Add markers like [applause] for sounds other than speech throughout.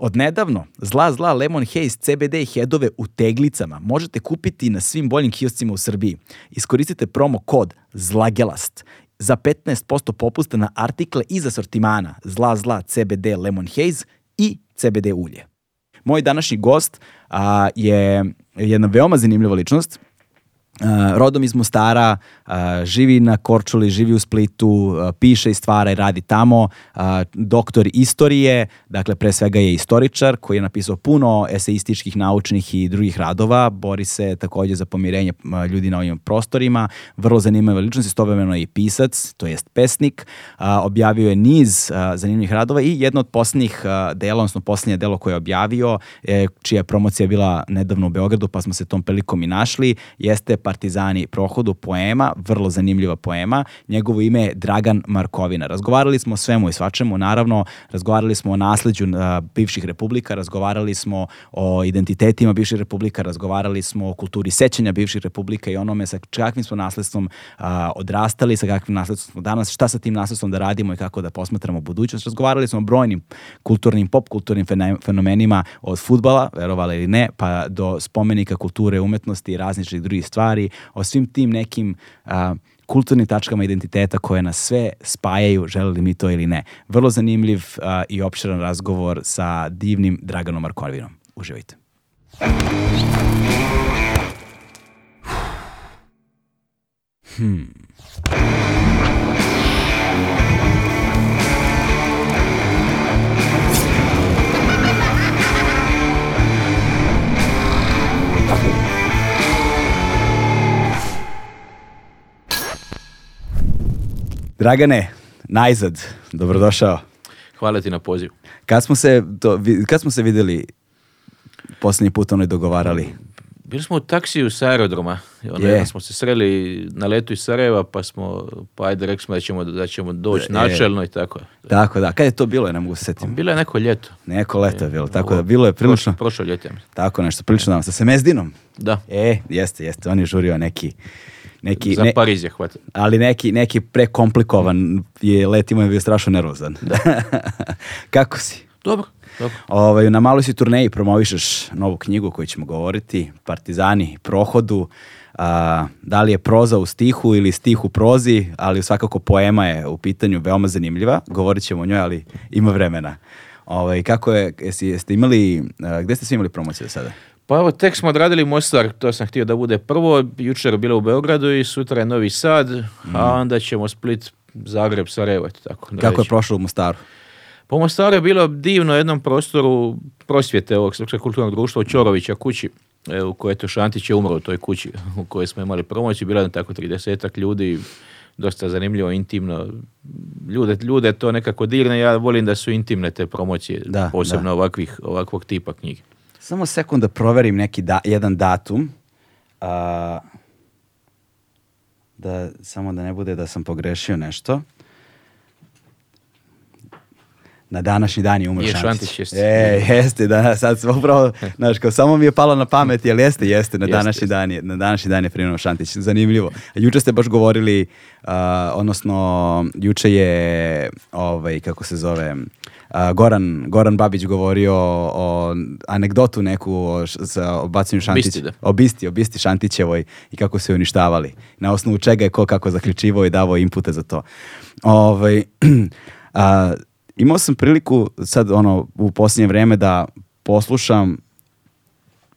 Odnedavno, zla zla Lemon Haze CBD headove u teglicama možete kupiti na svim boljim kioscima u Srbiji. Iskoristite promo kod ZLAGELAST za 15% popusta na artikle iz asortimana zla zla CBD Lemon Haze i CBD ulje. Moj današnji gost je jedna veoma zanimljiva ličnost Eh, rodom iz Mostara, eh, živi na Korčuli, živi u Splitu, eh, piše i stvara i radi tamo, doktor istorije, dakle pre svega je istoričar koji je napisao puno eseističkih, naučnih i drugih radova, bori se također za pomirenje ljudi na ovim prostorima, vrlo zanimljiva ličnost, istovremeno je i pisac, to jest pesnik, objavio je niz zanimljivih radova i jedno od posljednjih dela, odnosno posljednje delo koje je objavio, čija je promocija bila nedavno u Beogradu, pa smo se tom prilikom i našli, jeste Partizani prohodu poema, vrlo zanimljiva poema. Njegovo ime je Dragan Markovina. Razgovarali smo o svemu i svačemu, naravno, razgovarali smo o nasleđu bivših republika, razgovarali smo o identitetima bivših republika, razgovarali smo o kulturi sećanja bivših republika i onome sa kakvim smo nasledstvom odrastali, sa kakvim nasledstvom smo danas, šta sa tim nasledstvom da radimo i kako da posmatramo budućnost. Razgovarali smo o brojnim kulturnim, popkulturnim fenomenima od futbala, verovali ili ne, pa do spomenika kulture, umetnosti i različitih drugih stvari stvari, o svim tim nekim kulturnim tačkama identiteta koje nas sve spajaju, želeli mi to ili ne. Vrlo zanimljiv i opširan razgovor sa divnim Draganom Markovinom. Uživajte. Hmm. Dragane, najzad, dobrodošao. Hvala ti na poziv. Kad smo se, to, kad smo se vidjeli posljednji put ono i dogovarali? Bili smo u taksiju sa aerodroma. Onda smo se sreli na letu iz Sarajeva, pa smo, pa ajde, rekli smo da ćemo, da ćemo doći načelno i tako. Tako da, kad je to bilo, ne mogu se sjetiti. Bilo je neko ljeto. Neko leto, je bilo, tako da bilo je prilično. Prošlo, ljeto. Tako nešto, prilično nam, sa Semezdinom. Da. E, jeste, jeste, on je žurio neki neki, za Pariz je Ali neki, neki prekomplikovan je letimo je bio strašno nervozan. Da. [laughs] Kako si? Dobro. Dobro. Ovaj, na maloj si turneji promovišeš novu knjigu koju ćemo govoriti, Partizani prohodu. da li je proza u stihu ili stih u prozi, ali svakako poema je u pitanju veoma zanimljiva. Govorit ćemo o njoj, ali ima vremena. Ove, ovaj, kako je, jesi, jeste imali, gdje ste svi imali promociju do sada? Pa evo, tek smo odradili Mostar, to sam htio da bude prvo, jučer bilo u Beogradu i sutra je Novi Sad, a hmm. onda ćemo Split, Zagreb, Sarajevo, tako. Kako je prošlo u Mostaru? Po Mostaru je bilo divno jednom prostoru prosvjete ovog Srpskog kulturnog društva u Čorovića kući, e, u kojoj je Šantić je umro u toj kući u kojoj smo imali promoć, bilo je tako 30 ljudi, dosta zanimljivo, intimno. Ljude, ljude to nekako dirne, ja volim da su intimne te promocije, da, posebno Ovakvih, ovakvog tipa knjige. Samo sekund da proverim neki jedan datum. Uh, da, samo da ne bude da sam pogrešio nešto. Na današnji dan je umro Šantić. Šantić jeste. E, jeste, da, sad upravo, [laughs] znaš, kao samo mi je palo na pamet, jel jeste, jeste, na današnji jeste. dan je, na današnji dan je primjeno Šantić. Zanimljivo. Juče ste baš govorili, uh, odnosno, juče je, ovaj, kako se zove, Goran, Goran Babić govorio o anegdotu neku o, sa, bacanju O Bisti, Šantićevoj i kako se uništavali. Na osnovu čega je ko kako zaključivao i davao impute za to. Ovaj, [clears throat] a, imao sam priliku sad ono u posljednje vrijeme da poslušam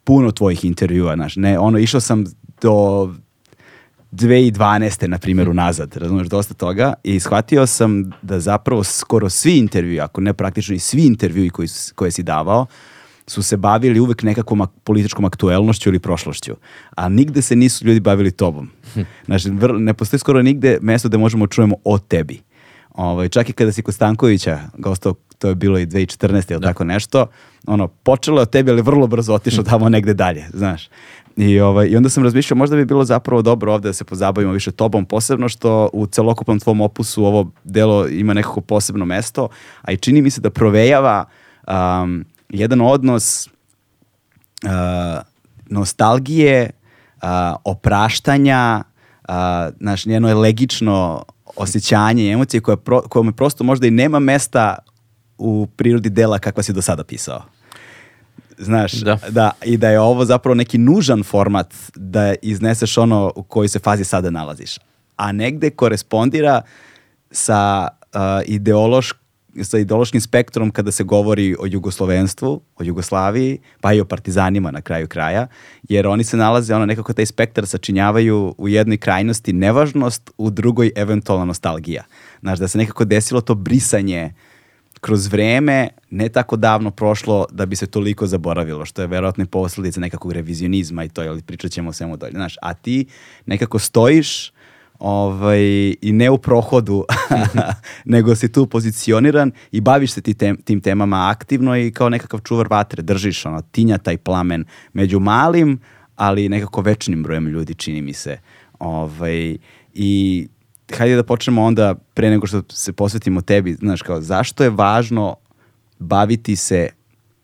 puno tvojih intervjua, znaš, ne, ono, išao sam do 2012. na primjer nazad razumiješ dosta toga i shvatio sam da zapravo skoro svi intervjui, ako ne praktično i svi intervjui koji, koje si davao, su se bavili uvek nekakvom političkom aktuelnošću ili prošlošću, a nigde se nisu ljudi bavili tobom. [laughs] Znači, ne postoji skoro nigde mesto da možemo čujemo o tebi. Ovaj, čak i kada si kod Stankovića gostao, to je bilo i 2014. ili tako nešto, ono, počelo je o tebi, ali vrlo brzo otišlo tamo negde dalje, znaš. I, ovaj, I onda sam razmišljao, možda bi bilo zapravo dobro ovdje da se pozabavimo više tobom, posebno što u celokupnom tvom opusu ovo delo ima nekako posebno mesto, a i čini mi se da provejava um, jedan odnos uh, nostalgije, uh, opraštanja, uh, njeno legično osjećanje, emocije koje, pro, prosto možda i nema mesta u prirodi dela kakva si do sada pisao. Znaš, da. i da je ovo zapravo neki nužan format da izneseš ono u kojoj se fazi sada nalaziš. A negde korespondira sa uh, sa ideološkim spektrom kada se govori o jugoslovenstvu, o Jugoslaviji, pa i o partizanima na kraju kraja, jer oni se nalaze, ono, nekako taj spektar sačinjavaju u jednoj krajnosti nevažnost, u drugoj eventualna nostalgija. Znaš, da se nekako desilo to brisanje kroz vreme ne tako davno prošlo da bi se toliko zaboravilo, što je verovatno i posledica nekakvog revizionizma i to, ali pričat ćemo o svemu dolje. Znaš, a ti nekako stojiš ovaj, i ne u prohodu, [laughs] nego si tu pozicioniran i baviš se ti tim temama aktivno i kao nekakav čuvar vatre držiš, ono, tinja taj plamen među malim, ali nekako večnim brojem ljudi, čini mi se. Ovaj, I hajde da počnemo onda pre nego što se posvetimo tebi, znaš kao zašto je važno baviti se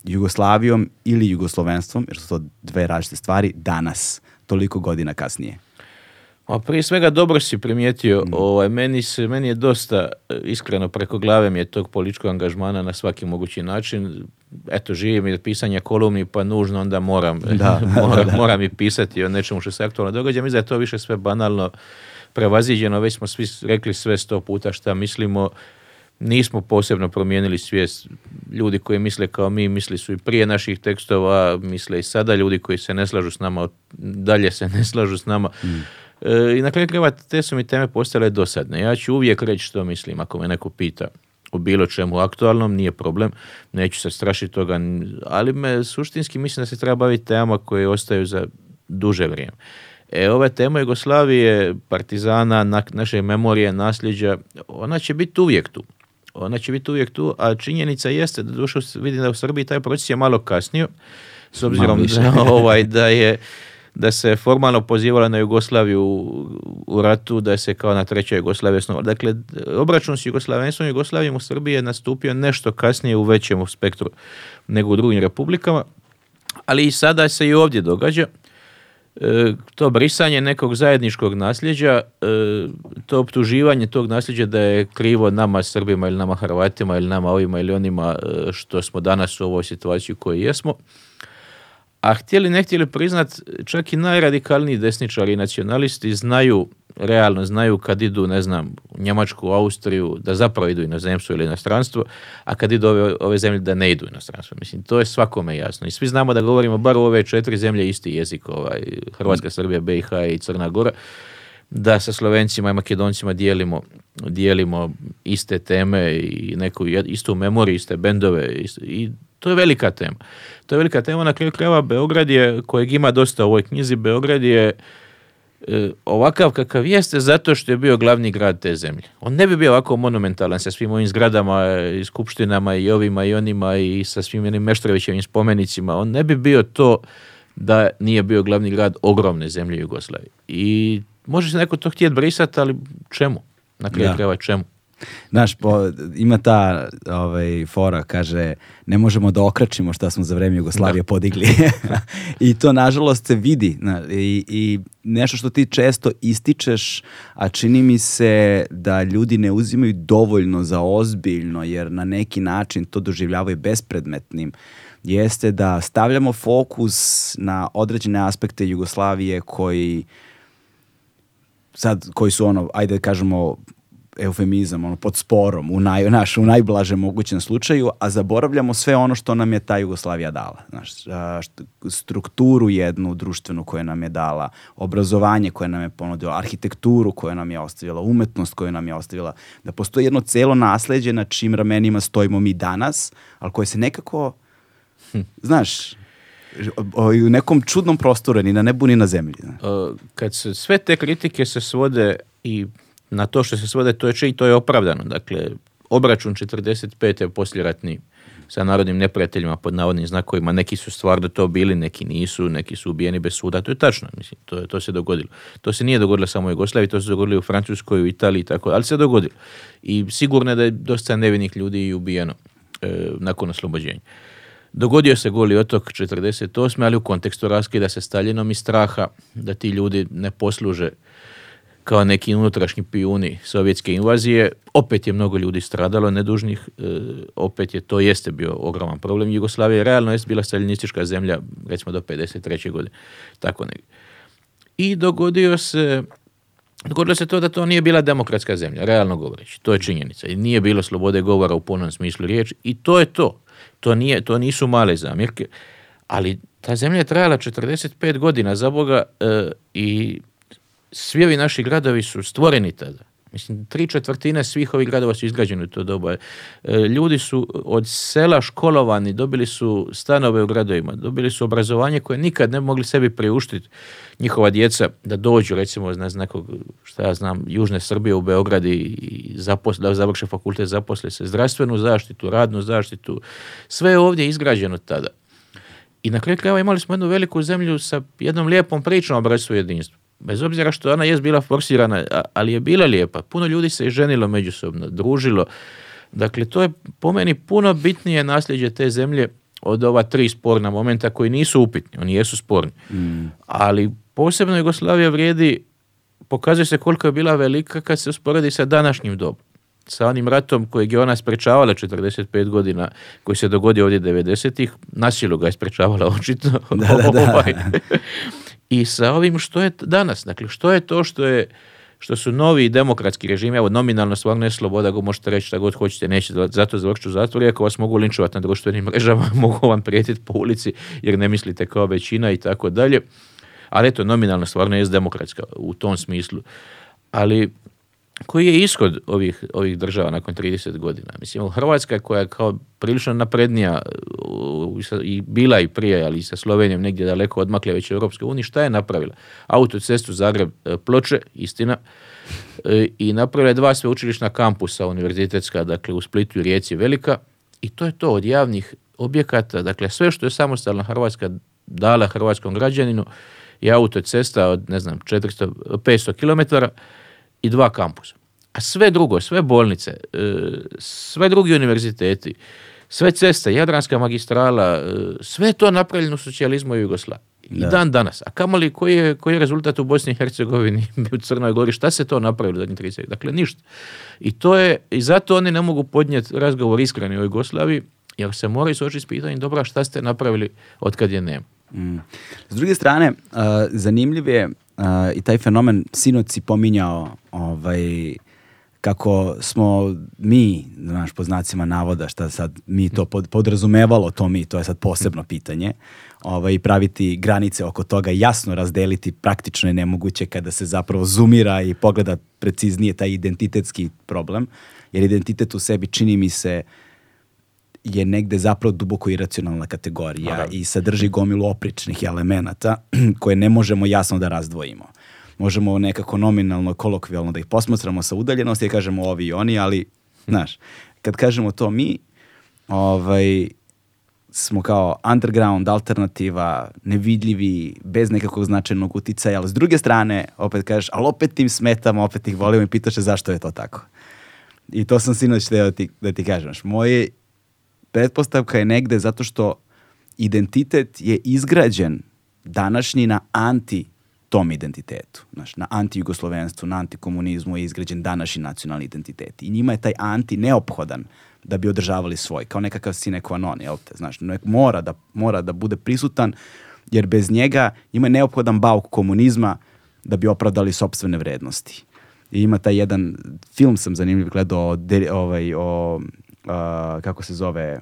Jugoslavijom ili Jugoslovenstvom, jer su to dve različite stvari, danas, toliko godina kasnije? A prije svega dobro si primijetio, mm. ovaj, meni, se, meni je dosta, e, iskreno preko glave mi je tog političkog angažmana na svaki mogući način. Eto, živim i pisanja kolumni, pa nužno onda moram, da, [laughs] moram, [laughs] da, moram i pisati o nečemu što se aktualno događa. Mislim da je to više sve banalno prevaziđeno, već smo svi rekli sve sto puta šta mislimo, nismo posebno promijenili svijest. Ljudi koji misle kao mi, misli su i prije naših tekstova, misle i sada, ljudi koji se ne slažu s nama, dalje se ne slažu s nama. Mm. E, I na kraju kreva te su mi teme postale dosadne. Ja ću uvijek reći što mislim ako me neko pita o bilo čemu aktualnom, nije problem, neću se strašiti toga, ali me suštinski mislim da se treba baviti temama koje ostaju za duže vrijeme. E, ova tema Jugoslavije, partizana, na, naše memorije, nasljeđa, ona će biti uvijek tu. Ona će biti uvijek tu, a činjenica jeste, da dušo vidim da u Srbiji taj proces je malo kasnio, s obzirom da, [laughs] ovaj, da je da se formalno pozivala na Jugoslaviju u ratu, da se kao na treća Jugoslavija snovala. Dakle, obračun s Jugoslavenstvom Jugoslavijom u Srbiji je nastupio nešto kasnije u većem spektru nego u drugim republikama, ali i sada se i ovdje događa. E, to brisanje nekog zajedničkog nasljeđa, e, to optuživanje tog nasljeđa da je krivo nama Srbima ili nama Hrvatima ili nama ovima ili onima e, što smo danas u ovoj situaciji u kojoj jesmo, a htjeli ne htjeli priznat, čak i najradikalniji desničari i nacionalisti znaju, realno znaju kad idu, ne znam, u Njemačku, Austriju, da zapravo idu inozemstvo ili inostranstvo, a kad idu ove, ove zemlje da ne idu inostranstvo. Mislim, to je svakome jasno. I svi znamo da govorimo bar u ove četiri zemlje isti jezik, ovaj, Hrvatska, Srbija, BiH i Crna Gora, da sa Slovencima i Makedoncima dijelimo dijelimo iste teme i neku istu memoriju, iste bendove i to je velika tema. To je velika tema. Na kraju krajeva Beograd je, kojeg ima dosta u ovoj knjizi, Beograd je e, ovakav kakav jeste zato što je bio glavni grad te zemlje. On ne bi bio ovako monumentalan sa svim ovim zgradama i skupštinama i ovima i onima i sa svim onim Meštrovićevim spomenicima. On ne bi bio to da nije bio glavni grad ogromne zemlje Jugoslavije. I može se neko to htjeti brisati, ali čemu? Na kraju krajeva čemu? Znaš, po, ima ta ovaj, fora, kaže, ne možemo da okračimo šta smo za vreme Jugoslavije podigli. [laughs] I to, nažalost, se vidi. Na, i, I nešto što ti često ističeš, a čini mi se da ljudi ne uzimaju dovoljno za ozbiljno, jer na neki način to doživljavaju bespredmetnim, jeste da stavljamo fokus na određene aspekte Jugoslavije koji sad koji su ono, ajde kažemo, eufemizam, ono, pod sporom, u, naj, naš, u najblažem mogućem slučaju, a zaboravljamo sve ono što nam je ta Jugoslavija dala. Znaš, strukturu jednu društvenu koju nam je dala, obrazovanje koje nam je ponudilo, arhitekturu koju nam je ostavila, umetnost koju nam je ostavila, da postoji jedno celo nasledđe na čim ramenima stojimo mi danas, ali koje se nekako, hm. znaš, u nekom čudnom prostoru, ni na nebu, ni na zemlji. Kad se sve te kritike se svode i na to što se svode to je i to je opravdano. Dakle, obračun 45. je posljeratni sa narodnim neprijateljima pod navodnim znakovima. Neki su stvarno to bili, neki nisu, neki su ubijeni bez suda. To je tačno, mislim, to, to se dogodilo. To se nije dogodilo samo u Jugoslaviji, to se dogodilo u Francuskoj, u Italiji i tako, ali se dogodilo. I sigurno je da je dosta nevinih ljudi ubijeno e, nakon oslobođenja. Dogodio se Goli otok 48. ali u kontekstu raskida se Stalinom i straha da ti ljudi ne posluže kao neki unutrašnji pijuni sovjetske invazije. Opet je mnogo ljudi stradalo, nedužnih. E, opet je, to jeste bio ogroman problem Jugoslavije. Realno jest bila staljinistička zemlja, recimo do 53. godine. Tako ne I dogodio se Dogodilo se to da to nije bila demokratska zemlja, realno govoreći. To je činjenica. I nije bilo slobode govora u punom smislu riječi. I to je to. To, nije, to nisu male zamjerke. Ali ta zemlja je trajala 45 godina za Boga e, i svi ovi naši gradovi su stvoreni tada. Mislim, tri četvrtine svih ovih gradova su izgrađeni u to doba. E, ljudi su od sela školovani, dobili su stanove u gradovima, dobili su obrazovanje koje nikad ne mogli sebi priuštiti. Njihova djeca da dođu, recimo, ne nekog, šta ja znam, Južne Srbije u Beogradi i zaposle, da završe fakultet, zaposle se zdravstvenu zaštitu, radnu zaštitu. Sve je ovdje izgrađeno tada. I na kraju krajeva imali smo jednu veliku zemlju sa jednom lijepom pričom o bratstvu jedinstvu bez obzira što ona je bila forsirana, ali je bila lijepa. Puno ljudi se i ženilo međusobno, družilo. Dakle, to je po meni puno bitnije nasljeđe te zemlje od ova tri sporna momenta koji nisu upitni, oni jesu sporni. Mm. Ali posebno Jugoslavija vrijedi, pokazuje se koliko je bila velika kad se usporedi sa današnjim dobom sa onim ratom kojeg je ona sprečavala 45 godina, koji se dogodio ovdje 90-ih, nasilu ga je sprečavala očito Da, da, da. [laughs] Ovaj. [laughs] i sa ovim što je danas. Dakle, što je to što je što su novi demokratski režimi, evo nominalno stvarno je sloboda, go možete reći šta god hoćete, neće zato u zatvor, ako vas mogu linčovati na društvenim [laughs] mrežama, mogu vam prijetiti po ulici jer ne mislite kao većina i tako dalje. Ali eto, nominalno stvarno je demokratska u tom smislu. Ali koji je ishod ovih, ovih država nakon 30 godina. Mislim, Hrvatska koja je kao prilično naprednija i bila i prije, ali i sa Slovenijom negdje daleko odmakle već Europske unije, šta je napravila? Autocestu Zagreb-Ploče, e, istina, e, i napravila je dva sveučilišna kampusa univerzitetska, dakle u Splitu i Rijeci Velika, i to je to od javnih objekata, dakle sve što je samostalna Hrvatska dala hrvatskom građaninu je autocesta od, ne znam, 400, 500 kilometara, i dva kampusa. A sve drugo, sve bolnice, e, sve drugi univerziteti, sve ceste, Jadranska magistrala, e, sve to napravljeno u socijalizmu i Jugoslaviji. I dan danas. A kamoli koji koji je rezultat u Bosni i Hercegovini, [laughs] u Crnoj Gori, šta se to napravilo zadnjih 30 Dakle, ništa. I, to je, I zato oni ne mogu podnijeti razgovor iskreni o Jugoslaviji, jer se moraju suočiti s pitanjem, dobra, šta ste napravili od kad je nema. Mm. S druge strane, e, zanimljiv je i taj fenomen, sinoci pominjao ovaj, kako smo mi, znaš, po znacima navoda, šta sad mi to pod, podrazumevalo, to mi, to je sad posebno pitanje, ovaj, praviti granice oko toga, jasno razdeliti praktično je nemoguće kada se zapravo zumira i pogleda preciznije taj identitetski problem, jer identitet u sebi čini mi se je negde zapravo duboko iracionalna kategorija Aha. i sadrži gomilu opričnih elemenata [clears throat] koje ne možemo jasno da razdvojimo možemo nekako nominalno, kolokvijalno da ih posmatramo sa udaljenosti i kažemo ovi i oni, ali, mhm. znaš, kad kažemo to mi, ovaj, smo kao underground, alternativa, nevidljivi, bez nekakvog značajnog uticaja, ali s druge strane, opet kažeš, ali opet tim smetamo, opet ih volimo i pitaš zašto je to tako. I to sam sinoć teo da ti kažem. Moje pretpostavka je negde zato što identitet je izgrađen današnji na anti tom identitetu. Znaš, na antijugoslovenstvu, na antikomunizmu je izgrađen današnji nacionalni identitet. I njima je taj anti neophodan da bi održavali svoj, kao nekakav sine qua non, jel te? Znaš, nek mora da, mora da bude prisutan, jer bez njega njima je neophodan bauk komunizma da bi opravdali sobstvene vrednosti. I ima taj jedan, film sam zanimljiv gledao, ovaj, o, kako se zove,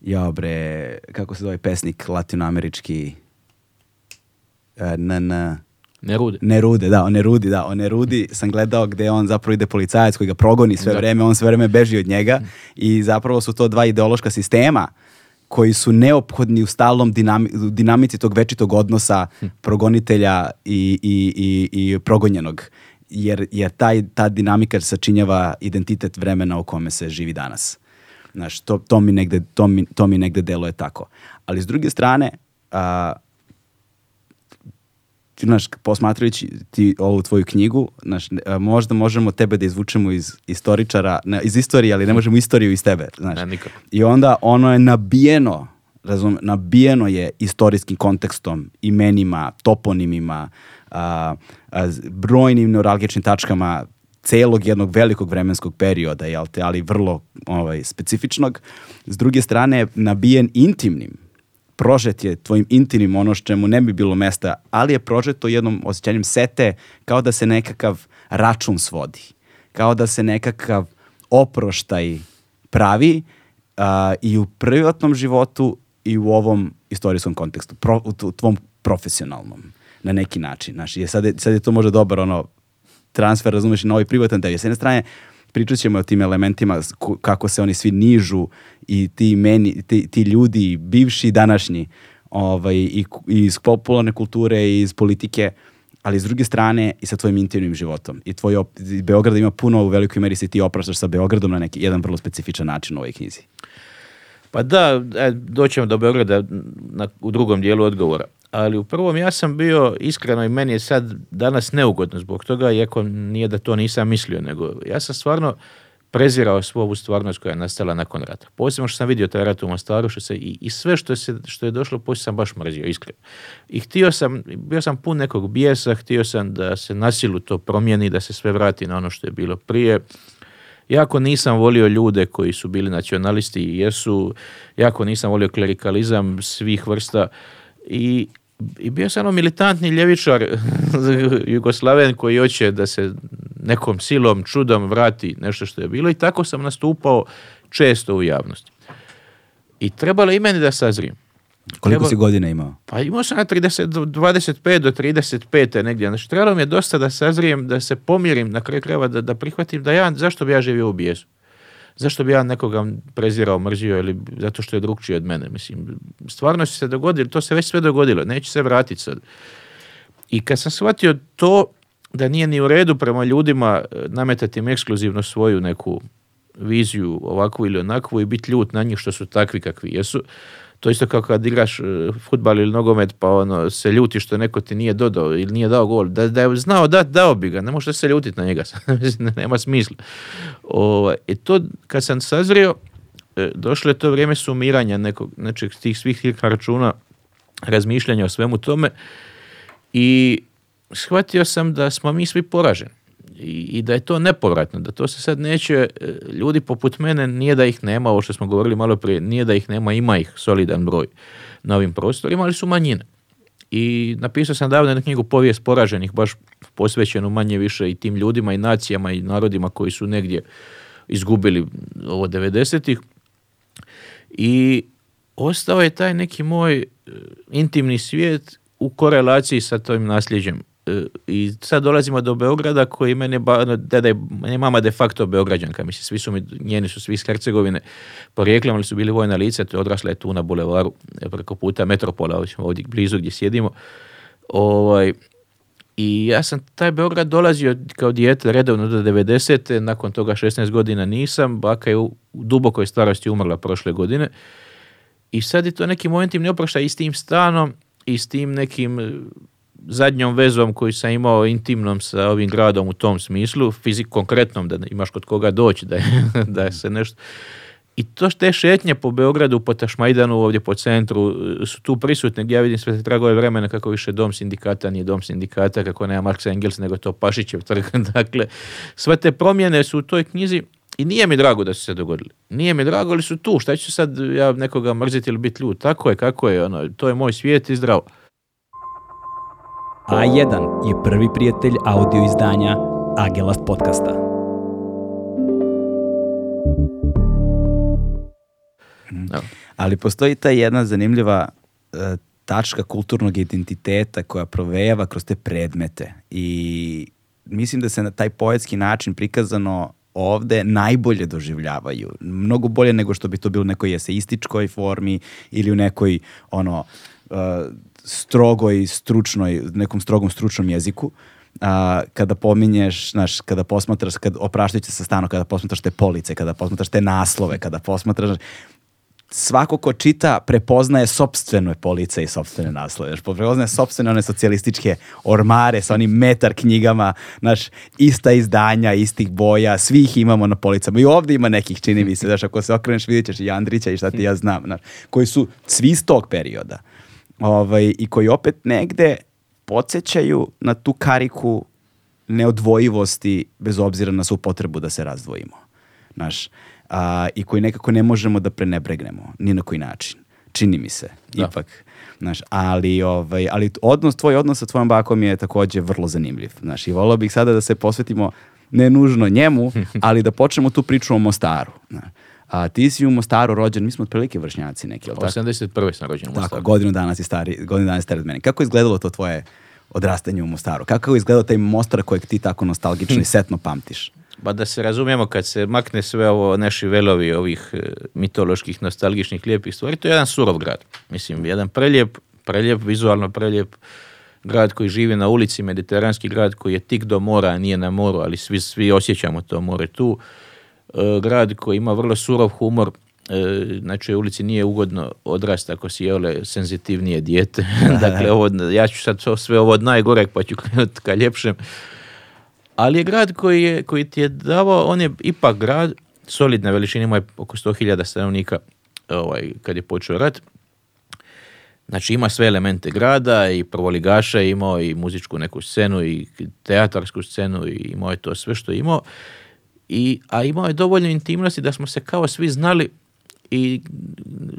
ja bre, kako se zove pesnik latinoamerički, na, e, na ne Nerude, da, on Nerudi, da, sam gledao gdje on zapravo ide policajac koji ga progoni sve vrijeme, on sve vrijeme beži od njega mm. i zapravo su to dva ideološka sistema koji su neophodni u stalnom dinamici tog večitog odnosa mm. progonitelja i, i, i, i progonjenog. Jer, jer taj, ta dinamika sačinjava identitet vremena u kome se živi danas. to, to, mi negde, to, mi, to mi negde tako. Ali s druge strane, znaš, posmatrajući ti ovu tvoju knjigu, znaš, možda možemo tebe da izvučemo iz istoričara, iz istorije, ali ne možemo istoriju iz tebe, znaš. I onda ono je nabijeno, razum, nabijeno je istorijskim kontekstom, imenima, toponimima, brojnim neuralgičnim tačkama celog jednog velikog vremenskog perioda, te, ali vrlo ovaj, specifičnog. S druge strane, nabijen intimnim prožet je tvojim intimnim ono što mu ne bi bilo mesta, ali je prožeto jednom osjećanjem sete kao da se nekakav račun svodi, kao da se nekakav oproštaj pravi i u privatnom životu i u ovom istorijskom kontekstu, u tvom profesionalnom na neki način. Znaš, je sad, je, sad je to možda dobar ono, transfer, razumeš, na ovaj privatan tebi. S jedne strane, pričat ćemo o tim elementima kako se oni svi nižu i ti, meni, ti, ti ljudi, bivši i današnji, ovaj, i, iz popularne kulture i iz politike, ali s druge strane i sa tvojim intimnim životom. I tvoj op Beograd ima puno, u velikoj meri se ti opraštaš sa Beogradom na neki jedan vrlo specifičan način u ovoj knjizi. Pa da, e, doćemo do Beograda na, u drugom dijelu odgovora ali u prvom ja sam bio iskreno i meni je sad danas neugodno zbog toga, iako nije da to nisam mislio, nego ja sam stvarno prezirao svu ovu stvarnost koja je nastala nakon rata. Posebno što sam vidio taj rat u Mostaru što se, i, i sve što, se, što je došlo poslije sam baš mrzio, iskreno. I htio sam, bio sam pun nekog bijesa, htio sam da se nasilu to promijeni, da se sve vrati na ono što je bilo prije. Jako nisam volio ljude koji su bili nacionalisti i jesu, jako nisam volio klerikalizam svih vrsta i i bio sam ono militantni ljevičar [laughs] Jugoslaven koji hoće da se nekom silom, čudom vrati nešto što je bilo i tako sam nastupao često u javnosti. I trebalo i meni da sazrim. Koliko si godina imao? Pa imao sam na 25 do 35. negdje. Znači, trebalo mi je dosta da sazrijem, da se pomirim na kraju krajeva, da, prihvatim da ja, zašto bi ja živio u bijesu? zašto bi ja nekoga prezirao, mrzio ili zato što je drugčiji od mene. Mislim, stvarno se dogodilo, to se već sve dogodilo, neće se vratiti sad. I kad sam shvatio to da nije ni u redu prema ljudima e, nametati im ekskluzivno svoju neku viziju ovakvu ili onakvu i biti ljut na njih što su takvi kakvi jesu, to isto kao kad igraš e, futbal ili nogomet pa ono, se ljuti što neko ti nije dodao ili nije dao gol. Da, da je znao da, dao bi ga. Ne možete se ljutiti na njega. [laughs] Nema smisla. I ovaj, e, to kad sam sazrio, e, došlo je to vrijeme sumiranja nekog, znači tih svih tih računa, razmišljanja o svemu tome i shvatio sam da smo mi svi poraženi. I, da je to nepovratno, da to se sad neće, e, ljudi poput mene nije da ih nema, ovo što smo govorili malo prije, nije da ih nema, ima ih solidan broj na ovim prostorima, ali su manjine. I napisao sam davno jednu knjigu povijest poraženih, baš posvećenu manje više i tim ljudima i nacijama i narodima koji su negdje izgubili ovo 90-ih. I ostao je taj neki moj e, intimni svijet u korelaciji sa tim nasljeđem E, i sad dolazimo do Beograda koji meni ono, mama de facto Beograđanka, mislim, svi su mi, njeni su svi iz Hercegovine porijeklom, ali su bili vojna lice, to je odrasla je tu na bulevaru e, preko puta Metropola, ovdje blizu gdje sjedimo. Ovaj, I ja sam taj Beograd dolazio kao dijete redovno do 90. Nakon toga 16 godina nisam, baka je u dubokoj starosti umrla prošle godine. I sad je to neki momentim neopraša i s tim stanom i s tim nekim zadnjom vezom koju sam imao intimnom sa ovim gradom u tom smislu, fizik konkretnom, da imaš kod koga doći, da, [laughs] da se nešto... I to te šetnje po Beogradu, po Tašmajdanu, ovdje po centru, su tu prisutne gdje ja vidim sve te tragove vremena kako više dom sindikata nije dom sindikata, kako nema Marks Engels, nego to Pašićev trg. [laughs] dakle, sve te promjene su u toj knjizi i nije mi drago da su se dogodili. Nije mi drago, ali su tu. Šta ću sad ja nekoga mrziti ili biti ljud? Tako je, kako je, ono, to je moj svijet i zdravo. A1 je prvi prijatelj audio izdanja Agelast podcasta. Ali postoji ta jedna zanimljiva e, tačka kulturnog identiteta koja provejava kroz te predmete i mislim da se na taj poetski način prikazano ovde najbolje doživljavaju. Mnogo bolje nego što bi to bilo u nekoj eseističkoj formi ili u nekoj ono e, strogoj, stručnoj, nekom strogom stručnom jeziku, a, kada pominješ, znaš, kada posmatraš, kad opraštajući sa stano, kada posmatraš te police, kada posmatraš te naslove, kada posmatraš, svako ko čita prepoznaje sopstvene police i sopstvene naslove. Znaš, prepoznaje sobstvene one socijalističke ormare sa onim metar knjigama, znaš, ista izdanja, istih boja, svih imamo na policama. I ovdje ima nekih, čini mi se, znaš, ako se okreneš vidit ćeš i Andrića i šta ti ja znam, znaš, koji su svi iz tog perioda ovaj, i koji opet negde podsjećaju na tu kariku neodvojivosti bez obzira na svu potrebu da se razdvojimo. Znaš, a, i koji nekako ne možemo da prenebregnemo, ni na koji način. Čini mi se, ipak. Znaš, ali, ovaj, ali odnos, tvoj odnos sa tvojom bakom je također vrlo zanimljiv. Znaš, i volao bih sada da se posvetimo ne nužno njemu, [laughs] ali da počnemo tu priču o Mostaru. Znaš. A, ti si u Mostaru rođen, mi smo otprilike vršnjaci neki, jel tako? 81. sam rođen u Mostaru. Tako, godinu danas je stari, godinu danas je stari od mene. Kako je izgledalo to tvoje odrastanje u Mostaru? Kako je izgledao taj Mostar kojeg ti tako nostalgično i [laughs] setno pamtiš? Ba pa da se razumijemo, kad se makne sve ovo naši velovi ovih e, mitoloških, nostalgičnih, lijepih stvari, to je jedan surov grad. Mislim, jedan prelijep, prelijep, vizualno prelijep grad koji živi na ulici, mediteranski grad koji je tik do mora, nije na moru, ali svi, svi osjećamo to more tu. E, grad koji ima vrlo surov humor, e, znači u ulici nije ugodno odrast ako si ole senzitivnije dijete. [laughs] dakle, ja ću sad sve ovo od najgoreg pa ću krenuti ka ljepšem. Ali je grad koji, koji ti je davao, on je ipak grad solidna veličine, ima je oko 100.000 stanovnika ovaj, kad je počeo rad Znači ima sve elemente grada i prvoligaša je imao i muzičku neku scenu i teatarsku scenu i imao je to sve što je imao. I, a imao je dovoljno intimnosti da smo se kao svi znali i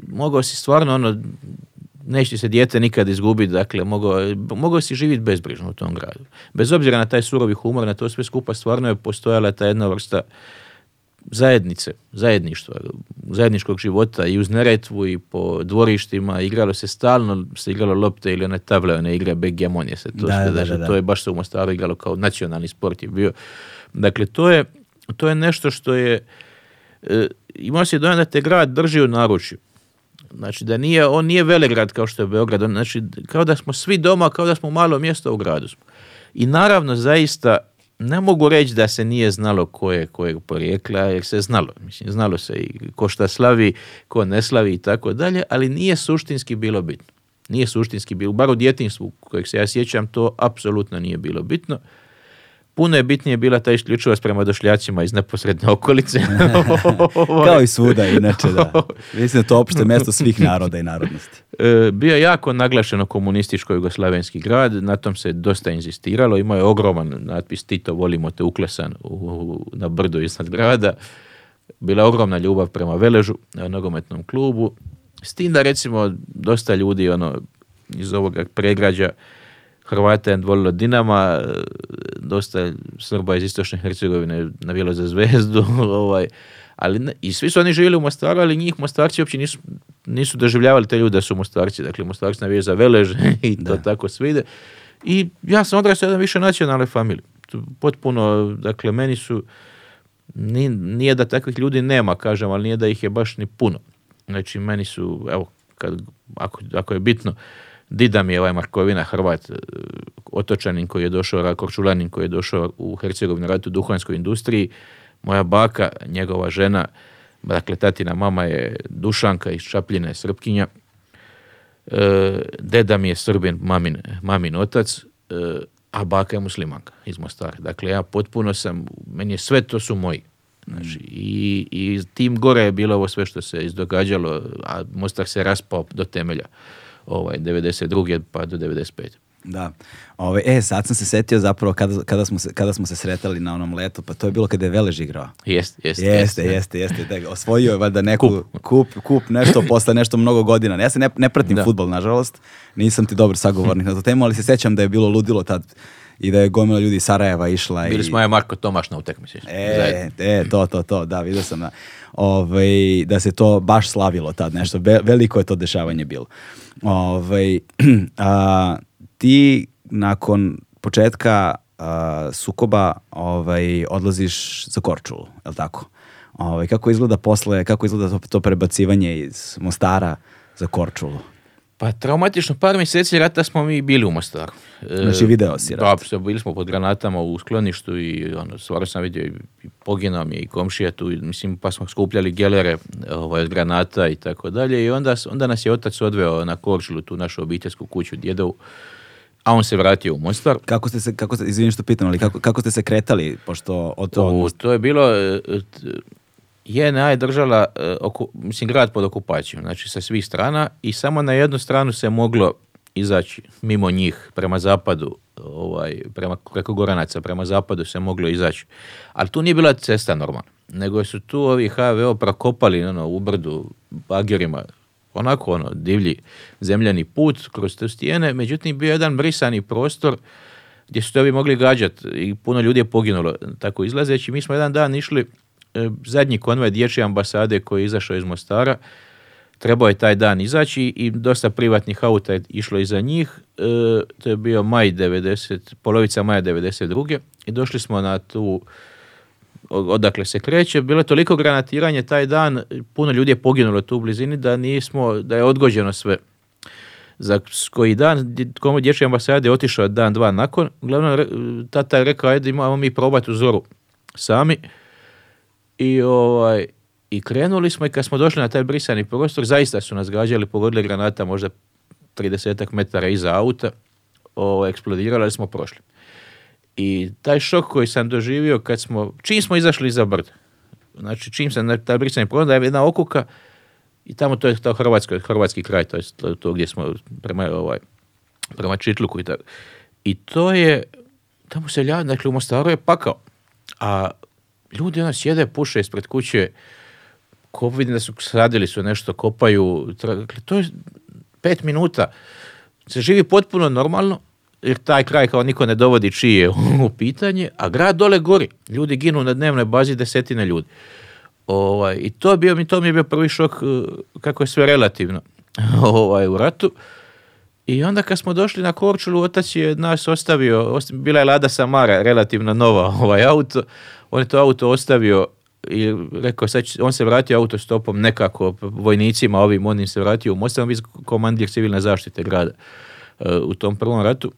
mogao si stvarno ono, neće se dijete nikad izgubiti, dakle, mogao, mogao si živjeti bezbrižno u tom gradu. Bez obzira na taj surovi humor, na to sve skupa, stvarno je postojala ta jedna vrsta zajednice, zajedništva, zajedničkog života i uz neretvu i po dvorištima igralo se stalno, se igralo lopte ili one tavle, one igre begemonije se to da, da, to je baš se u Mostaru igralo kao nacionalni sport je bio. Dakle, to je to je nešto što je, e, imao se dojam da te grad drži u naručju. Znači da nije, on nije velegrad kao što je Beograd, znači kao da smo svi doma, kao da smo malo mjesto u gradu. Smo. I naravno zaista ne mogu reći da se nije znalo ko je kojeg porijekla, jer se znalo. Mislim, znalo se i ko šta slavi, ko ne slavi i tako dalje, ali nije suštinski bilo bitno. Nije suštinski bilo, bar u djetinjstvu kojeg se ja sjećam, to apsolutno nije bilo bitno. Puno je bitnije bila ta isključivost prema došljacima iz neposredne okolice. [laughs] Kao i svuda, inače, da. [laughs] Mislim da to opšte mjesto svih naroda i narodnosti. E, bio je jako naglašeno komunističko-jugoslavenski grad, na tom se dosta inzistiralo, imao je ogroman natpis Tito, volimo te uklesan na brdu iznad grada. Bila je ogromna ljubav prema Veležu, e, nogometnom klubu. S tim da recimo dosta ljudi ono, iz ovoga pregrađa Hrvata je dvolilo Dinama, e, dosta Srba iz istočne Hercegovine navijelo za zvezdu, [laughs] ovaj, ali i svi su oni živjeli u Mostaru, ali njih Mostarci uopće nisu, nisu doživljavali te ljude da su Mostarci, dakle Mostarci navijaju za velež [laughs] i to da. tako sve ide. I ja sam odrastao jedan više nacionalne familije, Potpuno, dakle, meni su, nije, da takvih ljudi nema, kažem, ali nije da ih je baš ni puno. Znači, meni su, evo, kad, ako, ako je bitno, Dida mi je ovaj Markovina Hrvat, e, otočanin koji je došao, korčulanin koji je došao u Hercegovini raditi u duhanskoj industriji. Moja baka, njegova žena, dakle tatina mama je Dušanka iz Čapljine, Srpkinja. E, deda mi je Srbin, mamin, mamin otac, e, a baka je muslimanka iz Mostara. Dakle, ja potpuno sam, meni je sve to su moji. Znači, i, i tim gore je bilo ovo sve što se izdogađalo, a Mostar se raspao do temelja ovaj, 92. pa do 95. Da. Ove, ovaj, e, sad sam se setio zapravo kada, kada, smo se, kada smo se sretali na onom letu, pa to je bilo kada je Velež igrao. Jest, jest, jeste, jeste. Jeste, jeste, Osvojio je valjda neku kup. kup, kup nešto posle nešto mnogo godina. Ja se ne, ne pratim da. futbol, nažalost. Nisam ti dobar sagovornik na tu temu, ali se sećam da je bilo ludilo tad i da je gomila ljudi iz Sarajeva išla. Bili i... smo ja Marko Tomaš na utakmici. E, e, to, to, to, da, vidio sam da, ovaj, da se to baš slavilo tad nešto. veliko je to dešavanje bilo. Ovaj, [clears throat] a, ti nakon početka sukoba ovaj, odlaziš za Korčulu, je tako? Ovaj, kako izgleda posle, kako izgleda to, to prebacivanje iz Mostara za Korčulu? Pa traumatično par mjeseci rata smo mi bili u Mostaru. Znači video si Da, bili smo pod granatama u skloništu i ono, stvarno sam vidio i poginom i komšija tu, mislim, pa smo skupljali gelere ovaj, od granata i tako dalje i onda, onda nas je otac odveo na Korčilu, tu našu obiteljsku kuću djedovu, a on se vratio u Mostar. Kako ste se, kako izvinim što pitam, ali kako, ste se kretali, pošto od to... to je bilo, e, JNA je držala, e, mislim, grad pod okupacijom, znači sa svih strana i samo na jednu stranu se moglo izaći mimo njih prema zapadu, ovaj, prema, preko Goranaca, prema zapadu se moglo izaći. Ali tu nije bila cesta normalna, nego su tu ovi HVO prokopali ono, u brdu bagerima, onako ono, divlji zemljani put kroz te stijene, međutim bio jedan brisani prostor gdje su to mogli gađati i puno ljudi je poginulo tako izlazeći. Mi smo jedan dan išli E, zadnji konvoj dječje ambasade koji je izašao iz Mostara, trebao je taj dan izaći i dosta privatnih auta je išlo iza njih. E, to je bio maj 90, polovica maja 92. I došli smo na tu odakle se kreće. Bilo je toliko granatiranje taj dan, puno ljudi je poginulo tu u blizini da nismo, da je odgođeno sve. Za koji dan, komu dječje ambasade je otišao dan, dva nakon. glavno tata je rekao, ajde imamo mi probati u zoru sami. I, ovaj, I krenuli smo i kad smo došli na taj brisani prostor, zaista su nas gađali, pogodili granata možda 30 metara iza auta, o, ovaj, eksplodirali smo prošli. I taj šok koji sam doživio kad smo, čim smo izašli iza brda, znači čim sam na taj brisani prostor, da je jedna okuka, i tamo to je to Hrvatsko, hrvatski kraj, to je to, gdje smo prema, ovaj, prema Čitluku i tako. I to je, tamo se dakle u Mostaru je pakao. A ljudi ono sjede, puše ispred kuće, ko vidim da su sadili su nešto, kopaju, dakle, to je pet minuta. Se živi potpuno normalno, jer taj kraj kao niko ne dovodi čije u pitanje, a grad dole gori. Ljudi ginu na dnevnoj bazi desetine ljudi. Ovaj, I to, bio, to mi je bio prvi šok eh, kako je sve relativno [laughs] ovaj, u ratu. I onda kad smo došli na Korčulu, otac je nas ostavio, bila je Lada Samara, relativno nova ovaj auto, on je to auto ostavio i rekao, sad on se vratio autostopom nekako vojnicima, ovim onim se vratio u Mostar, on je komandir civilne zaštite grada e, u tom prvom ratu.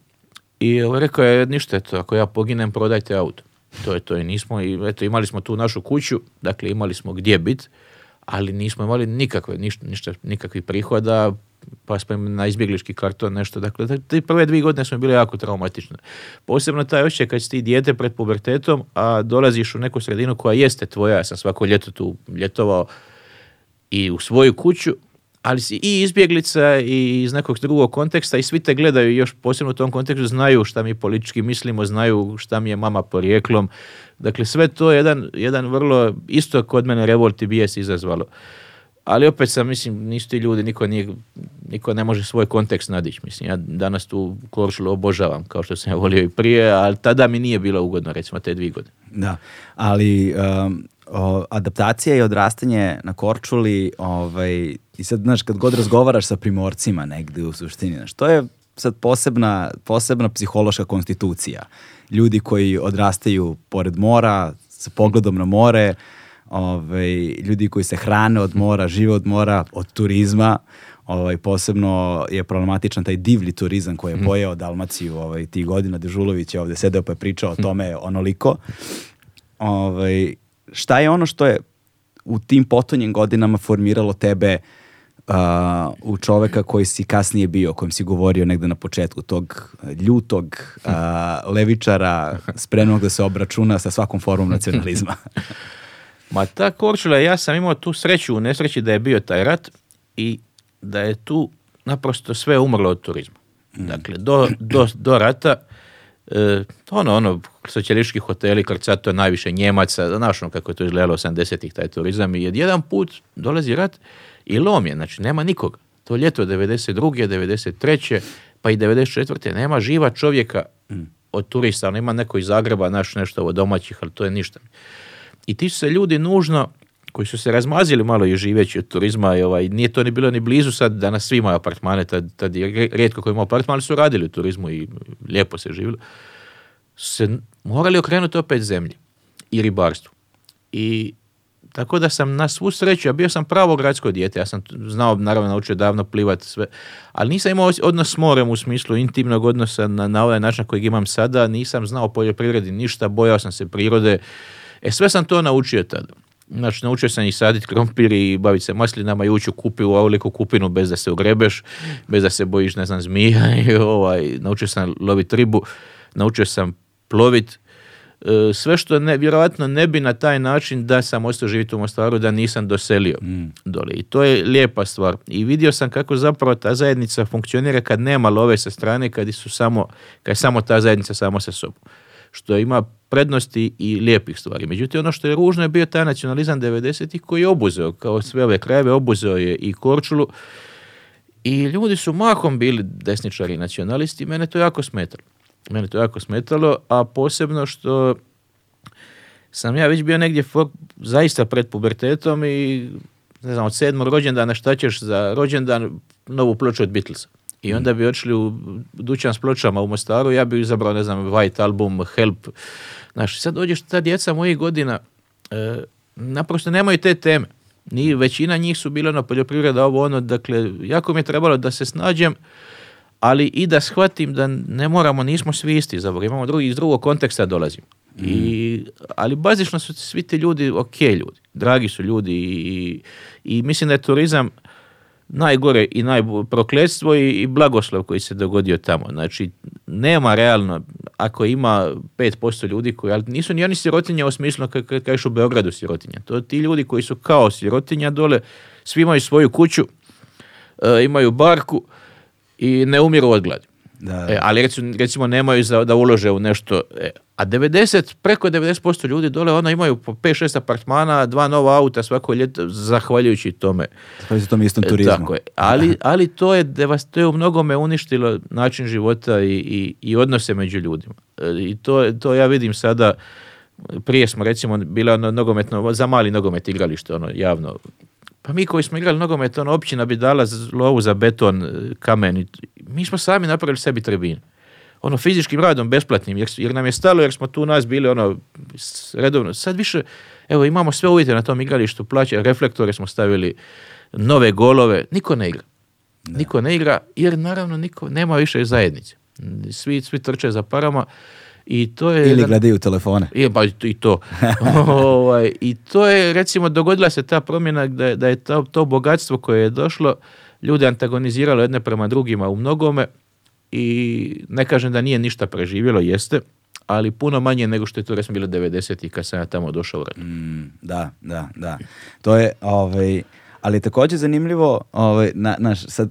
I rekao je, ništa je ako ja poginem, prodajte auto. To je to i nismo, i, eto, imali smo tu našu kuću, dakle imali smo gdje biti, ali nismo imali nikakve, ništa, ništa, nikakvih prihoda, pa smo na izbjeglički karton, nešto. Dakle, te prve dvije godine smo bili jako traumatične. Posebno taj osjećaj kad si ti dijete pred pubertetom, a dolaziš u neku sredinu koja jeste tvoja, ja sam svako ljeto tu ljetovao i u svoju kuću, ali si i izbjeglica i iz nekog drugog konteksta i svi te gledaju još posebno u tom kontekstu, znaju šta mi politički mislimo, znaju šta mi je mama porijeklom. Dakle, sve to je jedan, jedan vrlo, isto kod mene revolt i bijes izazvalo ali opet sam, mislim, nisu ti ljudi, niko, nije, niko ne može svoj kontekst nadići. Mislim, ja danas tu Korčulu obožavam, kao što sam ja volio i prije, ali tada mi nije bilo ugodno, recimo, te dvije godine. Da, ali um, adaptacija i odrastanje na Korčuli, ovaj, i sad, znaš, kad god razgovaraš sa primorcima negdje u suštini, znaš, to je sad posebna, posebna psihološka konstitucija. Ljudi koji odrastaju pored mora, sa pogledom na more, ovaj, ljudi koji se hrane od mora, žive od mora, od turizma, ovaj, posebno je problematičan taj divlji turizam koji je mhm. pojeo Dalmaciju ovaj, tih godina. Dežulović je ovdje sedeo pa je pričao o tome onoliko. Ovaj, šta je ono što je u tim potonjim godinama formiralo tebe u čoveka koji si kasnije bio, o kojem si govorio negde na početku, tog ljutog levičara [laughs] spremnog da se obračuna sa svakom formom nacionalizma? [laughs] Ma ta Korčula, ja sam imao tu sreću u nesreći da je bio taj rat i da je tu naprosto sve umrlo od turizma. Mm. Dakle, do, do, do rata, e, ono, ono, socijalistički hoteli, krcato, najviše Njemaca, znaš ono kako je to izgledalo 80-ih, taj turizam, i jedan put dolazi rat i lom je, znači nema nikoga. To ljeto 92. 93. pa i 94. nema živa čovjeka mm. od turista, ono ima neko iz Zagreba, naš nešto od domaćih, ali to je ništa. I ti su se ljudi nužno koji su se razmazili malo i živeći od turizma, i ovaj, nije to ni bilo ni blizu sad, danas svi imaju apartmane, tad, tad je rijetko koji imao apartman, su radili u turizmu i lijepo se živjelo, se morali okrenuti opet zemlji i ribarstvu. I tako da sam na svu sreću, ja bio sam pravo gradsko dijete, ja sam znao, naravno, naučio davno plivati sve, ali nisam imao odnos s morem u smislu intimnog odnosa na, na ovaj način kojeg imam sada, nisam znao poljoprivredi ništa, bojao sam se prirode, E sve sam to naučio tada. Znači, naučio sam i saditi krompir i baviti se maslinama i ući u kupi kupinu bez da se ogrebeš, bez da se bojiš, ne znam, zmija. [laughs] I ovaj. Naučio sam loviti ribu, naučio sam plovit. E, sve što ne, vjerojatno ne bi na taj način da sam ostao živjeti u Mostaru, da nisam doselio mm. dole. I to je lijepa stvar. I vidio sam kako zapravo ta zajednica funkcionira kad nema love sa strane, kad, su samo, kad je samo ta zajednica sama sa sobom što ima prednosti i lijepih stvari. Međutim, ono što je ružno je bio taj nacionalizam 90-ih koji je obuzeo, kao sve ove krajeve, obuzeo je i Korčulu. I ljudi su mahom bili desničari i nacionalisti, mene to jako smetalo. Mene to jako smetalo, a posebno što sam ja već bio negdje zaista pred pubertetom i ne znam, od sedmog rođendana šta ćeš za rođendan, novu ploču od Beatlesa. I onda bi odšli u dućan s pločama u Mostaru, ja bi izabrao, ne znam, White album, Help. Znaš, sad dođeš ta djeca mojih godina, e, naprosto nemaju te teme. Ni, većina njih su bila na ono, poljoprivreda, ovo ono, dakle, jako mi je trebalo da se snađem, ali i da shvatim da ne moramo, nismo svi isti, zapravo imamo drugi, iz drugog konteksta dolazim. I, mhm. ali bazično su svi ti ljudi ok ljudi, dragi su ljudi i, i mislim da je turizam najgore i najprokletstvo i, i blagoslov koji se dogodio tamo. Znači, nema realno, ako ima 5% ljudi koji, ali nisu ni oni sirotinja u smislu kad kažeš u Beogradu sirotinja. To ti ljudi koji su kao sirotinja dole, svi imaju svoju kuću, e, imaju barku i ne umiru od gladi. Da. E, ali recimo, nemaju da ulože u nešto. E, a 90, preko 90% ljudi dole ona imaju po 5-6 apartmana, dva nova auta svako ljeto, zahvaljujući tome. Zahvaljujući tom istom e, turizmu. tako je. Ali, ali to je, to je u mnogome uništilo način života i, i, odnose među ljudima. E, I to, to ja vidim sada prije smo recimo bila ono nogometno, za mali nogomet igralište, ono javno pa mi koji smo igrali nogomet, ono, općina bi dala lovu za beton, e, kamen. Mi smo sami napravili sebi tribine. Ono, fizičkim radom, besplatnim, jer, nam je stalo, jer smo tu nas bili, ono, redovno. Sad više, evo, imamo sve uvjete na tom igralištu, plaće reflektore smo stavili, nove golove, niko ne igra. Niko ne igra, jer naravno niko, nema više zajednice. Svi, svi trče za parama i to je, Ili gledaju telefone. I, ba, pa i to. [laughs] ovaj, I to je, recimo, dogodila se ta promjena da, da je to, to bogatstvo koje je došlo ljude antagoniziralo jedne prema drugima u mnogome i ne kažem da nije ništa preživjelo, jeste, ali puno manje nego što je to recimo bilo 90 kad sam ja tamo došao. Mm, da, da, da. To je, ovaj, ali također zanimljivo, ovaj, na, naš, sad,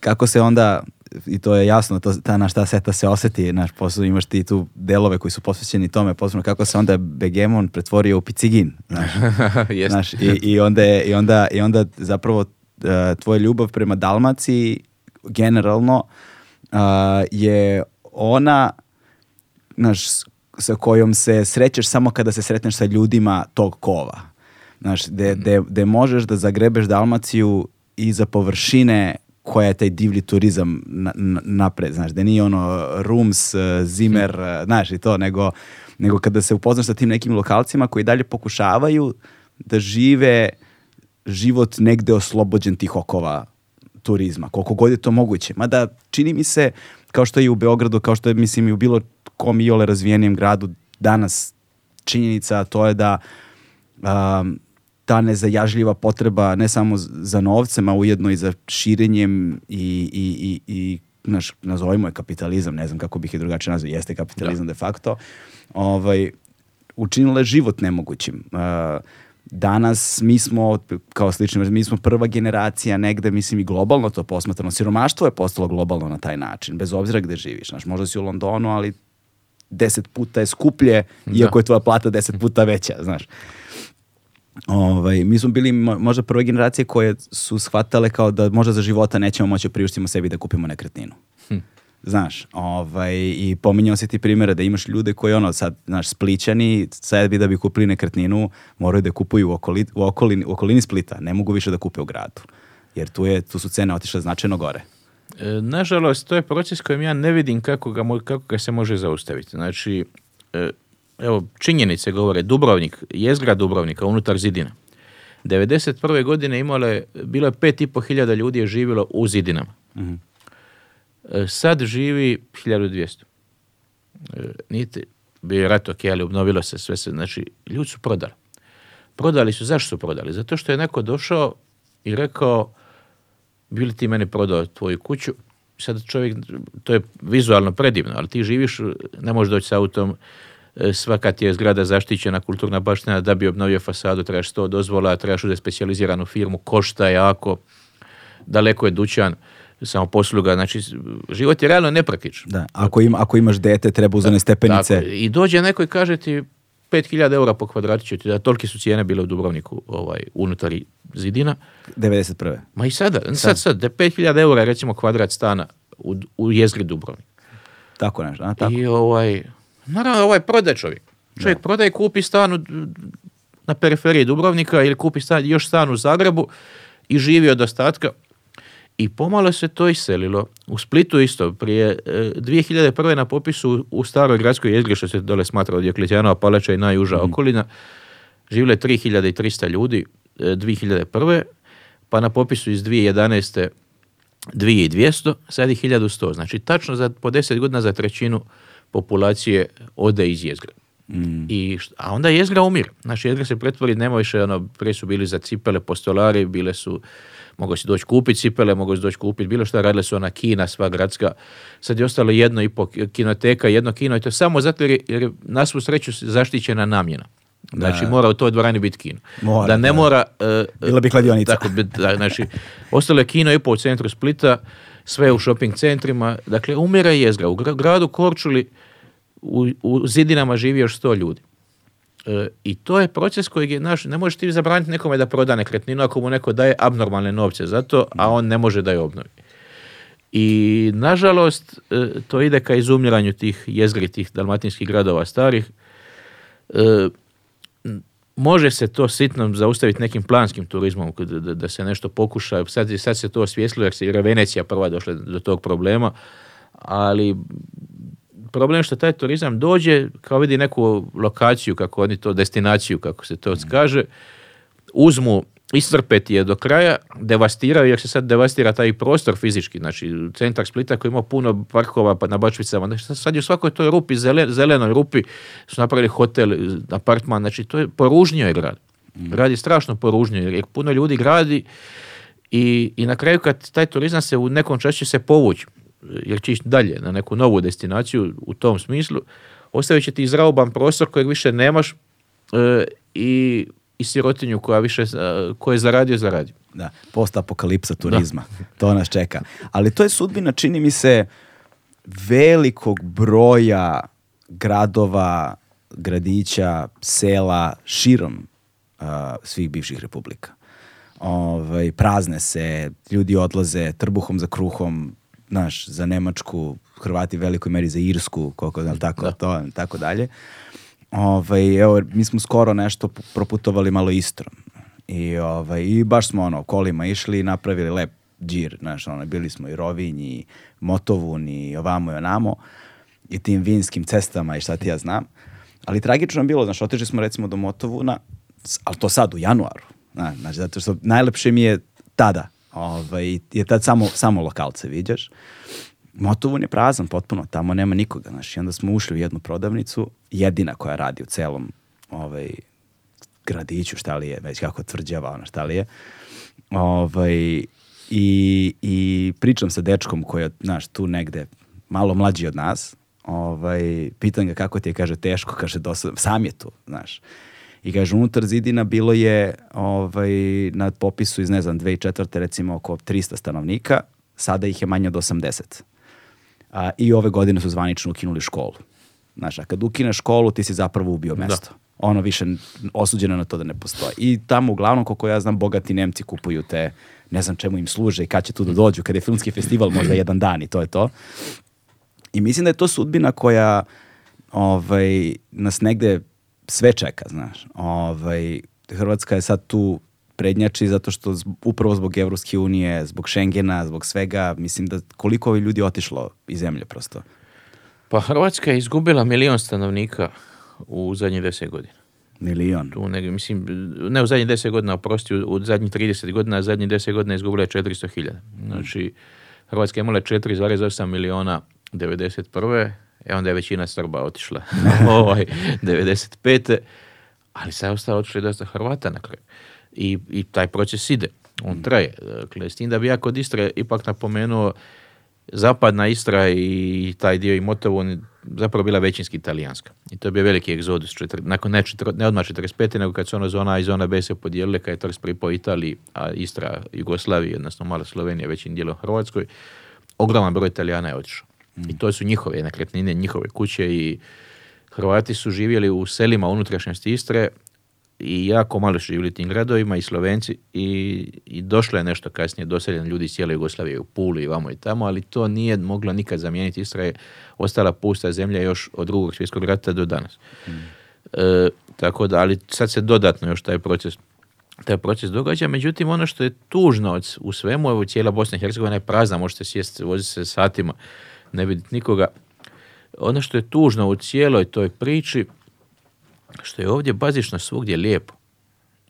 kako se onda i to je jasno, to, ta naš ta seta se osjeti, naš posao imaš ti tu delove koji su posvećeni tome, posebno kako se onda Begemon pretvorio u picigin, [laughs] znaš, i, i, onda, i, onda, i onda zapravo e, tvoja ljubav prema Dalmaciji generalno e, je ona naš sa kojom se srećeš samo kada se sretneš sa ljudima tog kova. Znaš, de, mhm. de možeš da zagrebeš Dalmaciju i za površine koja je taj divlji turizam na, napred, znaš, da nije ono Rooms, eh, Zimmer, hm. eh, znaš, i to, nego, nego kada se upoznaš sa tim nekim lokalcima koji dalje pokušavaju da žive život negde oslobođen tih okova turizma, koliko god je to moguće. Mada čini mi se, kao što je i u Beogradu, kao što je, mislim, i u bilo kom ole razvijenijem gradu danas činjenica, to je da ta nezajažljiva potreba ne samo za novcem, a ujedno i za širenjem i, i, i, naš, nazovimo je kapitalizam, ne znam kako bih je drugačije nazvao, jeste kapitalizam da. de facto, ovaj, učinila je život nemogućim. danas mi smo, kao slično, mi smo prva generacija negde, mislim i globalno to posmatrano, siromaštvo je postalo globalno na taj način, bez obzira gde živiš. Znaš, možda si u Londonu, ali deset puta je skuplje, iako je tvoja plata deset puta veća, znaš. Ovaj, mi smo bili možda prve generacije koje su shvatale kao da možda za života nećemo moći priuštimo sebi da kupimo nekretninu. Hm. Znaš, ovaj, i pominjao si ti primjera da imaš ljude koji ono sad, znaš, spličani, sad bi da bi kupili nekretninu, moraju da kupuju u, okoli, okolini, u okolini Splita, ne mogu više da kupe u gradu, jer tu, je, tu su cene otišle značajno gore. E, nažalost, to je proces kojem ja ne vidim kako ga, kako ga se može zaustaviti. Znači, e, evo, činjenice govore, Dubrovnik, jezgra Dubrovnika unutar zidina. 1991. godine imale bilo je 5,5 hiljada ljudi je živjelo u zidinama. mm Sad živi 1200. E, niti bio je rat ok, ali obnovilo se sve se. Znači, ljudi su prodali. Prodali su, zašto su prodali? Zato što je neko došao i rekao, bili ti meni prodao tvoju kuću, sad čovjek, to je vizualno predivno, ali ti živiš, ne možeš doći s autom, E, svaka ti je zgrada zaštićena kulturna baština, da bi obnovio fasadu trebaš sto dozvola, trebaš uzeti specijaliziranu firmu, košta jako, daleko je dućan, samo posluga, znači život je realno nepraktičan. Da, ako, im, ako imaš dete treba uzene stepenice. Tako, I dođe neko i kaže ti 5000 eura po kvadratu ću ti da, toliki su cijene bile u Dubrovniku ovaj, unutar zidina. 91. Ma i sada, sad, sad, sad da 5000 eura recimo kvadrat stana u, u jezgri Dubrovnik. Tako nešto, a, tako. I ovaj, Naravno, ovaj proda čovjek. Čovjek prodaje, kupi stanu na periferiji Dubrovnika ili kupi stan, još stan u Zagrebu i živi od ostatka. I pomalo se to iselilo. U Splitu isto, prije 2001. E, na popisu u staroj gradskoj jezgri, što se dole smatra od Diokletijanova palača i najuža mm okolina, živile 3300 ljudi 2001. E, pa na popisu iz 2011. 2200, sad je 1100. Znači, tačno za, po 10 godina za trećinu populacije ode iz jezgra. Mm. I, a onda jezgra umire. Naša jezgra se pretvori, nema više, ono, prije su bili za cipele, postolari, bile su, mogao si doći kupiti cipele, mogao si doći kupiti bilo što, radile su ona kina, sva gradska. Sad je ostalo jedno i po kinoteka, jedno kino i to samo zato jer, jer nas u sreću zaštićena namjena. Znači, mora u toj dvorani biti kino. da ne mora... Uh, Bila bi kladionica. Tako, da, znači, ostalo je kino i po u centru Splita, sve u shopping centrima. Dakle, umire jezgra. U gradu Korčuli u, zidinama živi još sto ljudi. E, I to je proces koji je naš, ne možeš ti zabraniti nekome da proda nekretninu ako mu neko daje abnormalne novce za to, a on ne može da je obnovi. I nažalost, e, to ide ka izumiranju tih jezgri, tih dalmatinskih gradova starih. E, može se to sitno zaustaviti nekim planskim turizmom, da, da se nešto pokuša. Sad, se to osvijestilo jer se i Venecija prva došla do tog problema, ali problem je što taj turizam dođe kao vidi neku lokaciju, kako oni to, destinaciju, kako se to mm. kaže, uzmu iscrpeti je do kraja, devastiraju jer se sad devastira taj prostor fizički, znači centar Splita koji ima puno parkova pa na bačvicama, znači sad je u svakoj toj rupi, zelenoj rupi su napravili hotel, apartman, znači to je poružnio je grad. Grad mm. je strašno poružnio jer puno ljudi gradi i, i na kraju kad taj turizam se u nekom češće se povući, jer će ići dalje na neku novu destinaciju u tom smislu, ostavit će ti zrauban prostor kojeg više nemaš e, i i sirotinju koja više, eh, ko je zaradio, zaradio. Da, apokalipsa turizma. To nas čeka. Ali to je sudbina, čini mi se, velikog broja gradova, gradića, sela, širom eh, svih bivših republika. Ovaj, prazne se, ljudi odlaze trbuhom za kruhom, znaš, za Nemačku, Hrvati velikoj meri za Irsku, koliko, znam tako, da. to, tako dalje ovaj, evo, mi smo skoro nešto proputovali malo istrom. I, ovaj, I baš smo ono, kolima išli i napravili lep džir, znaš, ono, bili smo i Rovinj i Motovun i ovamo i onamo i tim vinskim cestama i šta ti ja znam. Ali tragično je bilo, znaš, otišli smo recimo do Motovuna, ali to sad u januaru, znaš, zato što najlepše mi je tada, ovaj, je tad samo, samo lokalce viđaš. Motovun je prazan potpuno, tamo nema nikoga. Znaš, I onda smo ušli u jednu prodavnicu, jedina koja radi u celom ovaj, gradiću, šta li je, već kako tvrđava, ono, šta li je. Ovaj, i, I pričam sa dečkom koji je, znaš, tu negde malo mlađi od nas, ovaj, pitan ga kako ti je, kaže, teško, kaže, dosad sam je tu, znaš. I kaže, unutar zidina bilo je ovaj, na popisu iz, ne znam, 2004. recimo oko 300 stanovnika, sada ih je manje od 80 a, i ove godine su zvanično ukinuli školu. Znaš, a kad ukineš školu, ti si zapravo ubio mesto. Ono više osuđeno na to da ne postoji. I tamo, uglavnom, koliko ja znam, bogati Nemci kupuju te, ne znam čemu im služe i kad će tu da dođu, kad je filmski festival možda jedan dan i to je to. I mislim da je to sudbina koja ovaj, nas negde sve čeka, znaš. Ovaj, Hrvatska je sad tu prednjači zato što upravo zbog Evropske unije, zbog Schengena, zbog svega, mislim da koliko ovi ljudi otišlo iz zemlje prosto. Pa Hrvatska je izgubila milion stanovnika u zadnjih deset godina. Milion. Tu ne, mislim, ne u zadnjih deset godina, oprosti, u, zadnjih 30 godina, a zadnjih deset godina izgubila je 400 hiljada. Znači, Hrvatska je imala 4,8 miliona 91. E onda je većina Srba otišla [laughs] ovaj, 95. Ali sad je ostalo otišli dosta Hrvata na kraju i, i taj proces ide. On mm. traje. Dakle, s tim da bi ja kod Istre ipak napomenuo zapadna Istra i taj dio i Motovo zapravo bila većinski italijanska. I to je bio veliki egzodus. nakon ne, četir, ne odmah 45. nego kad su ona zona A i zona B se podijelile, kad je Trs pripao Italiji, a Istra Jugoslaviji, odnosno mala Slovenija većim dijelom Hrvatskoj, ogroman broj Italijana je otišao. Mm. I to su njihove nekretnine, njihove kuće i Hrvati su živjeli u selima unutrašnjosti Istre, i jako malo živjeli tim gradovima i Slovenci i, i došlo je nešto kasnije Doseljen ljudi iz cijele Jugoslavije u Puli i vamo i tamo, ali to nije moglo nikad zamijeniti. Istra je ostala pusta zemlja još od drugog svjetskog rata do danas. Mm. E, tako da, ali sad se dodatno još taj proces taj proces događa. Međutim, ono što je tužno u svemu, evo cijela Bosna i Hercegovina je prazna, možete sjesti, voziti se satima, ne vidjeti nikoga. Ono što je tužno u cijeloj toj priči, što je ovdje bazično svugdje lijepo.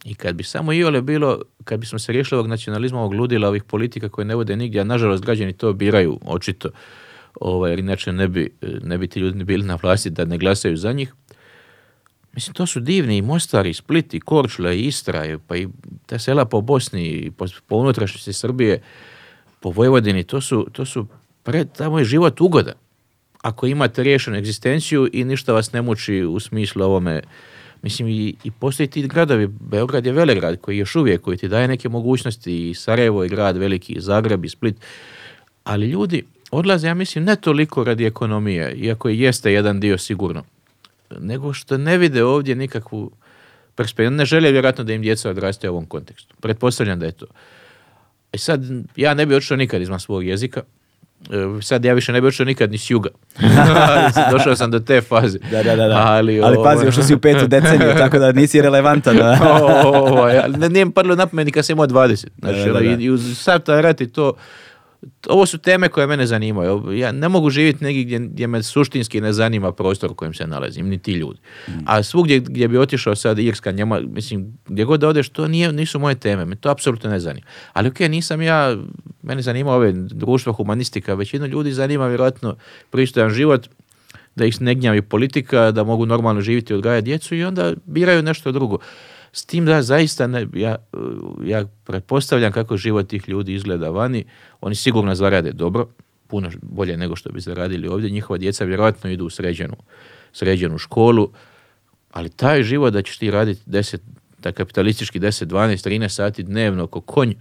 I kad bi samo iole bilo, kad bismo se riješili ovog nacionalizma, ovog ludila, ovih politika koje ne vode nigdje, a nažalost građani to biraju, očito, ovaj, jer inače ne bi, ne bi ti ljudi bili na vlasti da ne glasaju za njih, Mislim, to su divni i Mostar, i Split, i Korčula, i Istra, pa i ta sela po Bosni, i po, unutrašnjosti Srbije, po Vojvodini, to su, to su pred, tamo je život ugodan ako imate riješenu egzistenciju i ništa vas ne muči u smislu ovome, mislim i, i postoji ti gradovi, Beograd je velegrad koji još uvijek, koji ti daje neke mogućnosti i Sarajevo je grad veliki, i Zagreb i Split, ali ljudi odlaze, ja mislim, ne toliko radi ekonomije, iako i jeste jedan dio sigurno, nego što ne vide ovdje nikakvu perspektivu. Ne žele vjerojatno da im djeca odrastaju u ovom kontekstu. Pretpostavljam da je to. I e sad, ja ne bi otišao nikad izvan svog jezika, E, sad ja više ne bi nikad ni s juga. [laughs] Došao sam do te faze. Da, da, da. Ali, ali pazi, ovaj- još si u petu deceniju, [laughs] tako da nisi relevantan. Da. o, o, o, nije mi na pamet kad sam imao 20. Znači, i, taj to, ovo su teme koje mene zanimaju. Ja ne mogu živjeti negdje gdje, me suštinski ne zanima prostor u kojem se nalazim, ni ti ljudi. Mm. A svugdje gdje bi otišao sad Irska, Njema, mislim, gdje god da odeš, to nije, nisu moje teme, me to apsolutno ne zanima. Ali ok, nisam ja, mene zanima ove društva, humanistika, većinu ljudi zanima vjerojatno pristojan život, da ih ne gnjavi politika, da mogu normalno živjeti i odgajati djecu i onda biraju nešto drugo. S tim da zaista ne, ja, ja pretpostavljam kako život tih ljudi izgleda vani, oni sigurno zarade dobro, puno bolje nego što bi zaradili ovdje, njihova djeca vjerojatno idu u sređenu, sređenu školu, ali taj život da ćeš ti raditi 10, da kapitalistički 10, 12, 13 sati dnevno ko konj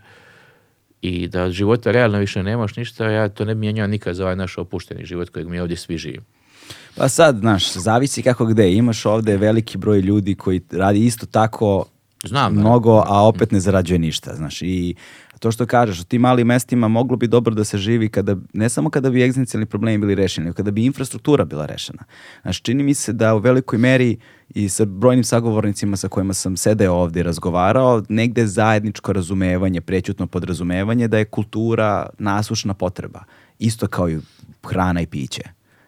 i da od života realno više nemaš ništa, ja to ne bi mijenjao nikad za ovaj naš opušteni život kojeg mi ovdje svi živimo. Pa sad, znaš, zavisi kako gde. Imaš ovde veliki broj ljudi koji radi isto tako Znam, mnogo, a opet ne zarađuje ništa, znaš. I to što kažeš, u tim malim mestima moglo bi dobro da se živi kada, ne samo kada bi egzistencijalni problemi bili rešeni, nego kada bi infrastruktura bila rešena. Znaš, čini mi se da u velikoj meri i sa brojnim sagovornicima sa kojima sam sedeo ovde i razgovarao, negde zajedničko razumevanje, prećutno podrazumevanje da je kultura nasušna potreba, isto kao i hrana i piće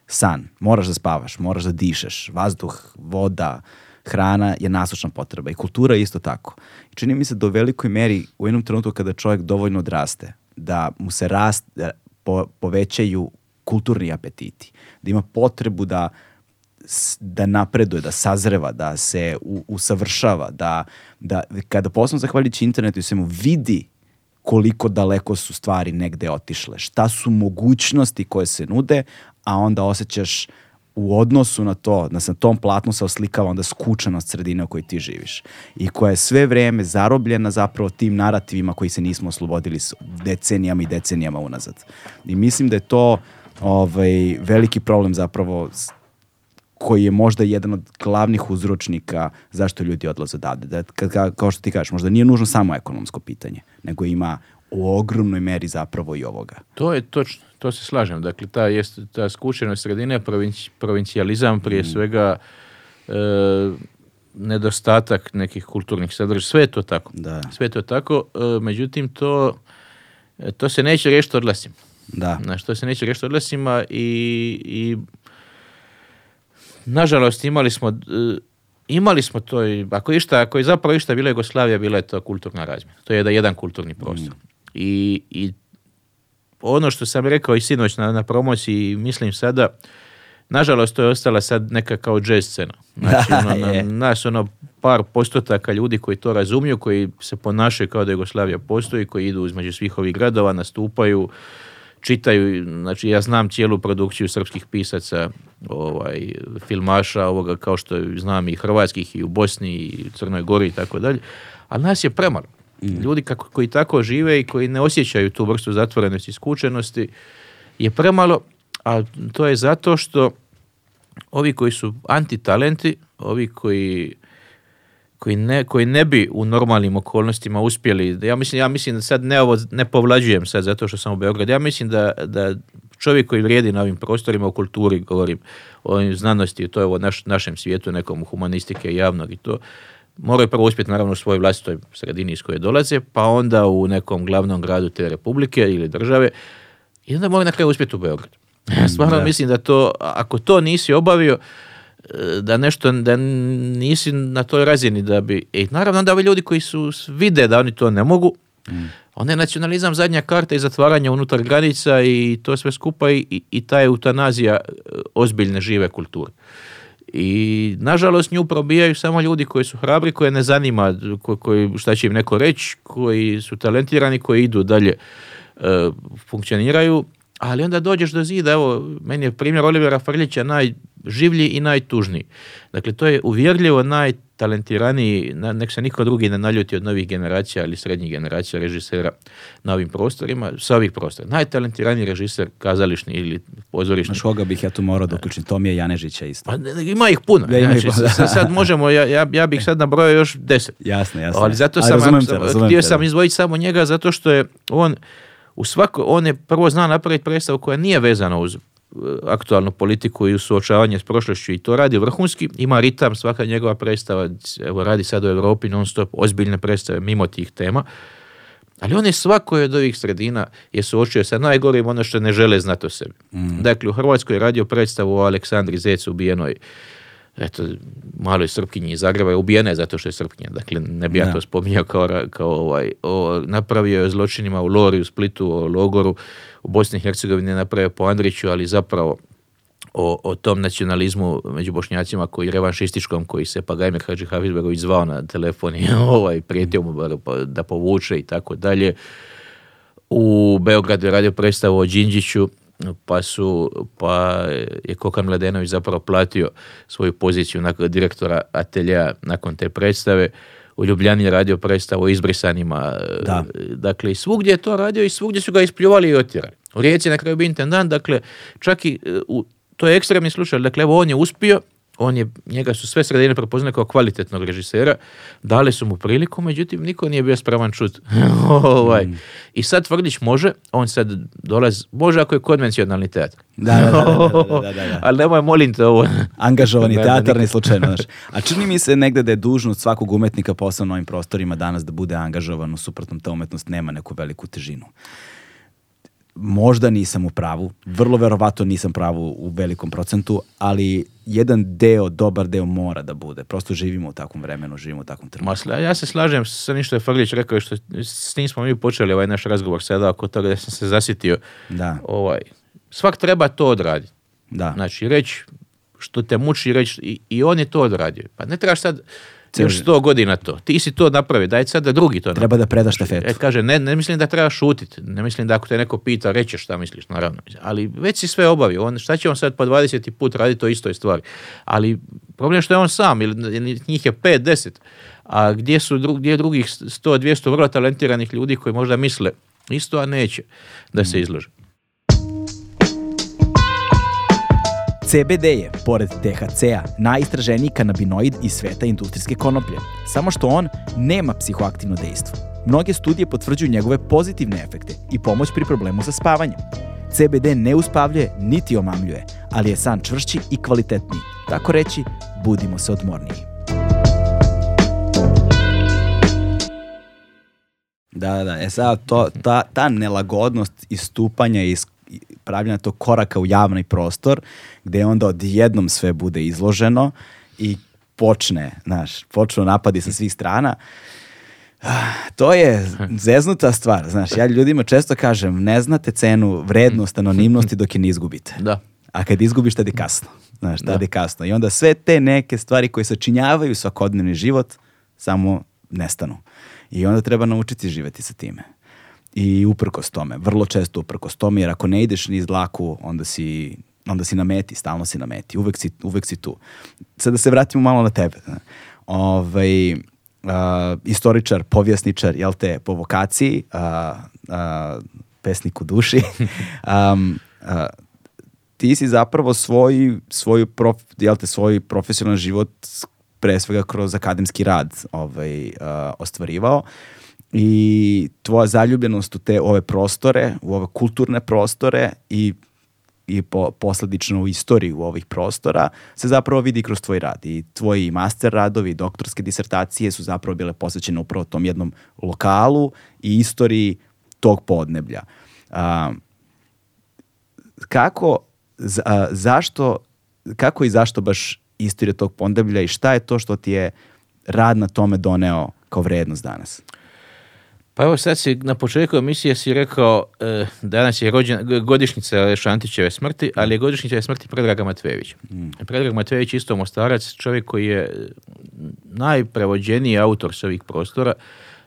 san, moraš da spavaš, moraš da dišeš, vazduh, voda, hrana je nasučna potreba i kultura je isto tako. čini mi se da u velikoj meri u jednom trenutku kada čovjek dovoljno odraste, da mu se rast, povećaju kulturni apetiti, da ima potrebu da da napreduje, da sazreva, da se usavršava, da, da kada posebno zahvaljujući internetu se mu vidi koliko daleko su stvari negde otišle, šta su mogućnosti koje se nude, a onda osjećaš u odnosu na to, da se na tom platnu se oslikava onda skučenost sredine u kojoj ti živiš i koja je sve vrijeme zarobljena zapravo tim narativima koji se nismo oslobodili decenijama i decenijama unazad. I mislim da je to ovaj, veliki problem zapravo koji je možda jedan od glavnih uzročnika zašto ljudi odlaze odavde. Da, ka, kao što ti kažeš, možda nije nužno samo ekonomsko pitanje, nego ima u ogromnoj meri zapravo i ovoga. To je točno to se slažem. Dakle, ta, jest, ta skučenost sredine, provincijalizam prije mm. svega e, nedostatak nekih kulturnih sadržaja. Sve je to tako. Da. Sve je to tako. E, međutim, to, e, to se neće riješiti odlasim Da. to se neće riješiti odlasima i, i nažalost imali smo e, imali smo to, ako išta, ako je zapravo išta bila Jugoslavija, bila je to kulturna razmjena. To je jedan kulturni prostor. Mm. I, I ono što sam rekao i sinoć na, na promociji, mislim sada, nažalost to je ostala sad neka kao jazz scena. [laughs] Znači, ono, na, nas ono par postotaka ljudi koji to razumiju, koji se ponašaju kao da Jugoslavija postoji, koji idu između svih ovih gradova, nastupaju, čitaju, znači ja znam cijelu produkciju srpskih pisaca, ovaj, filmaša, ovoga kao što znam i hrvatskih i u Bosni i Crnoj Gori i tako dalje, ali nas je premalo. Mm. Ljudi kako, koji tako žive i koji ne osjećaju tu vrstu zatvorenosti, skučenosti je premalo, a to je zato što ovi koji su antitalenti, ovi koji koji ne, koji ne bi u normalnim okolnostima uspjeli, ja mislim, ja mislim da sad ne, ovo, ne povlađujem sad zato što sam u Beogradu, ja mislim da, da čovjek koji vrijedi na ovim prostorima, o kulturi govorim, o znanosti, to je u našem svijetu, nekom humanistike javnog i to, moraju prvo uspjeti naravno u svojoj vlastitoj sredini iz koje dolaze, pa onda u nekom glavnom gradu te republike ili države i onda moraju na kraju uspjeti u Beogradu. Mm, stvarno mislim da to, ako to nisi obavio, e, da nešto, da nisi na toj razini da bi, i e, naravno onda ovi ljudi koji su vide da oni to ne mogu, mm. onda je nacionalizam zadnja karta i zatvaranje unutar granica i to sve skupa i, i ta eutanazija e, ozbiljne žive kulture. I nažalost nju probijaju samo ljudi koji su hrabri, koje ne zanima koji, šta će im neko reći, koji su talentirani, koji idu dalje, e, funkcioniraju. Ali onda dođeš do zida, evo, meni je primjer Olivera Frljića najživlji i najtužniji. Dakle, to je uvjerljivo naj, talentiraniji, nek se niko drugi ne naljuti od novih generacija ili srednjih generacija režisera na ovim prostorima, sa ovih prostora. Najtalentiraniji režiser kazališni ili pozorišni. na šoga bih ja tu morao dokučiti? je Janežića isto. Pa, ima ih puno. Ja, znači, sad možemo, ja, bih sad nabrojao još deset. Jasno, jasno. Ali zato sam, htio sam izdvojiti samo njega zato što je on u svako, on je prvo zna napraviti predstavu koja nije vezana uz E, aktualnu politiku i suočavanje s prošlošću i to radi vrhunski. Ima ritam, svaka njegova predstava, evo radi sad u Europi non stop, ozbiljne predstave mimo tih tema. Ali on je svakoj od ovih sredina je suočio sa najgorim ono što ne žele znati o sebi. Mm. Dakle, u Hrvatskoj je radio predstavu o Aleksandri Zec ubijenoj eto, maloj Srpkinji iz Zagreba je ubijena zato što je Srpkinja. Dakle, ne bi ja to spominjao kao, kao ovaj, o, napravio je zločinima u Lori, u Splitu, o logoru, u Bosni i Hercegovini je napravio po Andriću, ali zapravo o, o, tom nacionalizmu među bošnjacima koji revanšističkom koji se Pagajmir Hadži Havizbegović zvao na telefon i [laughs] ovaj, prijetio mu da povuče i tako dalje. U Beogradu je radio predstavu o Đinđiću pa, su, pa je Kokan Mladenović zapravo platio svoju poziciju nakon, direktora atelja nakon te predstave. U Ljubljani je radio predstavu o izbrisanima. Da. Dakle, svugdje je to radio i svugdje su ga ispljuvali i otjerali. U Rijeci na kraju bi intendant, dakle, čak i e, to je ekstremni slučaj, dakle, evo on je uspio, on je, njega su sve sredine prepoznale kao kvalitetnog režisera, dali su mu priliku, međutim niko nije bio spravan čut. ovaj. Mm. I sad Tvrdić može, on sad dolazi, može ako je konvencionalni teatr Da, da, da, da, da Ali nemoj molim te ovo. Angažovani teatr ni slučajno. A čini mi se negde da je dužnost svakog umetnika na ovim prostorima danas da bude angažovan, u suprotnom ta umetnost nema neku veliku težinu možda nisam u pravu, vrlo verovato nisam pravu u velikom procentu, ali jedan deo, dobar deo mora da bude. Prosto živimo u takvom vremenu, živimo u takvom trenutku. ja se slažem sa ništa što je Faglić rekao što s tim smo mi počeli ovaj naš razgovor sada oko toga da sam se zasitio. Da. Ovaj, svak treba to odraditi. Da. Znači, reći što te muči, reći i, i on je to odradio. Pa ne trebaš sad još sto godina to. Ti si to napravi, daj sad da drugi to Treba da predaš štafetu. E, kaže, ne, ne mislim da treba šutiti, Ne mislim da ako te neko pita, rećeš šta misliš, naravno. Ali već si sve obavio. On, šta će on sad po 20 put raditi o istoj stvari? Ali problem je što je on sam, ili njih je 5, 10. A gdje su dru, drugih 100, 200 vrlo talentiranih ljudi koji možda misle isto, a neće da se mm. izlože. CBD je, pored THC-a, najistraženiji kanabinoid iz sveta industrijske konoplje, samo što on nema psihoaktivno dejstvo. Mnoge studije potvrđuju njegove pozitivne efekte i pomoć pri problemu sa spavanjem. CBD ne uspavljuje niti omamljuje, ali je san čvršći i kvalitetniji. Tako reći, budimo se odmorniji. Da, da, e sad to, ta, ta nelagodnost istupanja iz pravljena tog koraka u javni prostor gde onda odjednom sve bude izloženo i počne, znaš, počnu napadi sa svih strana. Ah, to je zeznuta stvar, znaš, ja ljudima često kažem, ne znate cenu, vrednost, anonimnosti dok je ne izgubite. Da. A kad izgubiš, tada je kasno. Znaš, tada je kasno. I onda sve te neke stvari koje sačinjavaju svakodnevni život, samo nestanu. I onda treba naučiti živeti sa time. I uprkos tome, vrlo često uprkos tome, jer ako ne ideš niz laku onda si onda si na meti, stalno si na meti, uvek si, uvek si tu. Sad da se vratimo malo na tebe. Ovaj, uh, istoričar, povjesničar, jel te, po vokaciji, uh, uh, pesnik u duši. um, [laughs] ti si zapravo svoj, svoj, prof, jel te, svoj profesionalni život pre svega kroz akademski rad ovaj, ostvarivao i tvoja zaljubljenost u te ove prostore, u ove kulturne prostore i i po, posledično u istoriju ovih prostora se zapravo vidi kroz tvoj rad i tvoji master radovi, doktorske disertacije su zapravo bile posvećene upravo tom jednom lokalu i istoriji tog podneblja. kako, zašto, kako i zašto baš istorija tog podneblja i šta je to što ti je rad na tome doneo kao vrednost danas? Pa evo sad si na početku emisije si rekao e, danas je rođen, godišnjica Šantićeve smrti, ali je godišnjica smrti Predraga Matvejević. Mm. Predrag Matvejević isto mostarac, čovjek koji je najprevođeniji autor s ovih prostora.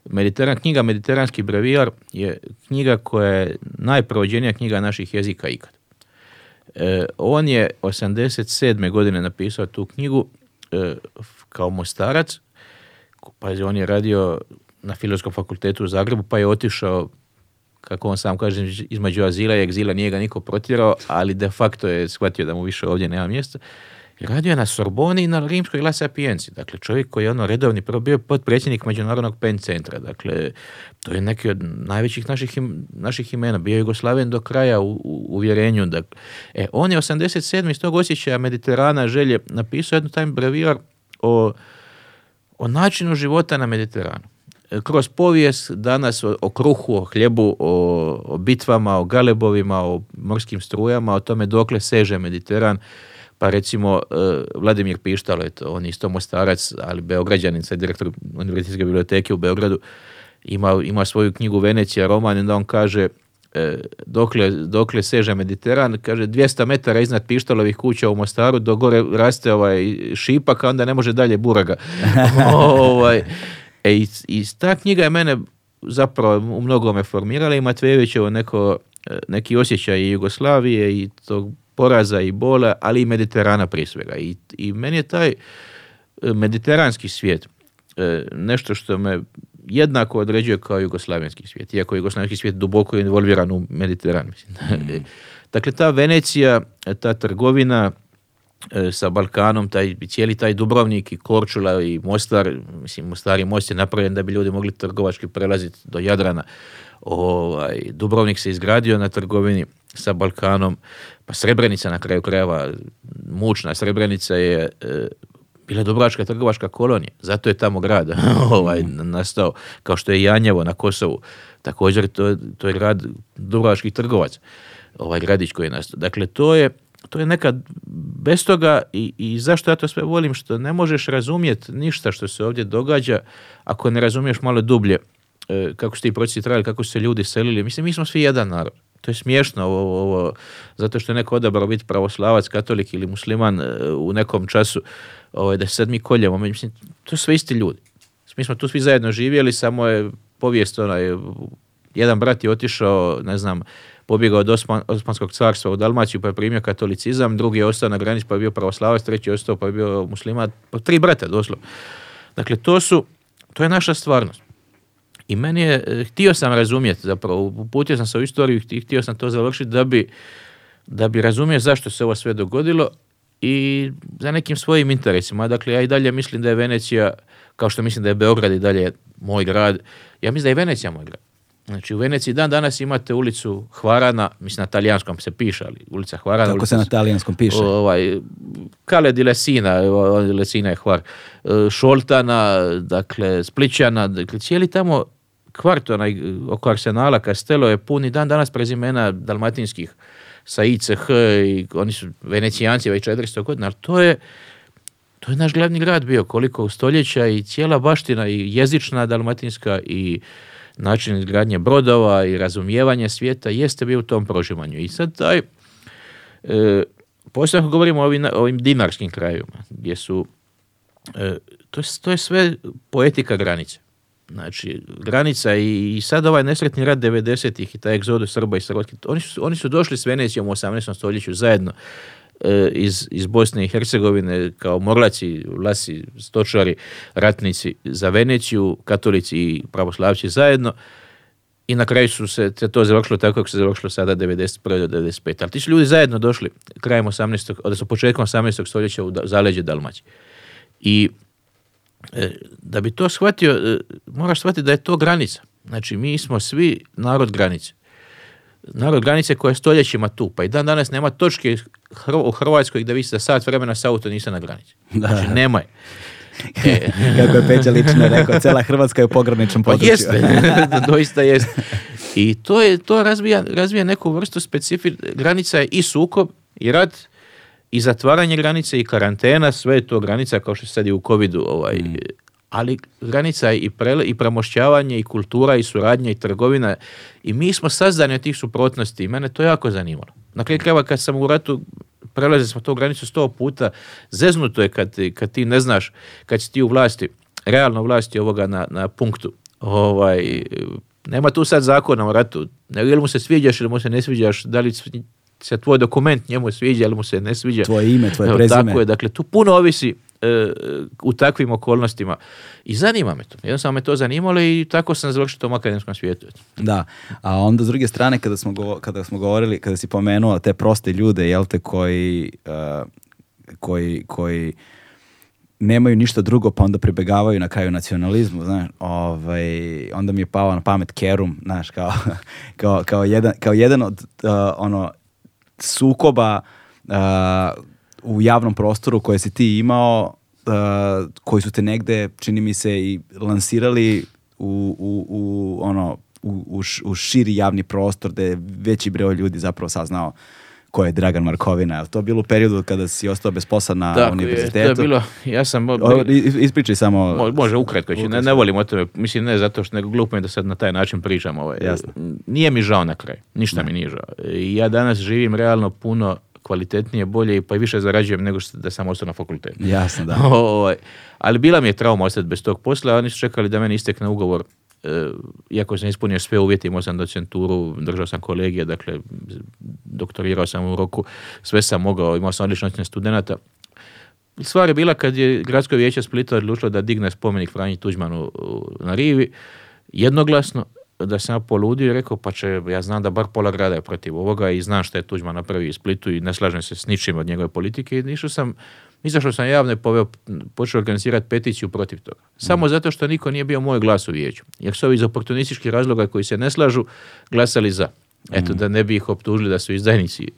Mediteran, knjiga Mediteranski brevijar je knjiga koja je najprevođenija knjiga naših jezika ikad. E, on je 87. godine napisao tu knjigu e, kao mostarac. Pazi, on je radio na filozofskom fakultetu u Zagrebu, pa je otišao, kako on sam kaže, između azila i egzila, nije ga niko protjerao, ali de facto je shvatio da mu više ovdje nema mjesta. radio je na Sorboni i na Rimskoj La Sapienci. Dakle, čovjek koji je ono redovni prvo bio potpredsjednik Međunarodnog PEN centra. Dakle, to je neki od najvećih naših, imena. Bio je Jugoslaven do kraja u, uvjerenju. e, on je 87. iz tog osjećaja Mediterana želje napisao jednu taj brevijar o, o načinu života na Mediteranu kroz povijest danas o kruhu, o hljebu, o, o bitvama, o galebovima, o morskim strujama, o tome dokle seže Mediteran. Pa recimo e, Vladimir Pištalo, eto, on je isto mostarac, ali beograđanin, sad direktor Univerzitetske biblioteke u Beogradu, ima, ima svoju knjigu Venecija, roman, i onda on kaže e, dokle, dokle seže Mediteran, kaže 200 metara iznad Pištalovih kuća u Mostaru, do gore raste ovaj šipak, a onda ne može dalje buraga. [laughs] ovaj, E, i, i ta knjiga je mene zapravo u mnogome formirala i Matvejevićevo neko, e, neki osjećaj Jugoslavije i tog poraza i bola, ali i Mediterana prije svega. I, i meni je taj e, mediteranski svijet e, nešto što me jednako određuje kao jugoslavenski svijet, iako je jugoslavenski svijet duboko involviran u Mediteran. Mm. [laughs] dakle, ta Venecija, ta trgovina, E, sa Balkanom, taj, cijeli taj Dubrovnik i Korčula i Mostar, mislim Mostar Most je napravljen da bi ljudi mogli trgovački prelaziti do Jadrana. Ovaj, Dubrovnik se izgradio na trgovini sa Balkanom, pa Srebrenica na kraju krajeva, mučna Srebrenica je e, bila Dubrovačka trgovačka kolonija, zato je tamo grad [laughs] ovaj, mm. nastao, kao što je Janjevo na Kosovu, također to, to je grad Dubrovačkih trgovaca, ovaj gradić koji je nastao. Dakle, to je to je nekad bez toga i, i zašto ja to sve volim, što ne možeš razumjeti ništa što se ovdje događa ako ne razumiješ malo dublje e, kako su ti procesi trajali, kako su se ljudi selili. Mislim, mi smo svi jedan narod. To je smiješno ovo, zato što je neko odabrao biti pravoslavac, katolik ili musliman e, u nekom času ovaj, da se sad mi koljemo. Mislim, to su sve isti ljudi. Mi smo tu svi zajedno živjeli, samo je povijest onaj, jedan brat je otišao, ne znam, pobjegao od Osmanskog carstva u Dalmaciju pa je primio katolicizam, drugi je ostao na granici pa je bio pravoslavac, treći je ostao pa je bio musliman, pa tri brata doslovno. Dakle, to su, to je naša stvarnost. I meni je, eh, htio sam razumjeti zapravo, uputio sam se u istoriju i htio sam to završiti da bi, da bi razumio zašto se ovo sve dogodilo i za nekim svojim interesima. Dakle, ja i dalje mislim da je Venecija, kao što mislim da je Beograd i dalje moj grad, ja mislim da je Venecija moj grad. Znači u Veneciji dan danas imate ulicu Hvarana, mislim na talijanskom se piše, ali ulica Hvarana. Kako se na talijanskom piše? Ovaj, Kale di Lesina, je Hvar, e, Šoltana, dakle Splićana, dakle cijeli tamo kvart onaj, oko Arsenala, Kastelo, je pun i dan danas prezimena dalmatinskih sa ICH oni su venecijanci već 400 godina, ali to je to je naš glavni grad bio koliko stoljeća i cijela baština i jezična dalmatinska i način izgradnje brodova i razumijevanje svijeta jeste bio u tom prožimanju. I sad taj, e, ako govorimo o ovim, ovim dinarskim krajevima, gdje su, e, to, je, to je sve poetika granice. Znači, granica i, i sad ovaj nesretni rat 90-ih i taj egzodus Srba i Srbotke, oni su, oni su došli s Venecijom u 18. stoljeću zajedno E, iz, iz Bosne i Hercegovine kao morlaci, vlasi, stočari, ratnici za Veneciju, katolici i pravoslavci zajedno. I na kraju su se to završilo tako kako se završilo sada 91. do 95. Ali ti su ljudi zajedno došli krajem 18. su početkom 18. stoljeća u zaleđe Dalmaći. I e, da bi to shvatio, e, moraš shvatiti da je to granica. Znači, mi smo svi narod granice narod granice koja je stoljećima tu, pa i dan danas nema točke u Hrvatskoj gdje vi za sat vremena sa auto niste na granici. Znači, je. [laughs] Kako je Peđa lično rekao, cela Hrvatska je u pograničnom pa području. Pa jeste, [laughs] doista jeste. I to, je, to razvija, neku vrstu specifi, granica je i sukob, i rad, i zatvaranje granice, i karantena, sve je to granica kao što se sad i u covid ovaj, mm ali granica i, pre i premošćavanje i kultura i suradnja i trgovina i mi smo sazdani od tih suprotnosti i mene to jako zanimalo. Na kraju krajeva kad sam u ratu prelazili smo to granicu sto puta, zeznuto je kad, kad ti ne znaš, kad si ti u vlasti, realno vlasti ovoga na, na punktu. Ovaj, nema tu sad zakona u ratu. Ne, ili mu se sviđaš ili mu se ne sviđaš, da li se tvoj dokument njemu sviđa ili mu se ne sviđa. Tvoje ime, tvoje prezime. Tako je, dakle tu puno ovisi E, u takvim okolnostima. I zanima me to. Jednostavno me to zanimalo i tako sam završio u tom akademskom svijetu. Da, a onda s druge strane kada smo, kada smo govorili, kada si pomenuo te proste ljude, jel te, koji, e, koji, koji nemaju ništa drugo, pa onda pribegavaju na kraju nacionalizmu, znaš, ovaj, onda mi je pao na pamet Kerum, znaš, [laughs] kao, kao, jedan, kao jedan od e, ono, sukoba uh, u javnom prostoru koje si ti imao, e, koji su te negde, čini mi se, i lansirali u, u, ono, u, širi javni prostor da je veći broj ljudi zapravo saznao ko je Dragan Markovina. Je to bilo u periodu kada si ostao bez posla na Tako univerzitetu? Je, to je bilo, ja sam... O, ispričaj samo... može, ukratko ću, znači, ne, ne volim o tome, mislim ne zato što, nego glupo je da sad na taj način pričam. Ovaj. Nije mi žao na kraj, ništa mi nije žao. Ja danas živim realno puno kvalitetnije, bolje i pa i više zarađujem nego što da sam ostao na fakultetu. Jasno, da. [laughs] o, ovaj, ali bila mi je trauma ostati bez tog posla, oni su čekali da meni istekne ugovor e, iako sam ispunio sve uvjete, imao sam docenturu, držao sam kolegije, dakle, doktorirao sam u roku, sve sam mogao, imao sam odlično studenta. Stvar je bila kad je gradsko vijeće Splita odlučilo da digne spomenik Franji Tuđmanu na Rivi, jednoglasno, da sam ja poludio i rekao, pa će, ja znam da bar pola grada je protiv ovoga i znam što je Tuđman napravio prvi Splitu i ne slažem se s ničim od njegove politike i išao sam, izašao sam javno poveo, počeo organizirati peticiju protiv toga. Samo mm. zato što niko nije bio moj glas u vijeću. Jer su ovi iz oportunističkih razloga koji se ne slažu glasali za. Eto, mm. da ne bi ih optužili da su izdajnici.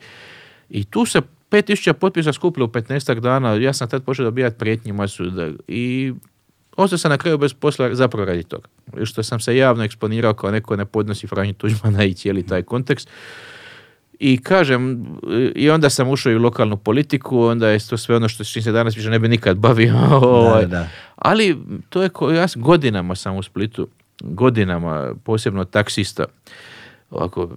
I tu se 5000 potpisa skupilo u 15 dana. Ja sam tad počeo dobijati prijetnje. Su, da, I ostao sam na kraju bez posla zapravo radi toga. Što sam se javno eksponirao kao neko ne podnosi Franju Tuđmana i cijeli taj kontekst. I kažem, i onda sam ušao i u lokalnu politiku, onda je to sve ono što čim se danas više ne bi nikad bavio. [laughs] Ovaj. Ali to je, ko, ja godinama sam u Splitu, godinama, posebno taksista, ovako,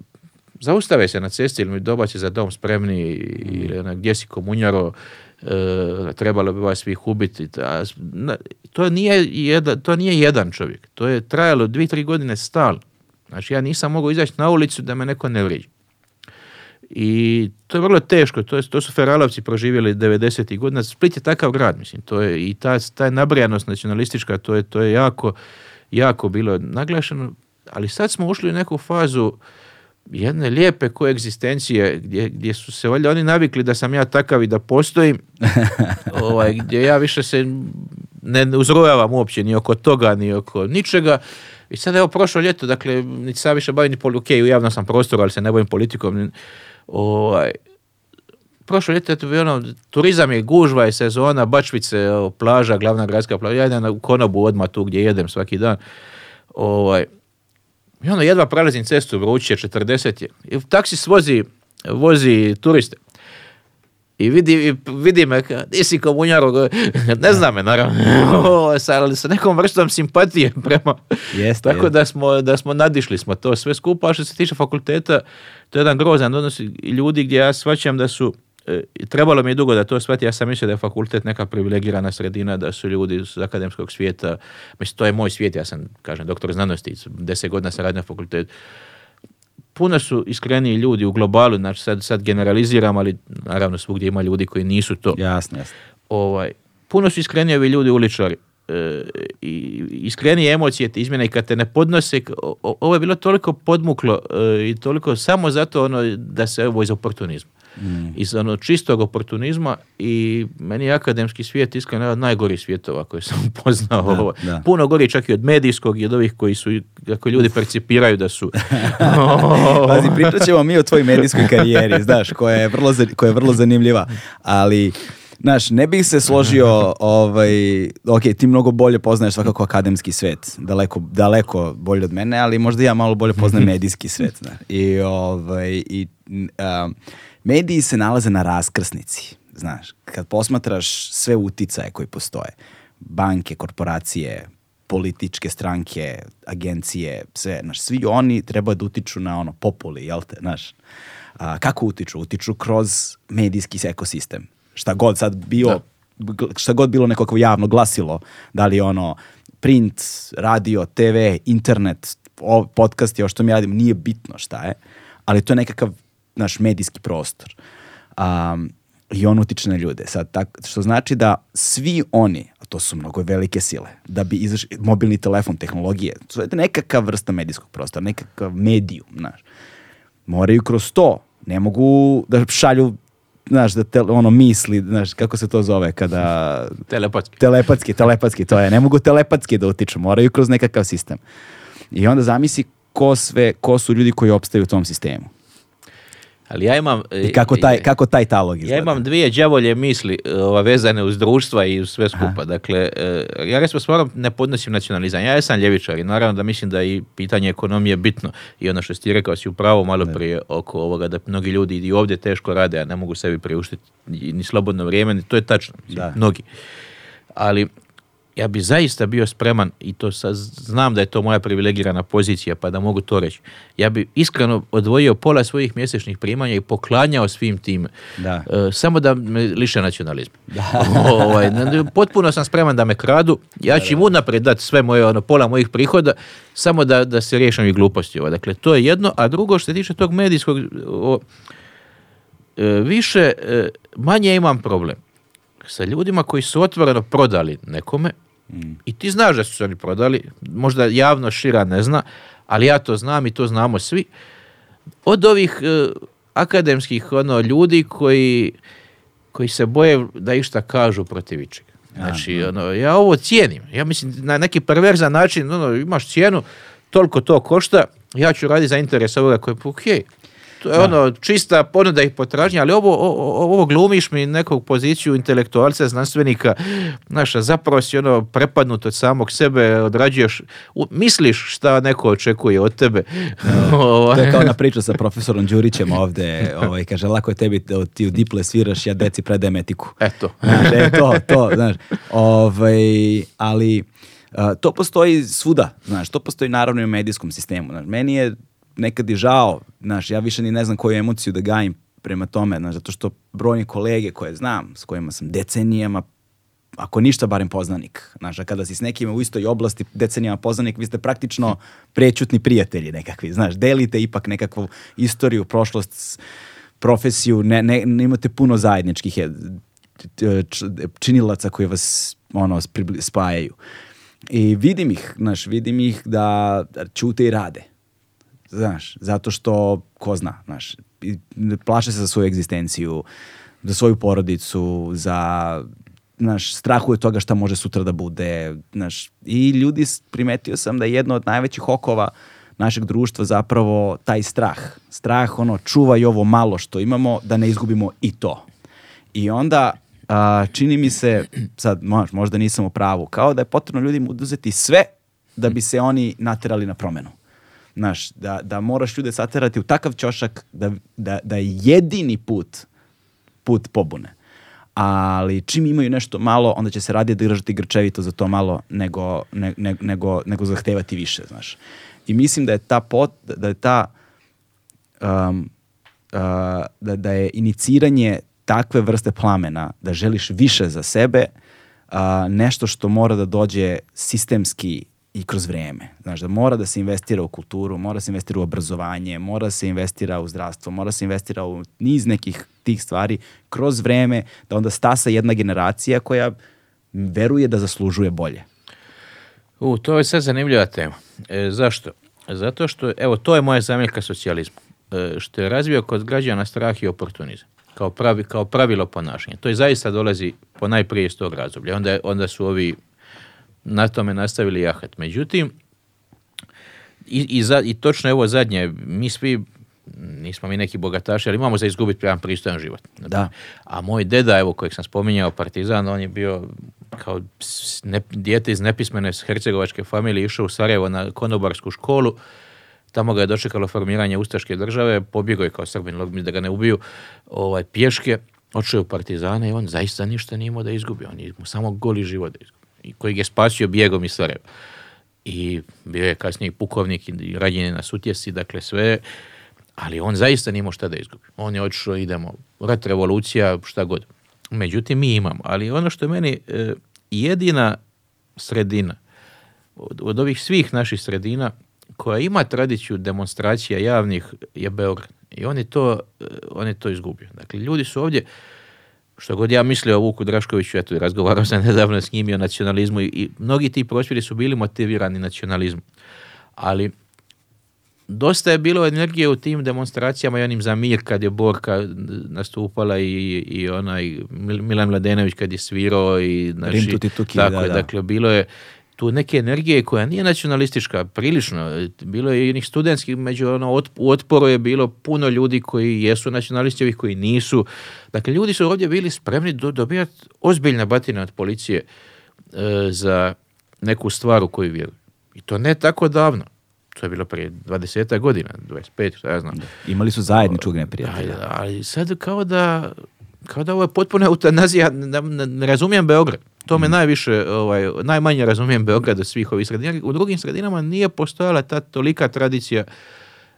zaustave se na cesti ili mi dobaće za dom spremni ili mm. gdje si komunjaro, e, trebalo bi vas svih ubiti. to, nije jedan, to nije jedan čovjek. To je trajalo dvije, tri godine stalno. Znači ja nisam mogao izaći na ulicu da me neko ne vrijeđa. I to je vrlo teško, to, to su Feralovci proživjeli 90. godina, Split je takav grad, mislim, to je i ta, ta nabrijanost nacionalistička, to je, to je jako, jako bilo naglašeno, ali sad smo ušli u neku fazu jedne lijepe koegzistencije gdje, gdje su se valjda oni navikli da sam ja takav i da postojim, [laughs] ovaj, gdje ja više se ne uzrojavam uopće ni oko toga, ni oko ničega. I sad evo prošlo ljeto, dakle, niti sam više bavim ni pol, ok, u javnom sam prostoru, ali se ne bavim politikom. Ovaj, prošlo ljeto, eto, ono, turizam je gužva, i sezona, bačvice, plaža, glavna gradska plaža, ja idem u konobu odmah tu gdje jedem svaki dan. Ovaj, i onda jedva prelazim cestu, vruće, 40 je. I taksi svozi vozi turiste. I vidi, vidi me, komunjaro, ne zna me naravno, [laughs] o, sa, sa nekom vrstom simpatije prema. Tako da smo, da smo nadišli smo to sve skupa, a što se tiče fakulteta, to je jedan grozan odnos ljudi gdje ja shvaćam da su E, trebalo mi je dugo da to shvati, ja sam mislio da je fakultet neka privilegirana sredina, da su ljudi iz akademskog svijeta, mislim, to je moj svijet, ja sam, kažem, doktor znanosti, deset godina sam radio na fakultetu, puno su iskreniji ljudi u globalu, znači sad, sad generaliziram, ali naravno svugdje ima ljudi koji nisu to. Jasno, jasno. Ovaj, puno su iskreniji ovi ljudi uličari. E, i iskrenije emocije te izmjene i kad te ne podnose, ovo je bilo toliko podmuklo e, i toliko samo zato ono da se ovo iz oportunizma. Mm. Iz ono, čistog oportunizma i meni je akademski svijet iskreno jedan najgori svijetova koje sam [laughs] upoznao. Puno gori čak i od medijskog i od ovih koji su, kako ljudi percipiraju da su... [laughs] Pazi, pričat ćemo mi o tvojoj medijskoj karijeri, znaš, koja je vrlo, koja je vrlo zanimljiva, ali... Znaš, ne bih se složio, ovaj, ok, ti mnogo bolje poznaješ svakako akademski svet, daleko, daleko bolje od mene, ali možda ja malo bolje poznajem [laughs] medijski svet. I, ovaj, i Mediji se nalaze na raskrsnici, znaš, kad posmatraš sve uticaje koji postoje, banke, korporacije, političke stranke, agencije, sve, svi oni trebaju da utiču na ono populi, jel te, znaš, a, kako utiču? Utiču kroz medijski ekosistem. Šta god sad bio, šta god bilo nekako javno glasilo, da li ono print, radio, TV, internet, podcast, još što mi radim, nije bitno šta je, ali to je nekakav naš medijski prostor. i on utiče na ljude. Sad, što znači da svi oni, a to su mnogo velike sile, da bi mobilni telefon, tehnologije, to je nekakav vrsta medijskog prostora, nekakav medijum, znaš. Moraju kroz to, ne mogu da šalju znaš, da ono misli, znaš, kako se to zove kada... [laughs] telepatski. Telepatski, telepatski, to je. Ne mogu telepatski da utiču, moraju kroz nekakav sistem. I onda zamisli ko sve, ko su ljudi koji opstaju u tom sistemu. Ali ja imam... E, I kako taj, e, kako taj talog izgleda? Ja imam dvije đavolje misli e, ova, vezane uz društva i uz sve skupa. Dakle, ja recimo stvarno ne podnosim nacionalizam. Ja sam ljevičar i naravno da mislim da je i pitanje ekonomije bitno. I ono što ste rekao si upravo malo prije oko ovoga da mnogi ljudi i ovdje teško rade, a ne mogu sebi priuštiti ni slobodno vrijeme, to je tačno. Da. Mnogi. Ali ja bi zaista bio spreman i to sa, znam da je to moja privilegirana pozicija pa da mogu to reći. Ja bi iskreno odvojio pola svojih mjesečnih primanja i poklanjao svim tim da. E, samo da me liše nacionalizma. [laughs] Ovaj, potpuno sam spreman da me kradu. Ja ću im unaprijed dati sve moje ono pola mojih prihoda samo da, da se riješim i gluposti. Ovaj. Dakle to je jedno, a drugo što se tiče tog medijskog e, više e, manje imam problem sa ljudima koji su otvoreno prodali nekome mm. i ti znaš da su se oni prodali, možda javno šira ne zna, ali ja to znam i to znamo svi. Od ovih e, akademskih ono, ljudi koji, koji se boje da išta kažu protiv ičega. Znači, ono, ja ovo cijenim. Ja mislim, na neki perverzan način, ono, imaš cijenu, toliko to košta, ja ću raditi za interes ovoga koji je okay to je ono čista ponuda i potražnja, ali ovo, o, ovo glumiš mi nekog poziciju intelektualca, znanstvenika, naša zapravo si ono prepadnut od samog sebe, odrađuješ, misliš šta neko očekuje od tebe. [laughs] Ovaj. to je kao na priču sa profesorom Đurićem ovde, ovaj, kaže, lako je tebi, ti u diple sviraš, ja deci predajem etiku. Eto. [laughs] Znaš, e, to, to, znaš, ovaj, ali... to postoji svuda, znaš, to postoji naravno i u medijskom sistemu. Znaš, meni je nekad je žao, znaš, ja više ni ne znam koju emociju da gajim prema tome, zato što brojni kolege koje znam, s kojima sam decenijama, ako ništa, barem poznanik, znaš, a kada si s nekim u istoj oblasti decenijama poznanik, vi ste praktično prećutni prijatelji nekakvi, znaš, delite ipak nekakvu istoriju, prošlost, profesiju, ne, ne, imate puno zajedničkih e, e, e, činilaca koji vas ono, spajaju. I vidim ih, znaš, vidim ih da čute i rade znaš, zato što ko zna, znaš, plaše se za svoju egzistenciju, za svoju porodicu, za znaš, strahuje toga šta može sutra da bude, znaš, i ljudi primetio sam da je jedno od najvećih okova našeg društva zapravo taj strah. Strah, ono, čuvaj ovo malo što imamo da ne izgubimo i to. I onda čini mi se, sad možda nisam u pravu, kao da je potrebno ljudima uduzeti sve da bi se oni naterali na promenu. Znaš, da, da moraš ljude saterati u takav čošak da, da, da je jedini put put pobune ali čim imaju nešto malo, onda će se radije držati grčevito za to malo nego, ne, nego, nego zahtevati više, znaš. I mislim da je ta da je ta um, uh, da, da je iniciranje takve vrste plamena, da želiš više za sebe, uh, nešto što mora da dođe sistemski i kroz vrijeme. Znaš, da mora da se investira u kulturu, mora se investira u obrazovanje, mora se investira u zdravstvo, mora se investira u niz nekih tih stvari kroz vrijeme, da onda stasa jedna generacija koja veruje da zaslužuje bolje. U, to je sad zanimljiva tema. E, zašto? Zato što, evo, to je moja zamjerka socijalizmu. E, što je razvio kod građana strah i oportunizam. Kao, pravi, kao pravilo ponašanja. To je zaista dolazi po najprije iz tog razdoblja. Onda, onda su ovi na tome nastavili jahat. Međutim, i, za, i točno je ovo zadnje, mi svi nismo mi neki bogataši, ali imamo za izgubiti jedan pristojan život. Da. A moj deda, evo kojeg sam spominjao, partizan, on je bio kao ne, dijete iz nepismene hercegovačke familije, išao u Sarajevo na konobarsku školu, tamo ga je dočekalo formiranje Ustaške države, pobjegao je kao Srbin, da ga ne ubiju, ovaj, pješke, očeo partizane i on zaista ništa nije imao da izgubi, on je samo goli život da izgubi kojeg je spasio bijegom iz Sarajeva. I bio je kasnije pukovnik i ranjen na sutjesi, dakle sve, ali on zaista nije šta da izgubi. On je otišao, idemo, rat, revolucija, šta god. Međutim, mi imamo. Ali ono što je meni e, jedina sredina od, ovih svih naših sredina koja ima tradiciju demonstracija javnih je Beograd. I on to, e, on je to izgubio. Dakle, ljudi su ovdje što god ja mislio o Vuku Draškoviću, eto, razgovarao sam nedavno s njim i o nacionalizmu i, mnogi ti prosvjedi su bili motivirani nacionalizmu. Ali dosta je bilo energije u tim demonstracijama i onim za mir kad je Borka nastupala i, i onaj Milan Mladenović kad je svirao i znači, tako, da, da. dakle bilo je neke energije koja nije nacionalistička, prilično. Bilo je i onih studentskih, među ono, u otporu je bilo puno ljudi koji jesu nacionalisti, ovih koji nisu. Dakle, ljudi su ovdje bili spremni do, dobijati ozbiljna batina od policije e, za neku stvar u koju vjeruju. I to ne tako davno. To je bilo prije 20 godina, 25, šta ja znam. Imali su zajedničkog čugne Ali, ali sad kao da, kao da ovo je potpuna eutanazija, ne, ne razumijem Beograd. To me mhm. najviše, ovaj, najmanje razumijem Beograd od svih ovih sredina. U drugim sredinama nije postojala ta tolika tradicija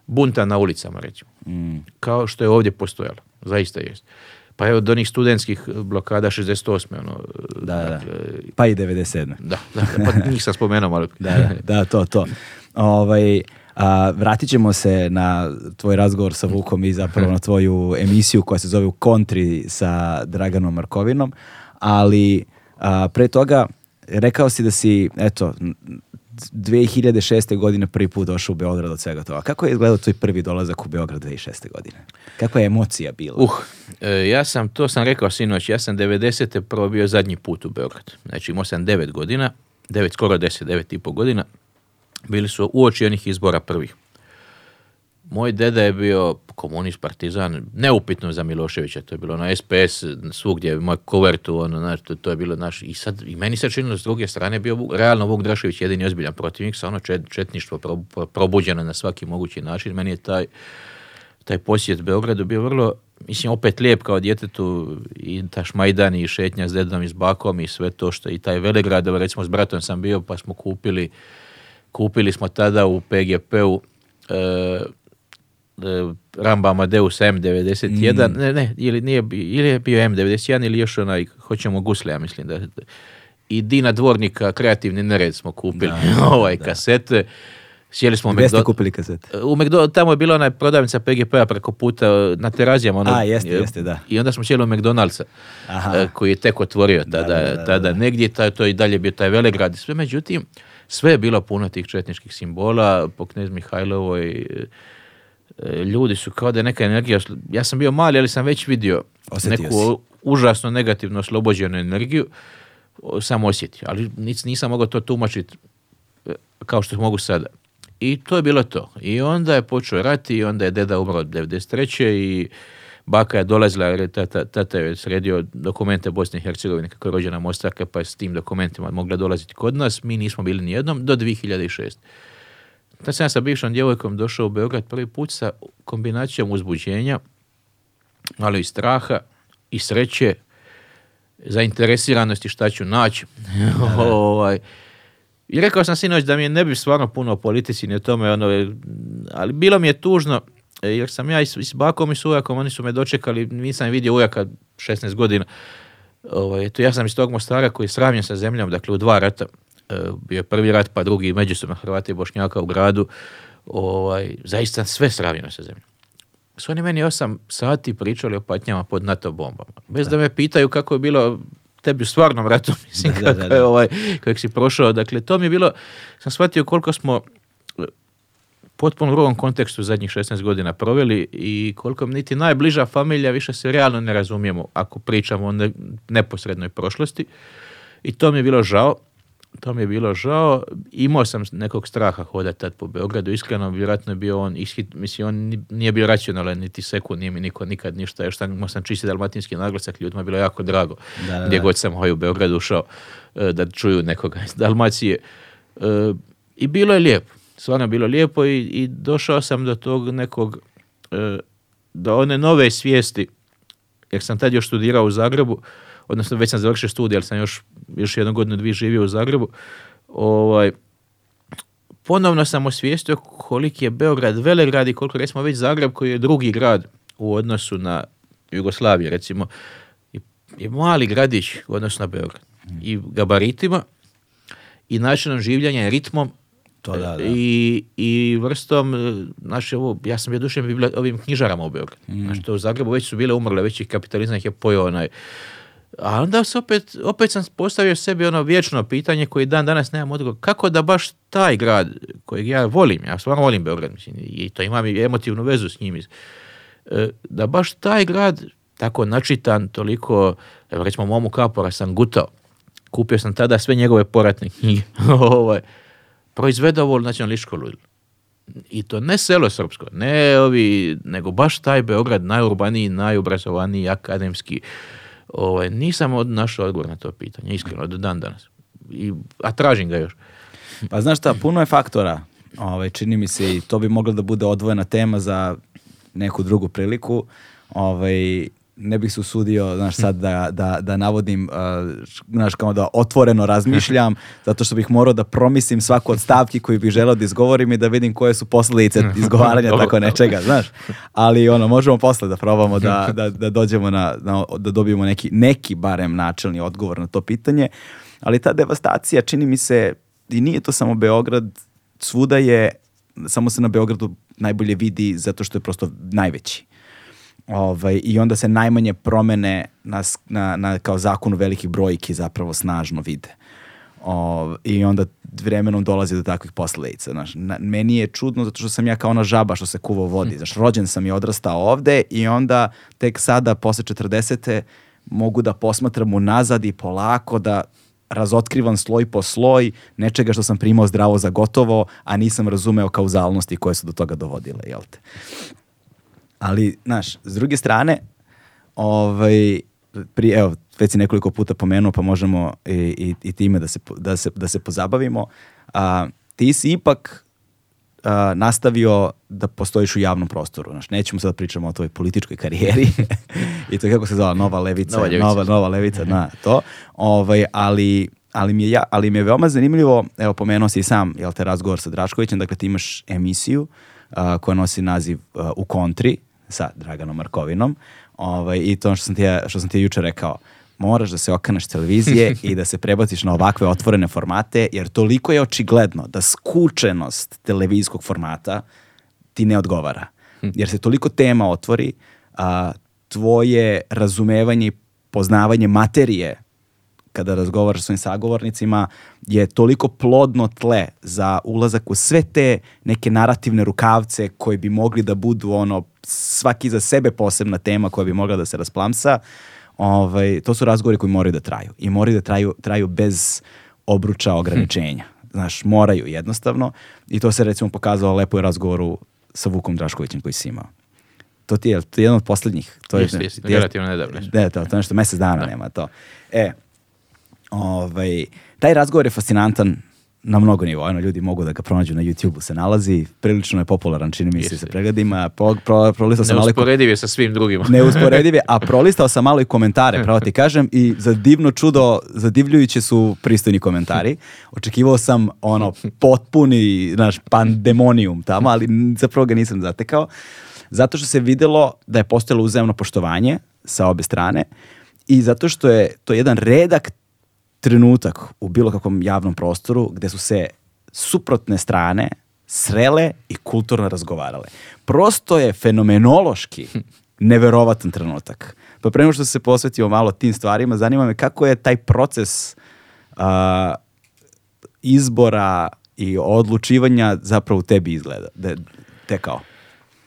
bunta na ulicama, recimo. Mm. Kao što je ovdje postojala. Zaista jest. Pa evo do onih studentskih blokada 68. Ono, da, da. Dakle, pa i 97. Da, da pa njih sam spomenuo ali... da, da, to, to. Ovaj, a, vratit ćemo se na tvoj razgovor sa Vukom i zapravo na tvoju emisiju koja se zove U kontri sa Draganom Markovinom, ali a, pre toga, rekao si da si, eto, 2006. godine prvi put došao u Beograd od svega toga. Kako je izgledao tvoj prvi dolazak u Beograd 2006. godine? Kakva je emocija bila? Uh, e, ja sam, to sam rekao sinoć, ja sam 90. probio zadnji put u Beograd. Znači imao sam 9 godina, 9, skoro 10, 9 i pol godina. Bili su uoči onih izbora prvih. Moj deda je bio komunist, partizan, neupitno za Miloševića, to je bilo na SPS, svugdje, moj kovertu, ono, znaš, to, je bilo naš, i sad, i meni se činilo s druge strane, bio realno Vuk Drašević jedini ozbiljan protivnik, sa ono čet, četništvo probuđeno na svaki mogući način, meni je taj, taj posjet Beogradu bio vrlo, mislim, opet lijep kao djetetu i ta šmajdan i šetnja s dedom i s bakom i sve to što i taj Velegrad, recimo s bratom sam bio pa smo kupili, kupili smo tada u PGP-u e, E, Ramba Amadeus M91, mm. ne, ne, ili, nije, ili je bio M91 ili još onaj, hoćemo Gusle, ja mislim da. I Dina Dvornika, kreativni nered smo kupili [laughs] ovaj kasete. Sjeli smo Gdje kupili e, U McDonald's tamo je bila ona prodavnica PGP-a preko puta na terazijama. Ono, A, jeste, e, jeste, da. I onda smo sjeli u McDonald'sa, koji je tek otvorio tada, da, da, negdje, taj, to i dalje bio taj Velegrad. Sve, međutim, sve je bilo puno tih četničkih simbola, po knjez Mihajlovoj, E, ljudi su kao da je neka energija, ja sam bio mali, ali sam već vidio neku užasno negativno oslobođenu energiju, sam osjetio, ali nisam mogao to tumačiti e, kao što mogu sada. I to je bilo to. I onda je počeo rat i onda je deda umro od 93. i baka je dolazila jer tata, tata je sredio dokumente Bosne i Hercegovine kako je rođena Mostarka pa je s tim dokumentima mogla dolaziti kod nas. Mi nismo bili jednom do 2006 da sam ja sa bivšom djevojkom došao u Beograd prvi put sa kombinacijom uzbuđenja, ali i straha i sreće, zainteresiranosti šta ću naći. [laughs] ovaj, I rekao sam sinoć da mi je ne bi stvarno puno o politici ni tome, ono, ali bilo mi je tužno jer sam ja i s, bakom i s ujakom, oni su me dočekali, nisam vidio ujaka 16 godina. Ovaj, to ja sam iz tog Mostara koji je sravnjen sa zemljom, dakle u dva rata. E, bio prvi rat, pa drugi međusobno Hrvata i Bošnjaka u gradu, ovaj, zaista sve sravnjeno sa zemljom. Su oni meni osam sati pričali o patnjama pod NATO bombama. Bez da, me pitaju kako je bilo tebi u stvarnom ratu, [laughs] mislim, da, kako je ovaj, kojeg si prošao. Dakle, to mi je bilo, sam shvatio koliko smo e, potpuno u drugom kontekstu zadnjih 16 godina proveli i koliko niti najbliža familija više se realno ne razumijemo ako pričamo o neposrednoj prošlosti. I to mi je bilo žao to mi je bilo žao. Imao sam nekog straha hodati tad po Beogradu. Iskreno, vjerojatno je bio on, ishit, mislim, on nije bio racionalan niti sekund, nije mi niko nikad ništa. Još sam, sam čisti dalmatinski naglasak, ljudima je bilo jako drago. Da, da, da. Gdje god sam ovaj u Beograd ušao e, da čuju nekoga iz Dalmacije. E, I bilo je lijepo. Stvarno je bilo lijepo i, i došao sam do tog nekog, e, do one nove svijesti, jer sam tad još studirao u Zagrebu, odnosno već sam završio studij, ali sam još još jednu godinu, dvije živio u Zagrebu, ovaj, ponovno sam osvijestio koliki je Beograd velegrad i koliko recimo već Zagreb koji je drugi grad u odnosu na Jugoslaviju recimo je mali gradić u odnosu na Beograd i gabaritima i načinom življenja i ritmom to, da, I, I, vrstom, znaš, e, ovo, ja sam bio ovim knjižarama u Beogradu. Mm. to u Zagrebu već su bile umrle, već i kapitalizam ih je pojao onaj a onda se opet, opet sam postavio sebi ono vječno pitanje koje dan danas nemam odgovor. Kako da baš taj grad kojeg ja volim, ja stvarno volim Beograd, mislim, i to imam i emotivnu vezu s njim, e, da baš taj grad tako načitan, toliko, recimo momu kapora sam gutao, kupio sam tada sve njegove poratne knjige, [laughs] ovaj, proizvede ovo nacionalističko I to ne selo srpsko, ne ovi, nego baš taj Beograd najurbaniji, najobrazovaniji, akademski, Ovaj, nisam od, našao odgovor na to pitanje, iskreno, do dan danas. I, a tražim ga još. Pa znaš šta, puno je faktora. Ovaj, čini mi se i to bi moglo da bude odvojena tema za neku drugu priliku. Ovaj, ne bih se usudio, znaš, sad da, da, da navodim, uh, znaš, kao da otvoreno [laughs] razmišljam, zato što bih morao da promislim svaku od stavki koju bih želeo da izgovorim i da vidim koje su posljedice [laughs] izgovaranja tako nečega, znaš. Ali, ono, možemo posle da probamo da, [laughs] da, da dođemo na, da dobijemo neki, neki barem načelni odgovor na to pitanje. Ali ta devastacija, čini mi se, i nije to samo Beograd, svuda je, samo se na Beogradu najbolje vidi zato što je prosto najveći. Ovaj, I onda se najmanje promene na, na, na kao zakonu velikih brojki zapravo snažno vide. I onda vremenom dolazi do takvih posledica. Znaš, meni je čudno zato što sam ja kao ona žaba što se kuva u vodi. Hm. Znaš, rođen sam i odrastao ovde i onda tek sada, posle 40. mogu da posmatram nazad i polako da razotkrivam sloj po sloj nečega što sam primao zdravo za gotovo, a nisam razumeo kauzalnosti koje su do toga dovodile, jel te? Ali, znaš, s druge strane, ovaj, pri, evo, već si nekoliko puta pomenuo, pa možemo i, i, time da se, da se, da se pozabavimo. ti si ipak nastavio da postojiš u javnom prostoru. Znaš, nećemo sad pričamo o tvojoj političkoj karijeri [laughs] i to kako se zove, nova levica, nova, nova, levica, mhm. na to. Ovaj, ali ali mi, je ali mi je veoma zanimljivo, evo pomenuo si i sam, jel te, razgovor sa Draškovićem, dakle ti imaš emisiju koja nosi naziv U kontri, sa Draganom Markovinom ovaj, i to ono što sam ti, ja, što sam ti juče rekao, moraš da se okaneš televizije [laughs] i da se prebaciš na ovakve otvorene formate, jer toliko je očigledno da skučenost televizijskog formata ti ne odgovara. Hm. Jer se toliko tema otvori, tvoje razumevanje i poznavanje materije kada razgovaraš s svojim sagovornicima je toliko plodno tle za ulazak u sve te neke narativne rukavce koji bi mogli da budu ono svaki za sebe posebna tema koja bi mogla da se rasplamsa. Ovaj, to su razgovori koji moraju da traju i moraju da traju, traju bez obruča ograničenja. Hm. Znaš, moraju jednostavno i to se recimo pokazalo lepo u razgovoru sa Vukom Draškovićem koji si imao to ti je, to jedan od posljednjih? To je, jest, jest, relativno to, je nešto, mesec dana nema to. E, Ovaj, taj razgovor je fascinantan na mnogo nivoa. Ono, ljudi mogu da ga pronađu na YouTube-u, se nalazi. Prilično je popularan, čini mi se, sa pregledima. Pro, sam Neusporediv je sa svim drugima. [laughs] Neusporediv a [laughs] prolistao sam malo i komentare, pravo ti kažem, i za divno čudo, zadivljujući su pristojni komentari. Očekivao sam ono potpuni, znaš, pandemonijum tamo, ali zapravo ga nisam zatekao. Zato što se videlo da je postojalo uzajemno poštovanje sa obe strane i zato što je to jedan redak trenutak u bilo kakvom javnom prostoru gdje su se suprotne strane srele i kulturno razgovarale. Prosto je fenomenološki [laughs] neverovatan trenutak. Pa prema što se posvetio malo tim stvarima, zanima me kako je taj proces uh, izbora i odlučivanja zapravo u tebi izgleda, de, tekao?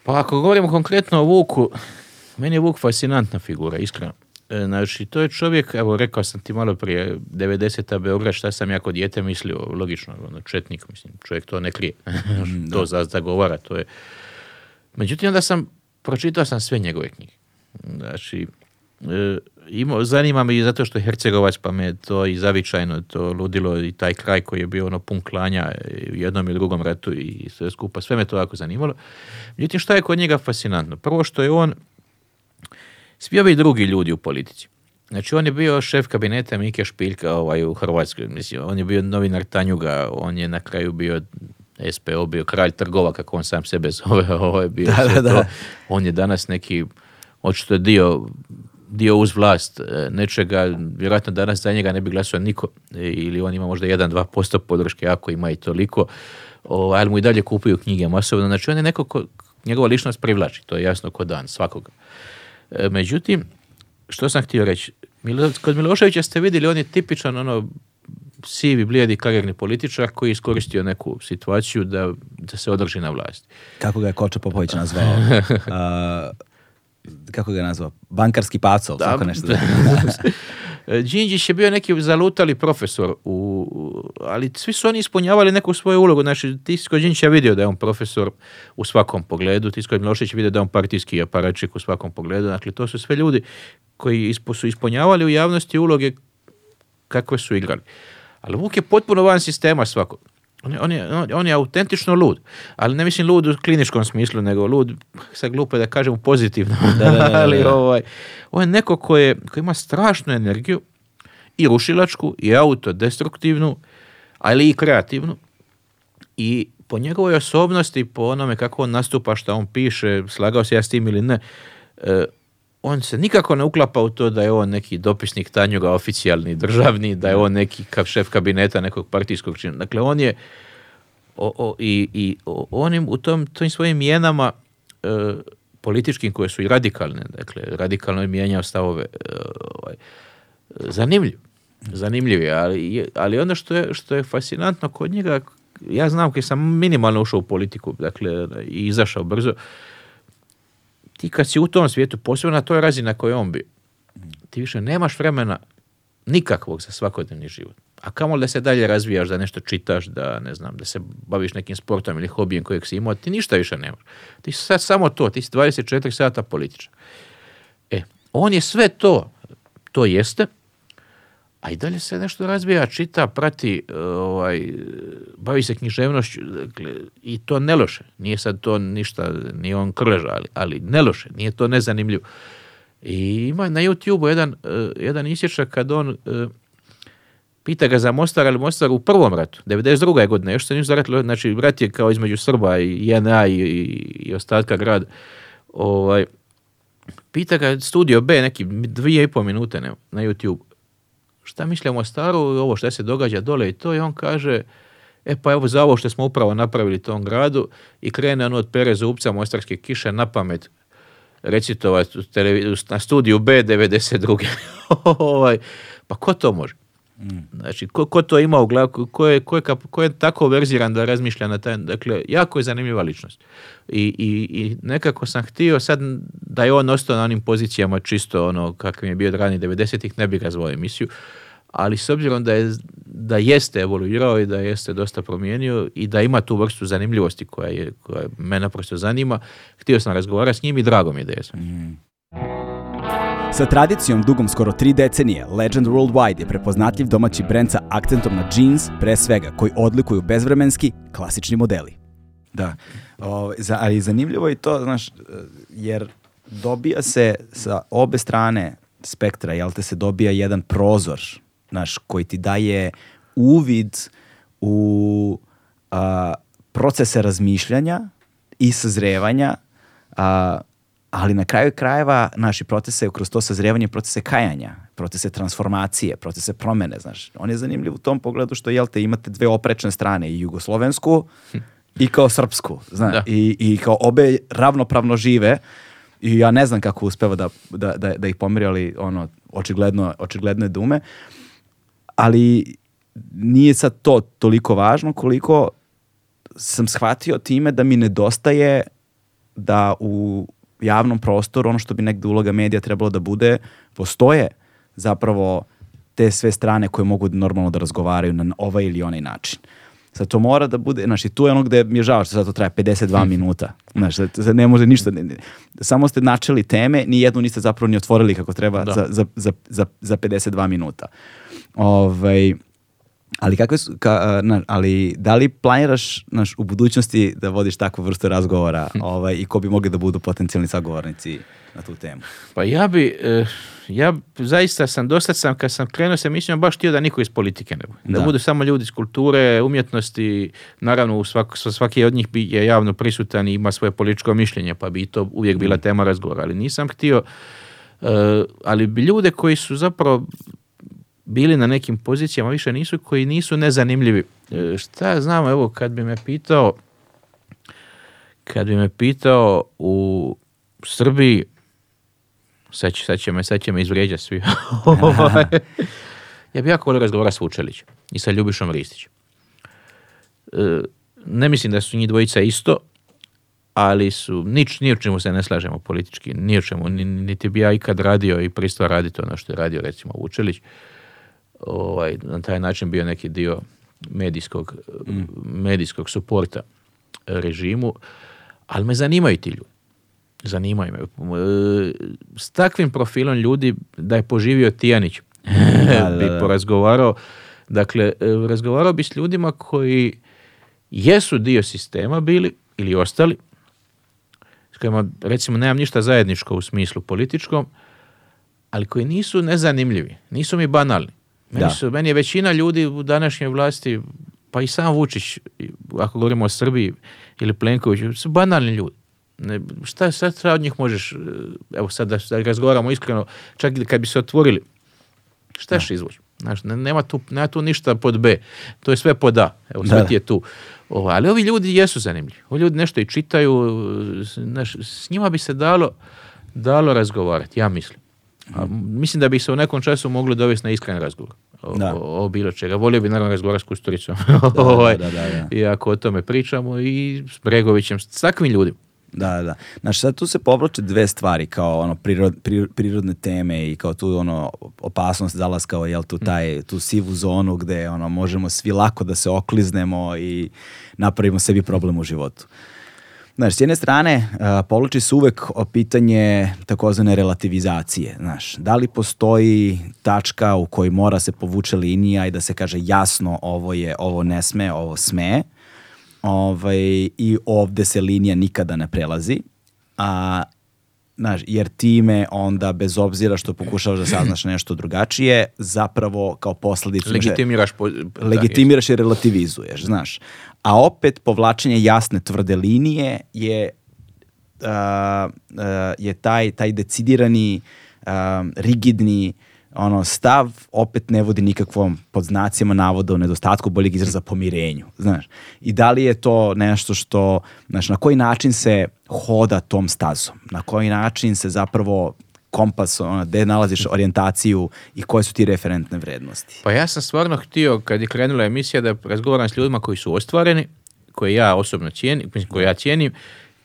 Pa ako govorimo konkretno o Vuku, meni je Vuk fascinantna figura, iskreno. Znači, to je čovjek, evo rekao sam ti malo prije, 90-a Beograd, šta sam ja kod dijete mislio, logično, ono, četnik, mislim, čovjek to ne krije, [laughs] mm, to da. zagovara, to je. Međutim, onda sam, pročitao sam sve njegove knjige. Znači, zanima me i zato što je Hercegovac, pa me to i zavičajno to ludilo i taj kraj koji je bio ono pun klanja u jednom i drugom ratu i sve skupa, sve me to jako zanimalo. Međutim, šta je kod njega fascinantno? Prvo što je on svi ovi drugi ljudi u politici. Znači, on je bio šef kabineta Mike Špiljka ovaj, u Hrvatskoj. Mislim, on je bio novinar Tanjuga, on je na kraju bio SPO, bio kralj trgova, kako on sam sebe zove. [laughs] Ovaj, bio On je danas neki, očito je dio, dio uz vlast e, nečega. Vjerojatno danas za njega ne bi glasio niko. E, ili on ima možda 1-2% podrške, ako ima i toliko. Ovaj, ali mu i dalje kupuju knjige masovno. Znači, on je neko ko, njegova ličnost privlači. To je jasno kod dan, svakoga. E, međutim, što sam htio reći? Kod Miloševića ste vidjeli, on je tipičan ono sivi, blijedi karijerni političar koji je iskoristio neku situaciju da, da se održi na vlasti. Kako ga je Koča Popović nazvao? [laughs] kako ga je nazvao? Bankarski pacov, tako nešto. [laughs] E, Đinđić je bio neki zalutali profesor, u, ali svi su oni ispunjavali neku svoju ulogu. Znači, Tisko Đinđić je vidio da je on profesor u svakom pogledu, Tisko Milošić je vidio da je on partijski aparačik u svakom pogledu. Dakle, to su sve ljudi koji su ispunjavali u javnosti uloge kakve su igrali. Ali Vuk je potpuno van sistema svakog. On je, on, je, on je autentično lud, ali ne mislim lud u kliničkom smislu, nego lud, sa glupo da kažem u pozitivnom, [laughs] ali ovaj, on je neko koji ko ima strašnu energiju, i rušilačku, i autodestruktivnu, ali i kreativnu. I po njegovoj osobnosti, po onome kako on nastupa, što on piše, slagao se ja s tim ili ne, e, on se nikako ne uklapa u to da je on neki dopisnik Tanjuga, oficijalni, državni, da je on neki šef kabineta nekog partijskog čina. Dakle, on je o, i, i onim u tom, tim svojim mjenama e, političkim koje su i radikalne, dakle, radikalno je mijenjao stavove. E, ovaj, zanimljiv, zanimljiv je, ali, ali ono što je, što je fascinantno kod njega, ja znam kad sam minimalno ušao u politiku, dakle, i izašao brzo, ti kad si u tom svijetu, posebno na toj razini na kojoj on bi, ti više nemaš vremena nikakvog za svakodnevni život. A kamo da se dalje razvijaš, da nešto čitaš, da ne znam, da se baviš nekim sportom ili hobijem kojeg si imao, ti ništa više nemaš. Ti si sad samo to, ti si 24 sata političar. E, on je sve to, to jeste, a i dalje se nešto razvija, čita, prati, e, ovaj, bavi se književnošću dakle, i to ne loše. Nije sad to ništa, ni on krleža, ali, ali ne loše, nije to nezanimljivo. I ima na YouTube-u jedan, e, jedan isječak kad on e, pita ga za Mostar, ali Mostar u prvom ratu, 92. godine, još se nije zaratili, znači rat je kao između Srba i JNA i, i, ostatka grada. Ovaj, pita ga Studio B, neki dvije i pol minute ne, na YouTube šta misle o Staru, ovo šta se događa dole i to, i on kaže, e pa evo za ovo što smo upravo napravili tom gradu i krene ono od pere upca Mostarske kiše na pamet recitovati na studiju B92. [laughs] Ovaj, pa ko to može? Znači, ko, ko, to ima u glavu ko je, ko, tako verziran da razmišlja na taj, dakle, jako je zanimljiva ličnost. I, i, I, nekako sam htio sad da je on ostao na onim pozicijama čisto ono kakvim je bio od ranih 90-ih, ne bi ga emisiju, ali s obzirom da, je, da jeste evoluirao i da jeste dosta promijenio i da ima tu vrstu zanimljivosti koja, je, koja me naprosto zanima, htio sam razgovarati s njim i drago mi je da jesam. Mhm. Sa tradicijom dugom skoro tri decenije, Legend Worldwide je prepoznatljiv domaći brend sa akcentom na jeans, pre svega, koji odlikuju bezvremenski, klasični modeli. Da, o, za, ali zanimljivo je to, znaš, jer dobija se sa obe strane spektra, jel te se dobija jedan prozor, znaš, koji ti daje uvid u procese razmišljanja i sazrevanja a, ali na kraju krajeva naši procese kroz to sazrijevanje procese kajanja, procese transformacije, procese promene, znaš. On je zanimljiv u tom pogledu što, jel imate dve oprečne strane, i jugoslovensku i kao srpsku, znaš, i, i kao obe ravnopravno žive i ja ne znam kako uspeva da, da, da, ih pomiri, ali ono, očigledno, očigledno je dume, ali nije sad to toliko važno koliko sam shvatio time da mi nedostaje da u javnom prostoru, ono što bi negde uloga medija trebalo da bude, postoje zapravo te sve strane koje mogu normalno da razgovaraju na ovaj ili onaj način. Sad to mora da bude, znaš, tu je ono gdje mi je žao što sad to traje 52 mhm. minuta. Znaš, sad, ne može ništa. samo ste načeli teme, ni jednu niste zapravo ni otvorili kako treba za, za, za, za, za 52 minuta. Ovaj, ali, kako su, na, ali da li planiraš naš, u budućnosti da vodiš takvu vrstu razgovora [laughs] ovaj, i ko bi mogli da budu potencijalni sagovornici na tu temu? Pa ja bi, e, ja zaista sam, dosta sam, kad sam krenuo se, mislim, baš htio da niko iz politike ne bude. Da, budu samo ljudi iz kulture, umjetnosti, naravno svaki od njih je javno prisutan i ima svoje političko mišljenje, pa bi to uvijek bila mm. tema razgovora, ali nisam htio, e, ali bi ljude koji su zapravo bili na nekim pozicijama, više nisu, koji nisu nezanimljivi. E, šta znam, evo, kad bi me pitao, kad bi me pitao u Srbiji, sad će, sad će me, sad će me izvrijeđati svi, [laughs] ovaj, ja bi jako volio razgovara s Vučelićem i sa Ljubišom Ristićem. ne mislim da su njih dvojica isto, ali su, nič, ni u čemu se ne slažemo politički, ni o čemu, niti bi ja ikad radio i pristao raditi ono što je radio recimo Vučelić ovaj, na taj način bio neki dio medijskog, mm. medijskog suporta režimu, ali me zanimaju ti ljudi. Zanimaju me. E, s takvim profilom ljudi, da je poživio Tijanić, [laughs] da, [laughs] bi porazgovarao. Dakle, e, razgovarao bi s ljudima koji jesu dio sistema bili ili ostali, s kojima recimo nemam ništa zajedničko u smislu političkom, ali koji nisu nezanimljivi, nisu mi banalni. Meni, su, meni je većina ljudi u današnjoj vlasti, pa i sam Vučić, ako govorimo o Srbiji ili Plenkoviću, su banalni ljudi. šta sad od njih možeš, eh, evo sad da, razgovaramo iskreno, čak i kad bi se otvorili, šta ćeš izvući? Znaš, nema tu, nema tu ništa pod B, to je sve pod A, evo sve ti je tu. O, ali ovi ljudi jesu zanimljivi, ovi ljudi nešto i čitaju, eh, znaš, s njima bi se dalo, dalo razgovarati, ja mislim. A mislim da bi se u nekom času mogli dovesti na iskren razgovor o, da. bilo čega. Volio bi naravno razgovarati s Kusturicom. [laughs] Ovaj, da, da, da, I o tome pričamo i s Bregovićem, s takvim ljudima. Da, da. Znači sad tu se povlače dve stvari kao ono prirod, prirodne teme i kao tu ono opasnost zalaska u jel tu mm. taj tu sivu zonu gde ono možemo svi lako da se okliznemo i napravimo sebi problem u životu. Znaš, s jedne strane, e, povlači se uvek o pitanje takozvane relativizacije. Znaš, da li postoji tačka u kojoj mora se povući linija i da se kaže jasno ovo je, ovo ne sme, ovo sme. Ovaj, I ovde se linija nikada ne prelazi. A, znaš, jer time onda, bez obzira što pokušavaš da saznaš [clears throat] nešto drugačije, zapravo kao posledicu... Legitimiraš, po, legitimiraš i relativizuješ, znaš a opet povlačenje jasne tvrde linije je uh, je taj taj decidirani rigidni ono stav opet ne vodi nikakvom pod znacima navoda u nedostatku boljeg izraza pomirenju, znaš. I da li je to nešto što, znaš, na koji način se hoda tom stazom, na koji način se zapravo kompas, ono, gde nalaziš orijentaciju i koje su ti referentne vrednosti? Pa ja sam stvarno htio, kad je krenula emisija, da razgovaram s ljudima koji su ostvareni, koje ja osobno cijenim, koje ja cijenim,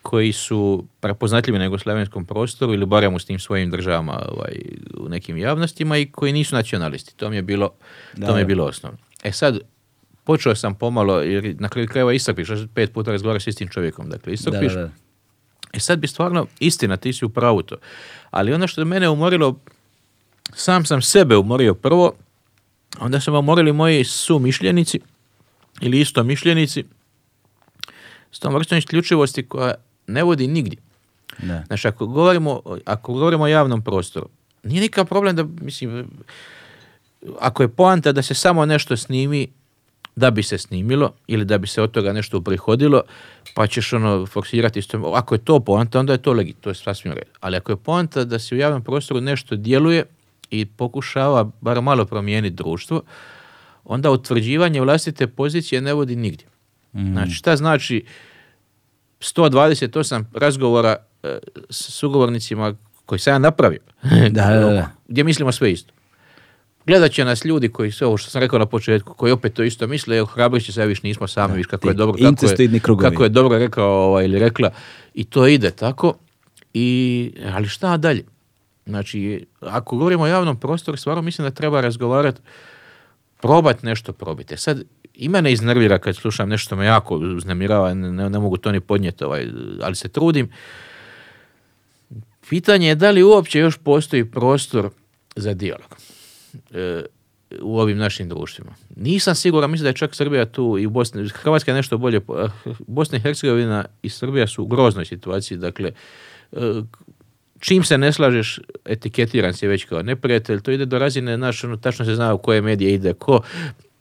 koji su prepoznatljivi na jugoslavenskom prostoru ili barem u tim svojim državama ovaj, u nekim javnostima i koji nisu nacionalisti. To mi je bilo, je bilo osnovno. E sad, počeo sam pomalo, jer na kraju krajeva istrpiš, pet puta razgovaraš s istim čovjekom, dakle istrpiš. Da, E sad bi stvarno, istina, ti si u to, ali ono što mene umorilo, sam sam sebe umorio prvo, onda su me umorili moji sumišljenici ili isto mišljenici s tom vrstom isključivosti koja ne vodi nigdje. Ne. Znači, ako govorimo, ako govorimo o javnom prostoru, nije nikakav problem da, mislim, ako je poanta da se samo nešto snimi da bi se snimilo ili da bi se od toga nešto uprihodilo, pa ćeš ono foksirati. isto. Ako je to poanta, onda je to legit, to je sasvim red. Ali ako je poanta da se u javnom prostoru nešto djeluje i pokušava bar malo promijeniti društvo, onda utvrđivanje vlastite pozicije ne vodi nigdje. Mm. Znači, šta znači 128 razgovora e, s sugovornicima koji sam ja napravio, da, da. gdje mislimo sve isto. Gledat će nas ljudi koji se ovo što sam rekao na početku, koji opet to isto misle, jer hrabrit će se, viš nismo sami, kako je dobro, kako je, kako je dobro rekao ovaj, ili rekla. I to ide tako. I, ali šta dalje? Znači, ako govorimo o javnom prostoru, stvarno mislim da treba razgovarati, probati nešto probite. Sad, i mene iznervira kad slušam nešto me jako uznemirava, ne, ne mogu to ni podnijeti, ovaj, ali se trudim. Pitanje je da li uopće još postoji prostor za dijalog u ovim našim društvima. Nisam siguran, mislim da je čak Srbija tu i Bosna, Hrvatska je nešto bolje, eh, Bosna i Hercegovina i Srbija su u groznoj situaciji, dakle, eh, čim se ne slažeš, etiketiran si već kao neprijatelj, to ide do razine, naš, ono, tačno se zna u koje medije ide, ko,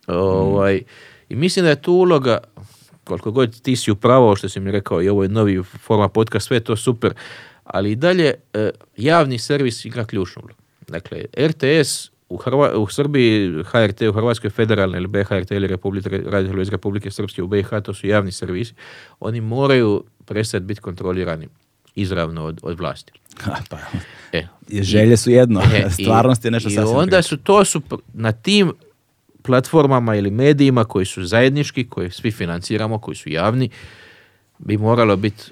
ovaj, i mislim da je tu uloga, koliko god ti si upravo, što si mi rekao, i ovo je novi forma podcast, sve je to super, ali i dalje eh, javni servis igra ključnu ulogu. Dakle, RTS u, u Srbiji HRT u Hrvatskoj federalne ili BHRT ili Republike, radio iz Republike Srpske u BiH, to su javni servisi, oni moraju prestati biti kontrolirani izravno od, od vlasti. Ha, pa, e. želje su jedno, e, stvarnost je nešto sasvim. I onda su to su na tim platformama ili medijima koji su zajednički, koje svi financiramo, koji su javni, bi moralo biti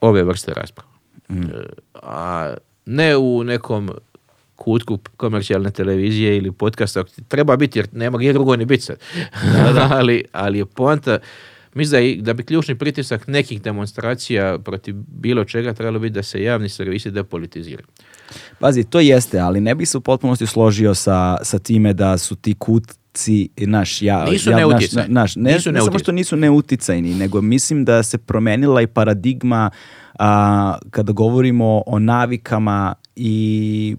ove vrste rasprava. Mm. E, a ne u nekom kutku komercijalne televizije ili podcasta. Treba biti jer nema gdje drugo ni biti sad. [laughs] ali, ali je poanta Mislim da, da bi ključni pritisak nekih demonstracija protiv bilo čega trebalo biti da se javni servisi depolitiziraju. Pazi, to jeste, ali ne bi se u potpunosti složio sa, sa time da su ti kutci naš ja nisu ja, naš, naš ne, nisu samo što nisu neuticajni nego mislim da se promenila i paradigma kada govorimo o navikama i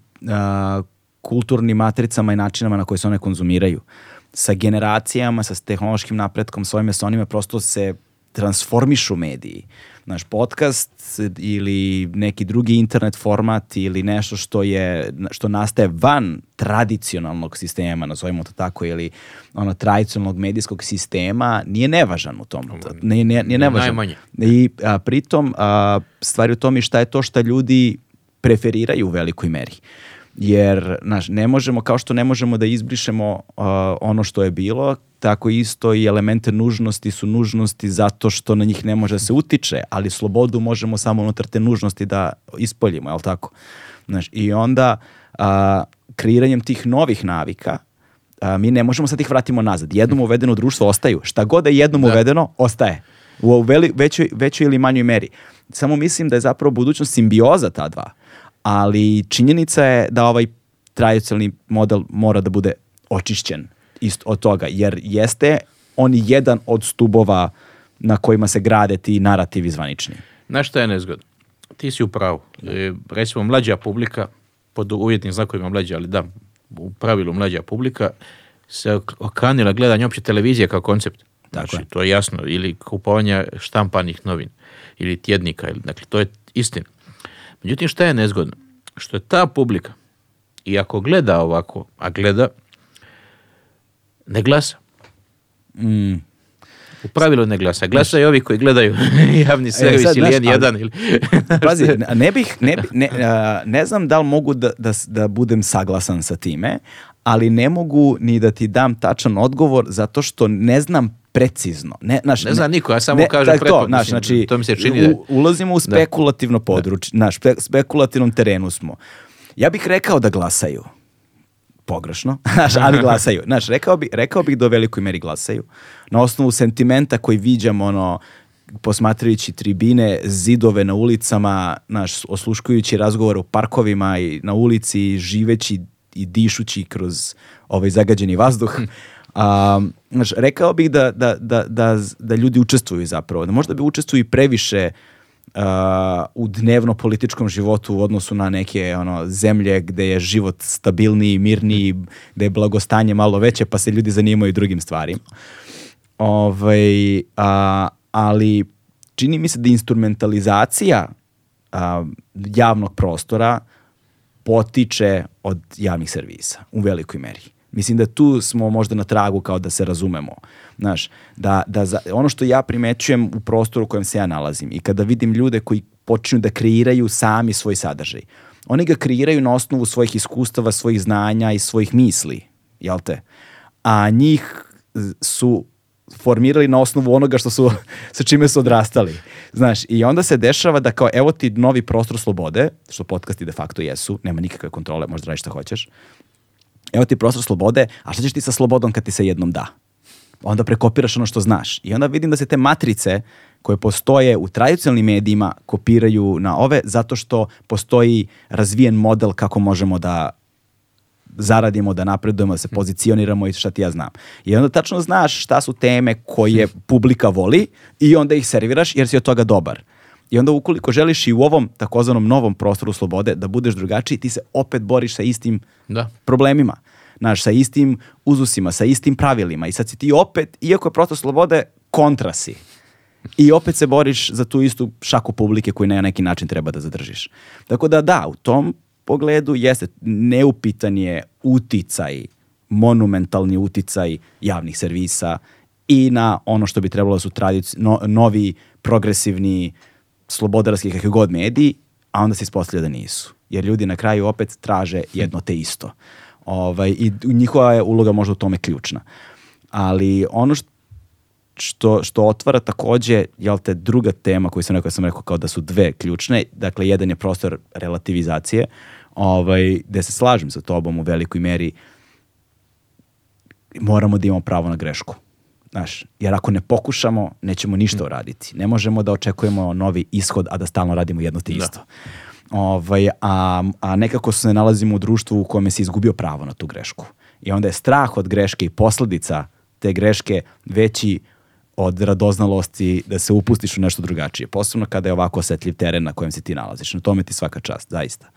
kulturnim matricama i načinama na koje se one konzumiraju. Sa generacijama, sa tehnološkim napretkom, s ovime, sa onime, prosto se transformišu mediji. Naš podcast ili neki drugi internet format ili nešto što, je, što nastaje van tradicionalnog sistema, nazovimo to tako, ili ono tradicionalnog medijskog sistema, nije nevažan u tom. Ne, ne, nije nevažan. Najmanje. I pritom a, stvari u tome šta je to šta ljudi preferiraju u velikoj meri jer ne možemo, kao što ne možemo da izbrišemo ono što je bilo, tako isto i elemente nužnosti su nužnosti zato što na njih ne može se utiče, ali slobodu možemo samo unutar te nužnosti da ispoljimo, jel tako? I onda uh, kreiranjem tih novih navika mi ne možemo sad ih vratimo nazad. Jednom uvedeno društvo ostaju. Šta god da je jednom uvedeno, ostaje. U većoj, većoj ili manjoj meri. Samo mislim da je zapravo budućnost simbioza ta dva ali činjenica je da ovaj tradicionalni model mora da bude očišćen ist od toga, jer jeste on jedan od stubova na kojima se grade ti narativi zvanični. Znaš što je nezgod? Ti si u pravu. E, recimo, mlađa publika, pod uvjetnim znakovima mlađa, ali da, u pravilu mlađa publika, se okanila gledanje opće televizije kao koncept. Znači, to je jasno. Ili kupovanja štampanih novin. ili tjednika. dakle, to je istina. Međutim, šta je nezgodno? Što je ta publika, i ako gleda ovako, a gleda, ne glasa. Mm. U pravilu ne glasa. Glasa i ovi koji gledaju [laughs] javni e, servis ili jedan. [laughs] [laughs] ne bih, ne, ne, ne, znam da li mogu da, da, da budem saglasan sa time, ali ne mogu ni da ti dam tačan odgovor zato što ne znam precizno. Ne, naš, ne, zna niko, ja samo ne, kažem preko. to, znači, mi se čini da... U, ulazimo u spekulativno područje, naš, spekulativnom terenu smo. Ja bih rekao da glasaju. Pogrešno, [laughs] ali glasaju. naš rekao, bi, rekao bih da u velikoj meri glasaju. Na osnovu sentimenta koji viđamo, ono, posmatrajući tribine, zidove na ulicama, naš, osluškujući razgovore u parkovima i na ulici, živeći i dišući kroz ovaj zagađeni vazduh, [laughs] Um, rekao bih da, da, da, da, ljudi učestvuju zapravo, da možda bi učestvuju i previše u dnevno političkom životu u odnosu na neke ono, zemlje gde je život stabilniji, mirniji, gde je blagostanje malo veće pa se ljudi zanimaju drugim stvarima. Ovaj, ali čini mi se da instrumentalizacija javnog prostora potiče od javnih servisa u velikoj meri. Mislim da tu smo možda na tragu kao da se razumemo. Znaš, da, da ono što ja primećujem u prostoru u kojem se ja nalazim i kada vidim ljude koji počinju da kreiraju sami svoj sadržaj, oni ga kreiraju na osnovu svojih iskustava, svojih znanja i svojih misli, jel te? A njih su formirali na osnovu onoga što su, sa čime su odrastali. Znaš, i onda se dešava da kao evo ti novi prostor slobode, što podcasti de facto jesu, nema nikakve kontrole, možda radiš šta hoćeš, evo ti prostor slobode, a šta ćeš ti sa slobodom kad ti se jednom da? Onda prekopiraš ono što znaš. I onda vidim da se te matrice koje postoje u tradicionalnim medijima kopiraju na ove zato što postoji razvijen model kako možemo da zaradimo, da napredujemo, da se mhm. pozicioniramo i šta ti ja znam. I onda tačno znaš šta su teme koje [laughs] publika voli i onda ih serviraš jer si od toga dobar. I onda ukoliko želiš i u ovom takozvanom novom prostoru slobode da budeš drugačiji, ti se opet boriš sa istim da. problemima. Naš, sa istim uzusima, sa istim pravilima. I sad si ti opet, iako je prostor slobode, kontra si. I opet se boriš za tu istu šaku publike koju na neki način treba da zadržiš. Tako da da, u tom pogledu jeste neupitan je uticaj, monumentalni uticaj javnih servisa i na ono što bi trebalo su tradici, novi progresivni slobodarski kakvi god mediji, a onda se ispostavlja da nisu. Jer ljudi na kraju opet traže hm. jedno te isto. Ovaj, I njihova je uloga možda u tome ključna. Ali ono što što, otvara također jel te, druga tema koju sam rekao, sam rekao kao da su dve ključne, dakle, jedan je prostor relativizacije, ovaj, gde se slažem sa tobom u velikoj meri, moramo da imamo pravo na grešku. Znaš, jer ako ne pokušamo, nećemo ništa mm. uraditi. Ne možemo da očekujemo novi ishod, a da stalno radimo jedno te isto. Ovaj, a, a nekako se nalazimo u društvu u kome se izgubio pravo na tu grešku. I onda je strah od greške i posledica te greške veći od radoznalosti da se upustiš u nešto drugačije. Posebno kada je ovako osetljiv teren na kojem se ti nalaziš. Na tome ti svaka čast, zaista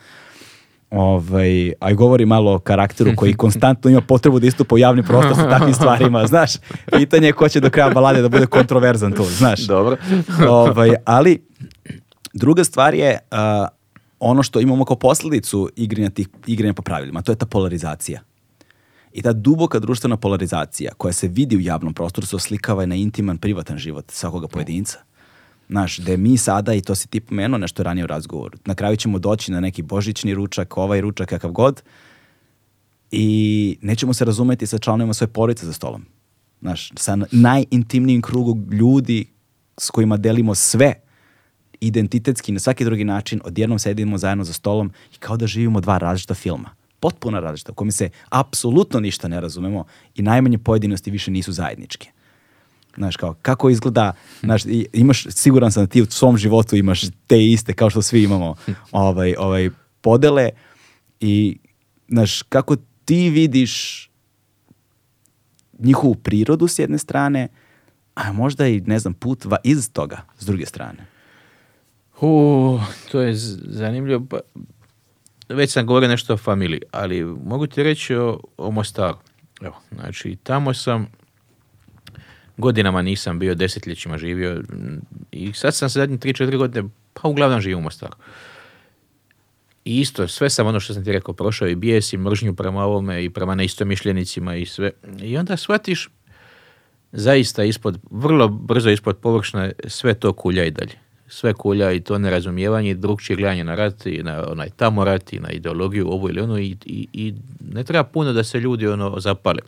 ovaj, aj govori malo o karakteru koji [laughs] konstantno ima potrebu da istupa u javni prostor sa [laughs] takvim stvarima, znaš, pitanje je ko će do kraja balade da bude kontroverzan tu, znaš. Dobro. [laughs] Ovaj, ali druga stvar je ono što imamo kao posledicu igranja, igranja po pravilima, to je ta polarizacija. I ta duboka društvena polarizacija koja se vidi u javnom prostoru se oslikava na intiman, privatan život svakoga pojedinca. Naš, da mi sada, i to si ti pomenuo nešto ranije u razgovoru, na kraju ćemo doći na neki božićni ručak, ovaj ručak, kakav god, i nećemo se razumeti sa članovima svoje porodice za stolom. Znaš, sa najintimnijim krugom ljudi s kojima delimo sve identitetski na svaki drugi način, odjednom sedimo zajedno za stolom i kao da živimo dva različita filma. Potpuno različita, u kome se apsolutno ništa ne razumemo i najmanje pojedinosti više nisu zajedničke. Znaš, kao, kako izgleda, imaš, siguran sam da ti u svom životu imaš te iste, kao što svi imamo, [laughs] ovaj, ovaj, podele i, znaš, kako ti vidiš njihovu prirodu s jedne strane, a možda i, ne znam, put iz toga s druge strane. U, to je zanimljivo. Pa, već sam govorio nešto o familiji, ali mogu ti reći o, o Mostaru. Evo, znači, tamo sam godinama nisam bio, desetljećima živio i sad sam se zadnje tri, četiri godine, pa uglavnom živim u Mostaru. I isto, sve sam ono što sam ti rekao prošao i bijes i mržnju prema ovome i prema neistomišljenicima i sve. I onda shvatiš zaista ispod, vrlo brzo ispod površne, sve to kulja i dalje. Sve kulja i to nerazumijevanje i drugčije gledanje na rat i na onaj tamo rat i na ideologiju ovu ili onu i, i ne treba puno da se ljudi ono zapale.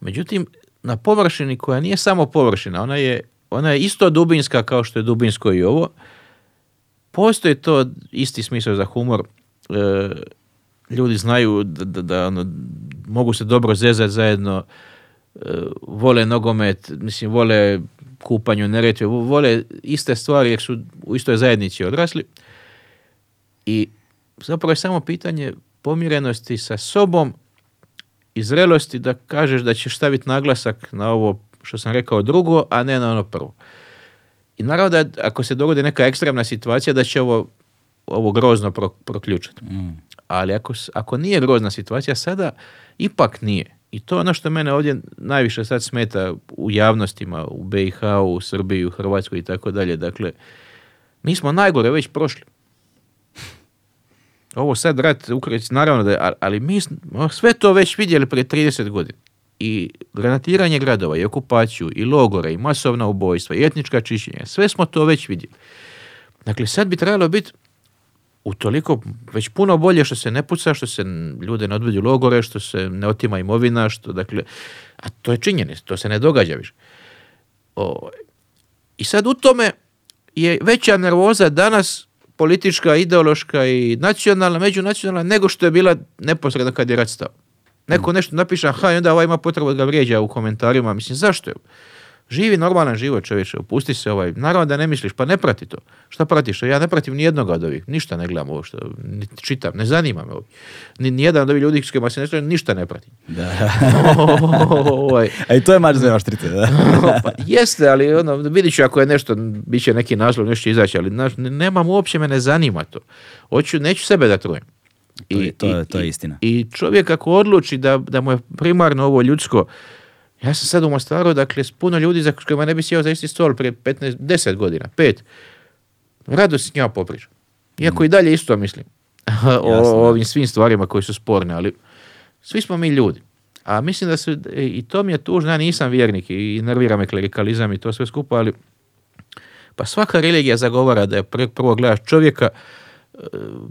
Međutim, na površini koja nije samo površina, ona je, ona je isto dubinska kao što je dubinsko i ovo. Postoji to isti smisao za humor. E, ljudi znaju da, da, ono, mogu se dobro zezati zajedno, e, vole nogomet, mislim, vole kupanju neretve, vole iste stvari jer su u istoj zajednici odrasli. I zapravo je samo pitanje pomirenosti sa sobom i zrelosti da kažeš da ćeš staviti naglasak na ovo što sam rekao drugo, a ne na ono prvo. I naravno da ako se dogodi neka ekstremna situacija da će ovo, ovo grozno pro, proključiti. Mm. Ali ako, ako nije grozna situacija sada, ipak nije. I to je ono što mene ovdje najviše sad smeta u javnostima, u BiH, u Srbiji, u Hrvatskoj i tako dalje. Dakle, mi smo najgore već prošli ovo sad rat Ukrajici, naravno da je, ali mi sve to već vidjeli prije 30 godina. I granatiranje gradova, i okupaciju, i logore, i masovna ubojstva, i etnička čišćenja, sve smo to već vidjeli. Dakle, sad bi trebalo biti toliko, već puno bolje što se ne puca, što se ljude ne odvedu logore, što se ne otima imovina, što dakle, a to je činjenica, to se ne događa više. I sad u tome je veća nervoza danas politička, ideološka i nacionalna, međunacionalna, nego što je bila neposredno kad je rat stao. Neko mm. nešto napiše, aha, i onda ovaj ima potrebu da ga vrijeđa u komentarima. Mislim, zašto je? Živi normalan život čovječe, opusti se ovaj. Naravno da ne misliš, pa ne prati to. Šta pratiš? Ja ne pratim ni od ovih. Ništa ne gledam ovo što čitam. Ne zanima me ovih. Ni, nijedan od ovih ljudi s kojima se ne ništa ne pratim. Ovaj. [laughs] A i to je mač za da? [laughs] Pa jeste, ali ono, vidit ću ako je nešto, bit će neki naslov, nešto će izaći, ali nemam uopće, me ne zanima to. Hoću, neću sebe da trujem. I, to, je, istina. I, čovjek ako odluči da mu je primarno ovo ljudsko, ja sam sad u Mostaru, dakle, s puno ljudi za kojima ne bi sjeo za isti stol prije 15, 10 godina, pet. Rado si s njima popričam. Iako i mm. dalje isto mislim. [laughs] o, o ovim svim stvarima koji su sporne, ali svi smo mi ljudi. A mislim da se, i to mi je tužno, ja nisam vjernik i nervira me klerikalizam i to sve skupa, ali pa svaka religija zagovara da je prvo gledaš čovjeka, e,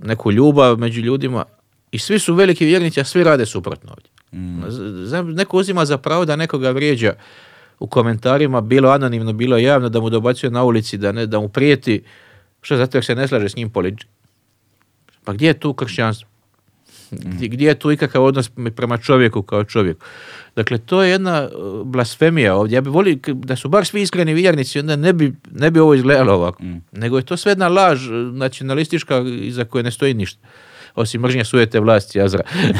neku ljubav među ljudima i svi su veliki vjernici, a svi rade suprotno ovdje. Mm. neko uzima za pravo da nekoga vrijeđa u komentarima, bilo anonimno, bilo javno, da mu dobacuje na ulici, da, ne, da mu prijeti, što zato jer se ne slaže s njim politički. Pa gdje je tu kršćanstvo? Mm. Gdje je tu ikakav odnos prema čovjeku kao čovjeku? Dakle, to je jedna uh, blasfemija ovdje. Ja bih volio da su bar svi iskreni vjernici, onda ne bi, ne bi ovo izgledalo ovako. Mm. Nego je to sve jedna laž uh, nacionalistička iza koje ne stoji ništa osim mržnje sujete vlasti Azra. [laughs]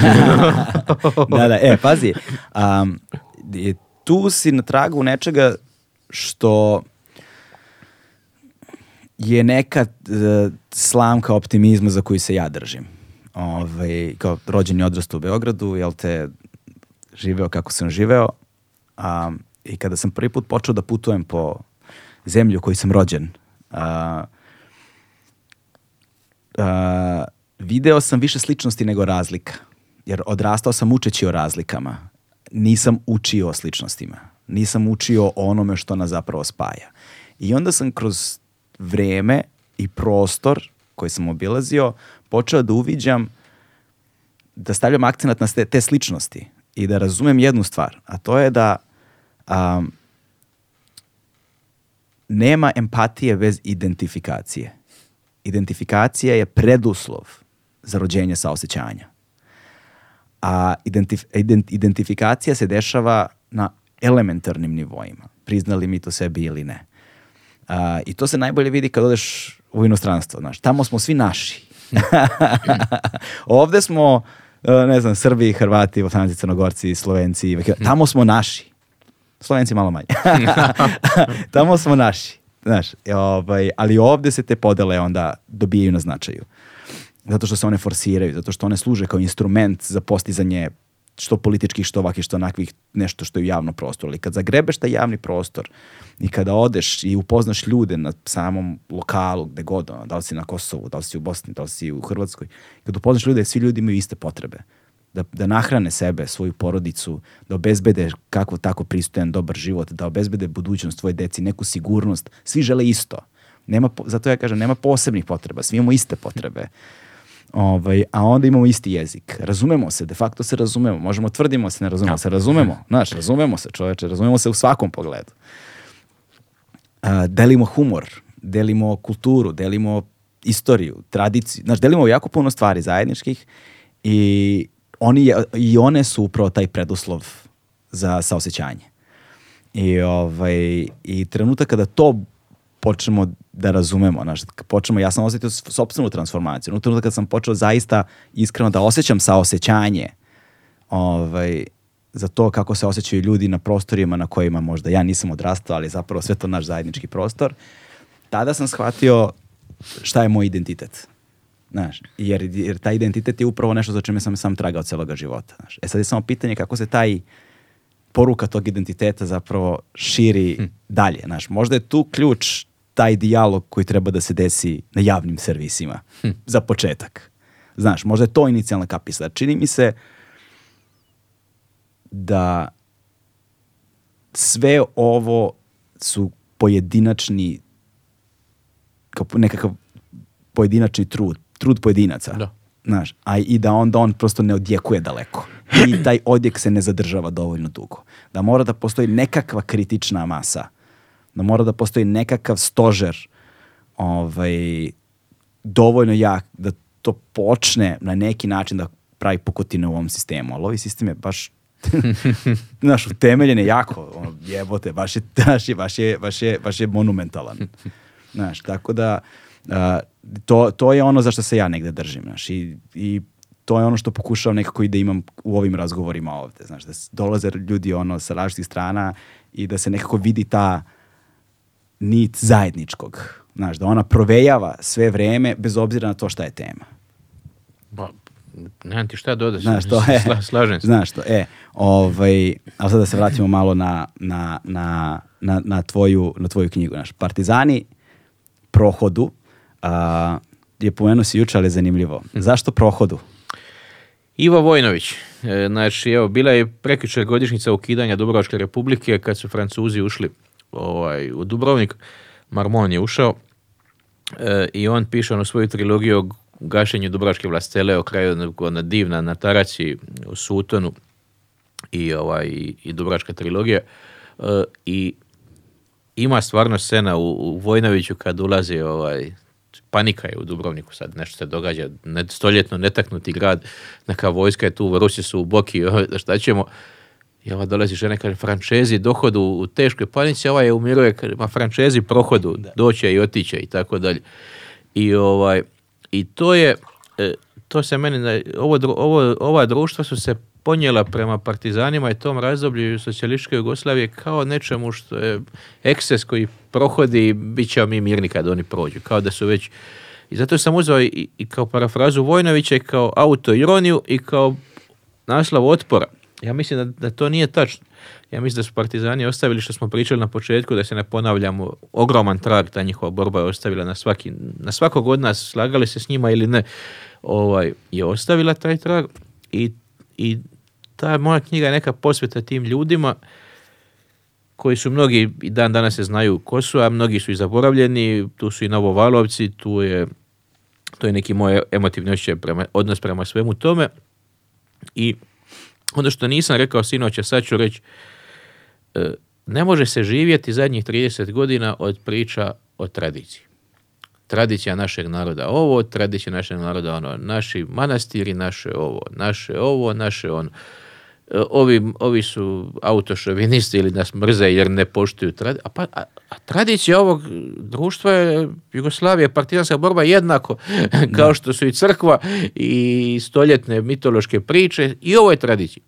da, da, e, pazi, um, tu si na tragu nečega što je neka e, slamka optimizma za koju se ja držim. Ove, ovaj, kao rođen i odrastao u Beogradu, jel te živeo kako sam živeo. I kada sam prvi put počeo da putujem po zemlju u kojoj sam rođen, a video sam više sličnosti nego razlika. Jer odrastao sam učeći o razlikama. Nisam učio o sličnostima. Nisam učio o onome što nas zapravo spaja. I onda sam kroz vrijeme i prostor koji sam obilazio počeo da uviđam da stavljam akcenat na te, te sličnosti i da razumem jednu stvar, a to je da nema empatije bez identifikacije. Identifikacija je preduslov rođenje saosećanja. A identifikacija se dešava na elementarnim nivoima. Priznali mi to sebi ili ne. I to se najbolje vidi kad odeš u inostranstvo. Znaš. Tamo smo svi naši. [laughs] Ovde smo, e, ne znam, Srbi, Hrvati, Bosanci, Crnogorci, Slovenci. Hmm. Tamo smo naši. Slovenci malo manje. [laughs] [laughs] Tamo smo naši. Znaš, e, ovaj, ali ovde se te podele onda dobijaju na značaju zato što se one forsiraju, zato što one služe kao instrument za postizanje što političkih, što ovakvih, što onakvih, nešto što je u javnom prostoru. Ali kad zagrebeš taj javni prostor i kada odeš i upoznaš ljude na samom lokalu, gde god, ono, da li si na Kosovu, da li si u Bosni, da li si u Hrvatskoj, kad upoznaš ljude, svi ljudi imaju iste potrebe. Da, da nahrane sebe, svoju porodicu, da obezbede kako tako pristojan dobar život, da obezbede budućnost tvoje deci, neku sigurnost. Svi žele isto. Nema, zato ja kažem, nema posebnih potreba, svi imamo iste potrebe. Ovaj, a onda imamo isti jezik. Razumemo se, de facto se razumemo. Možemo tvrdimo se, ne razumemo se, razumemo. Znaš, razumemo se čoveče, razumemo se u svakom pogledu. Uh, delimo humor, delimo kulturu, delimo istoriju, tradiciju. Znaš, delimo jako puno stvari zajedničkih i, oni i one su upravo taj preduslov za saosećanje. I, ovaj, I trenutak kada to počnemo da razumemo. Znaš, počnemo, ja sam osjetio sopstvenu transformaciju. U trenutku kad sam počeo zaista iskreno da osjećam saosećanje ovaj, za to kako se osjećaju ljudi na prostorima na kojima možda ja nisam odrastao, ali zapravo sve to naš zajednički prostor, tada sam shvatio šta je moj identitet. Znaš, jer, jer taj identitet je upravo nešto za čime sam sam tragao celoga života. Znaš. E sad je samo pitanje kako se taj poruka tog identiteta zapravo širi hm. dalje. Znaš, možda je tu ključ taj dijalog koji treba da se desi na javnim servisima. Hm. Za početak. Znaš, možda je to inicijalna kapisla. Čini mi se da sve ovo su pojedinačni nekakav pojedinačni trud, trud pojedinaca. Znaš, a i da onda on prosto ne odjekuje daleko. I taj odjek se ne zadržava dovoljno dugo. Da mora da postoji nekakva kritična masa da mora da postoji nekakav stožer ovaj, dovoljno jak da to počne na neki način da pravi pukotine u ovom sistemu. Ali ovaj sistem je baš [laughs] naš utemeljen je jako, ono, jebote, baš je, baš je, baš monumentalan. Znaš, tako da, to, to je ono za što se ja negde držim, znaš, i, i to je ono što pokušavam nekako i da imam u ovim razgovorima ovde, znaš, da dolaze ljudi ono sa različitih strana i da se nekako vidi ta, nit zajedničkog. Znaš, da ona provejava sve vrijeme bez obzira na to šta je tema. Ba, znam ti šta dodaš. Znaš to, e, slažem se. Znaš to, e. Ovaj, a sad da se vratimo malo na, na, na, na, na tvoju, na tvoju knjigu. Znaš, Partizani prohodu a, je pomenuo si juče, ali zanimljivo. Mhm. Zašto prohodu? Ivo Vojnović, znači evo, bila je prekjučer godišnjica ukidanja Dubrovačke republike kad su Francuzi ušli ovaj, u Dubrovnik, Marmon je ušao e, i on piše ono svoju trilogiju o gašenju Dubrovačke vlastele, o kraju na divna, na Taraci, u Sutonu i, ovaj, i Dubrovačka trilogija. E, I ima stvarno scena u, Vojnoviću kad ulazi ovaj, panika je u Dubrovniku sad, nešto se događa, stoljetno netaknuti grad, neka vojska je tu, Rusi su u boki, [laughs] šta ćemo, i onda dolazi žena kaže, Frančezi dohodu u teškoj panici, ovaj je umiruje, ma Frančezi prohodu, doće i otiće i tako dalje. I, ovaj, i to je, e, to se meni, ovo, ovo, ova društva su se ponijela prema partizanima i tom razdoblju socijalističke Jugoslavije kao nečemu što je ekses koji prohodi i bit ćemo mi mirni kad oni prođu. Kao da su već i zato sam uzeo i, i kao parafrazu Vojnovića i kao autoironiju i kao naslov otpora. Ja mislim da, to nije tačno. Ja mislim da su partizani ostavili što smo pričali na početku, da se ne ponavljamo, ogroman trag ta njihova borba je ostavila na, svaki, na svakog od nas, slagali se s njima ili ne, ovaj, je ostavila taj trag i, i ta moja knjiga je neka posveta tim ljudima koji su mnogi i dan danas se znaju ko su, a mnogi su i zaboravljeni, tu su i Novovalovci, tu je, to je neki moj emotivni odnos prema svemu tome i ono što nisam rekao sinoć, a sad ću reći, e, ne može se živjeti zadnjih 30 godina od priča o tradiciji. Tradicija našeg naroda ovo, tradicija našeg naroda ono, naši manastiri, naše ovo, naše ovo, naše ono. E, ovi, ovi su autošovinisti ili nas mrze jer ne poštuju tradiciju. A, pa, a, a tradicija ovog društva je Jugoslavije, partizanska borba jednako [laughs] kao što su i crkva i stoljetne mitološke priče i ovo je tradicija.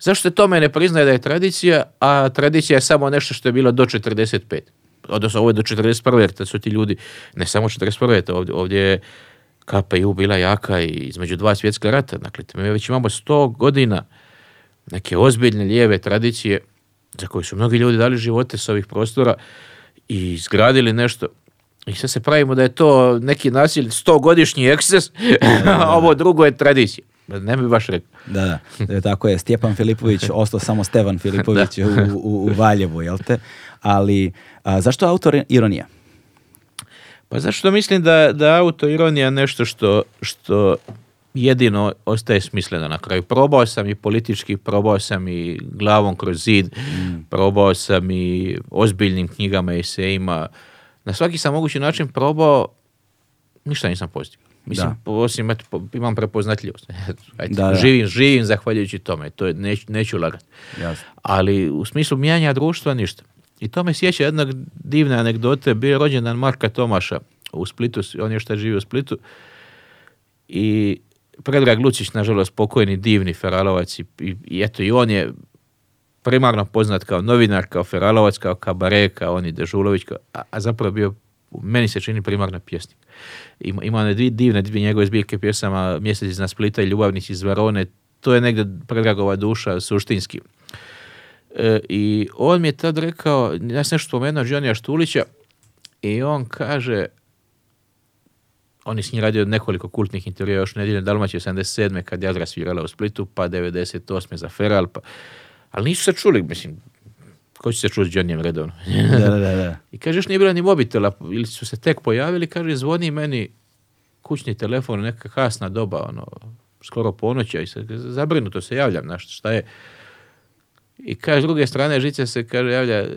Zašto se tome ne priznaje da je tradicija, a tradicija je samo nešto što je bilo do 45. Odnosno ovo je do 41. jer tad su ti ljudi, ne samo 41. ovdje, je KPU bila jaka i između dva svjetska rata. Dakle, mi već imamo 100 godina neke ozbiljne lijeve tradicije – za koji su mnogi ljudi dali živote s ovih prostora i izgradili nešto. I sad se pravimo da je to neki nasilj, stogodišnji eksces, a [laughs] ovo drugo je tradicija. Ne bi baš rekao. Da, da, tako je. Stjepan Filipović [laughs] ostao samo Stevan Filipović u, u, u, Valjevu, jel te? Ali zašto autor ironija? Pa zašto mislim da, da auto nešto što, što jedino ostaje smisleno na kraju. Probao sam i politički, probao sam i glavom kroz zid, mm. probao sam i ozbiljnim knjigama, i sejima Na svaki sam mogući način probao, ništa nisam postigao. Mislim, osim eto, imam prepoznatljivost. [laughs] da, Živim, živim zahvaljujući tome. To je, neću lagati. Ali u smislu mijanja društva ništa. I to me sjeća jedna divne anegdote. Bio je rođendan Marka Tomaša u Splitu. On je što živi u Splitu. I Predrag Lucić, nažalost, pokojni, divni Feralovac i, i, eto i on je primarno poznat kao novinar, kao Feralovac, kao Kabare, kao i Dežulović, a, zapravo bio, meni se čini primarno pjesnik. Ima, ima one dvije divne dvije njegove zbirke pjesama Mjesec iz Splita i Ljubavnić iz Varone, to je negdje Predragova duša suštinski. E, I on mi je tad rekao, ja sam nešto spomenuo Đonija Štulića i on kaže, oni s njim radio nekoliko kultnih intervjua još nedjelje Dalmaće 77. kad Jadra svirala u Splitu, pa 98. za Feral, pa... Ali nisu se čuli, mislim, ko će se čuti s Johnnyem redovno? da, da, da. [laughs] I kažeš, nije bilo ni mobitela, ili su se tek pojavili, kaže, zvoni meni kućni telefon, neka kasna doba, ono, skoro ponoća i se, zabrinuto se javljam, znaš, šta je. I kaže, s druge strane žice se, kaže, javlja, e,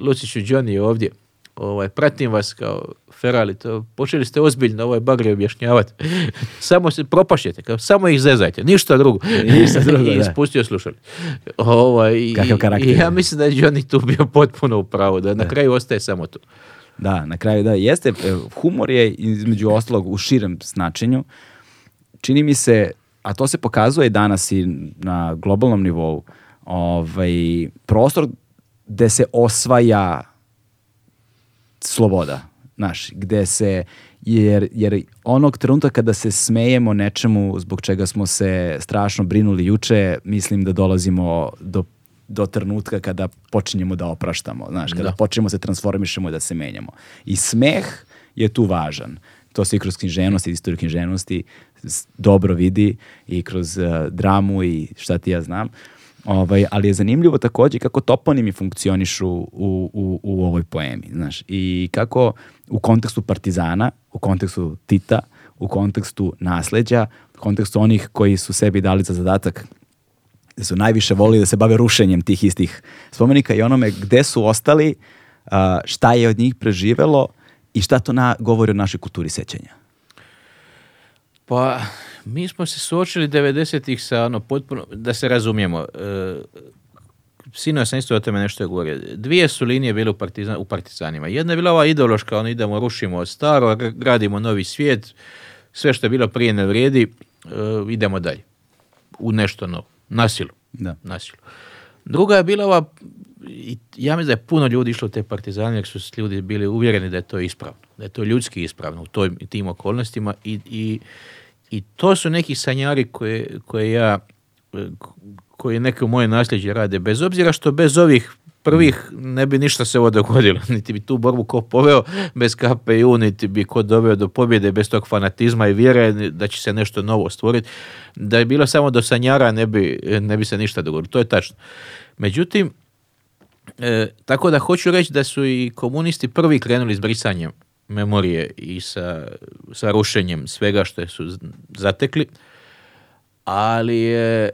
Luciću, Johnny ovdje ovaj, pratim vas kao Ferali, to, počeli ste ozbiljno ovaj bagre objašnjavati. [laughs] samo se propašete, kao, samo ih zezajte, ništa drugo. [laughs] Ništa drugo, [laughs] I spustio slušali. Ovaj, Kakav I ja mislim da je Johnny tu bio potpuno u pravu, da, na kraju ostaje samo tu. Da, na kraju da, jeste, e, humor je između ostalog u širem značenju. Čini mi se, a to se pokazuje danas i na globalnom nivou, ovaj, prostor gde se osvaja sloboda. Znaš, gde se, jer, jer onog trenutka kada se smejemo nečemu zbog čega smo se strašno brinuli juče, mislim da dolazimo do do trenutka kada počinjemo da opraštamo, znaš, kada da. počinjemo se transformišemo i da se menjamo. I smeh je tu važan. To se i kroz knjiženost i istoriju književnosti dobro vidi i kroz eh, dramu i šta ti ja znam. Ovaj, ali je zanimljivo takođe kako toponimi funkcionišu u, u, u ovoj poemi, znaš, i kako u kontekstu Partizana, u kontekstu Tita, u kontekstu nasleđa, u kontekstu onih koji su sebi dali za zadatak da su najviše volili da se bave rušenjem tih istih spomenika i onome gde su ostali, šta je od njih preživelo i šta to na, govori o našoj kulturi sećanja. Pa, mi smo se suočili 90-ih sa ono potpuno, da se razumijemo, e, sino sam isto o tome nešto govorio. Dvije su linije bile u, Partizanima. Jedna je bila ova ideološka, ono idemo, rušimo staro, gradimo novi svijet, sve što je bilo prije ne vrijedi, e, idemo dalje. U nešto novo. Nasilu. Da. Druga je bila ova, ja mislim da je puno ljudi išlo u te partizane jer su ljudi bili uvjereni da je to ispravno, da je to ljudski ispravno u toj, tim okolnostima i, i i to su neki sanjari koje, koje ja, e, neke moje nasljeđe rade, bez obzira što bez ovih prvih ne bi ništa se ovo dogodilo, [laughs] niti bi tu borbu ko poveo bez KPU, niti bi ko doveo do pobjede bez tog fanatizma i vjere da će se nešto novo stvoriti. Da je bilo samo do sanjara ne bi, ne bi se ništa dogodilo, to je tačno. Međutim, e, tako da hoću reći da su i komunisti prvi krenuli s brisanjem memorije i sa, rušenjem svega što su zatekli, ali je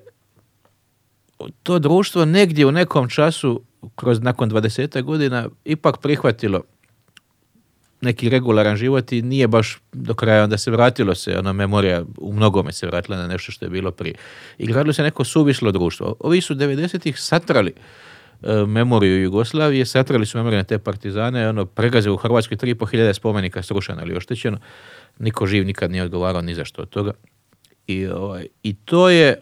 to društvo negdje u nekom času, kroz nakon 20. godina, ipak prihvatilo neki regularan život i nije baš do kraja onda se vratilo se, ona memorija u mnogome se vratila na nešto što je bilo prije. I gradilo se neko suvislo društvo. Ovi su 90-ih satrali E, memoriju Jugoslavije, satrali su memorije na te partizane, ono, pregaze u Hrvatskoj hiljade spomenika srušeno ili oštećeno, niko živ nikad nije odgovarao ni za što od toga. I, ovaj, i to je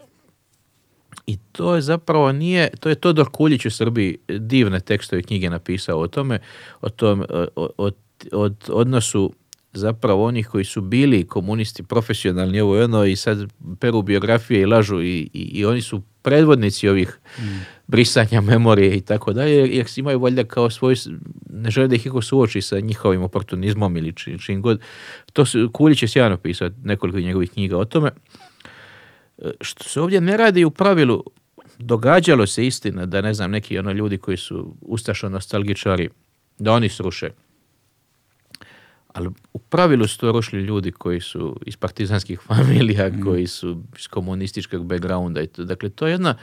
i to je zapravo nije, to je Todor Kuljić u Srbiji divne tekstove knjige napisao o tome, o tom, e, o, odnosu zapravo onih koji su bili komunisti profesionalni ovo je ono i sad peru biografije i lažu i, i, oni su predvodnici ovih mm brisanja memorije i tako dalje, jer imaju valjda kao svoj, ne žele da ih iko suoči sa njihovim oportunizmom ili čim, god. To su, Kulić je sjajno pisao nekoliko njegovih knjiga o tome. E, što se ovdje ne radi u pravilu, događalo se istina da ne znam neki ono ljudi koji su ustašo nostalgičari, da oni sruše. Ali u pravilu su to rušili ljudi koji su iz partizanskih [laughs] familija, mhm. koji su iz komunističkog backgrounda. I to. Dakle, to je jedna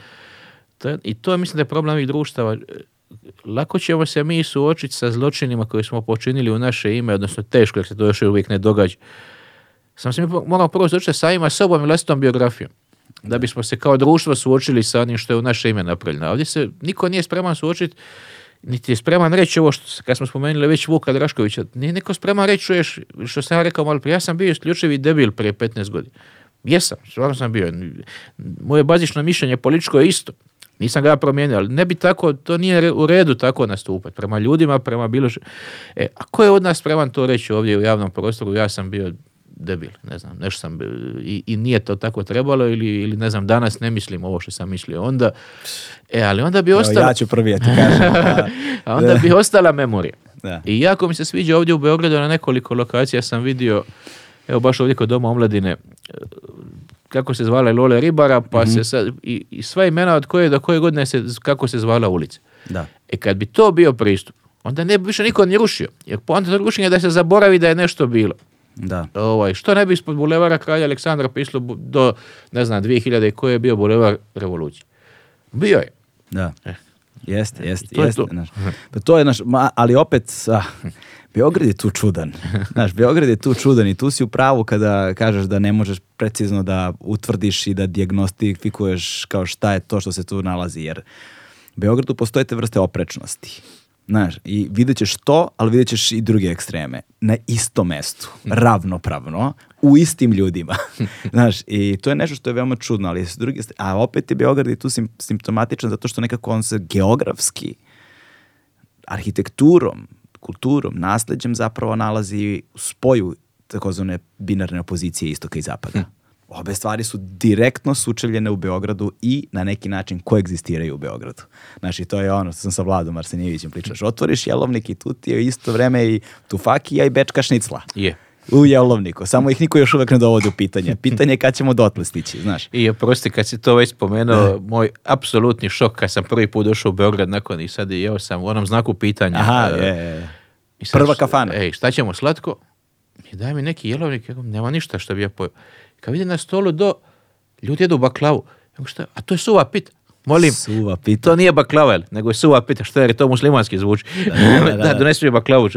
i to je, mislim da je problem ovih društava. Lako ćemo se mi suočiti sa zločinima koje smo počinili u naše ime, odnosno teško, jer se to još uvijek ne događa. Samo se mi moramo prvo suočiti sa ima sobom i vlastitom biografijom. Da bismo se kao društvo suočili sa onim što je u naše ime napravljeno. Ovdje se niko nije spreman suočiti niti je spreman reći ovo što kad smo spomenuli već Vuka Draškovića, nije neko spreman reći čuješ, što sam ja rekao malo prije, ja sam bio isključivi debil prije 15 godina. Jesam, stvarno sam bio. Moje bazično mišljenje političko je isto. Nisam ga promijenio, ali ne bi tako, to nije u redu tako nastupati. Prema ljudima, prema bilo što. E, a ko je od nas spreman to reći ovdje u javnom prostoru? Ja sam bio debil, ne znam, nešto sam, i, i nije to tako trebalo ili, ili ne znam, danas ne mislim ovo što sam mislio onda, e, ali onda bi ostala... Ja ću kažem. [laughs] onda bi ostala memorija. I jako mi se sviđa ovdje u Beogradu na nekoliko lokacija sam vidio, evo baš ovdje kod Doma omladine, kako se zvala Lole Ribara, pa mhm. se sad, i, sva imena od koje do koje godine se, kako se zvala ulica. Da. E kad bi to bio pristup, onda ne bi više niko ni rušio. Jer po rušenje je da se zaboravi da je nešto bilo. Da. Ovaj, što ne bi ispod bulevara kralja Aleksandra pisalo do, ne znam, 2000 koji je bio bulevar revolucije. Bio je. Da. Eh. Jeste, jeste, to Je to. Naš, pa to je naš, ali opet, sa, [laughs] Beograd je tu čudan. [laughs] Znaš, Beograd je tu čudan i tu si u pravu kada kažeš da ne možeš precizno da utvrdiš i da diagnostifikuješ kao šta je to što se tu nalazi, jer u Beogradu postoje te vrste oprečnosti. Znaš, i vidjet ćeš to, ali vidjet ćeš i druge ekstreme. Na istom mestu, mhm. ravnopravno, u istim ljudima. [laughs] Znaš, i to je nešto što je veoma čudno, ali s druge a opet je Beograd i tu simptomatičan zato što nekako on se geografski, arhitekturom, kulturom, nasledđem zapravo nalazi u spoju takozvane binarne opozicije istoka i zapada. Hm. Obe stvari su direktno sučeljene u Beogradu i na neki način koegzistiraju u Beogradu. Znači, to je ono što sam sa Vladom Arsenijevićem pričaš. Znači, otvoriš jelovnik i tu ti je isto vreme i tufakija i bečka šnicla. Je. u jelovniku. Samo ih niko još uvek ne dovodi u pitanje. Pitanje je kad ćemo dotle znaš. I oprosti, kad si to već spomenuo, moj apsolutni šok kad sam prvi put došao u Beograd nakon i sad jeo sam u onom znaku pitanja. Aha, e, je. I sad, Prva kafana. Ej, šta ćemo, slatko? I daj mi neki jelovnik, nema ništa što bi ja pojel. Kad vidim na stolu do, ljudi jedu baklavu. Šta? A to je suva pita. Molim, suva pita. to nije baklavel, nego je suva pita, što jer to muslimanski zvuči. Da, da, da, [laughs] mi baklavu.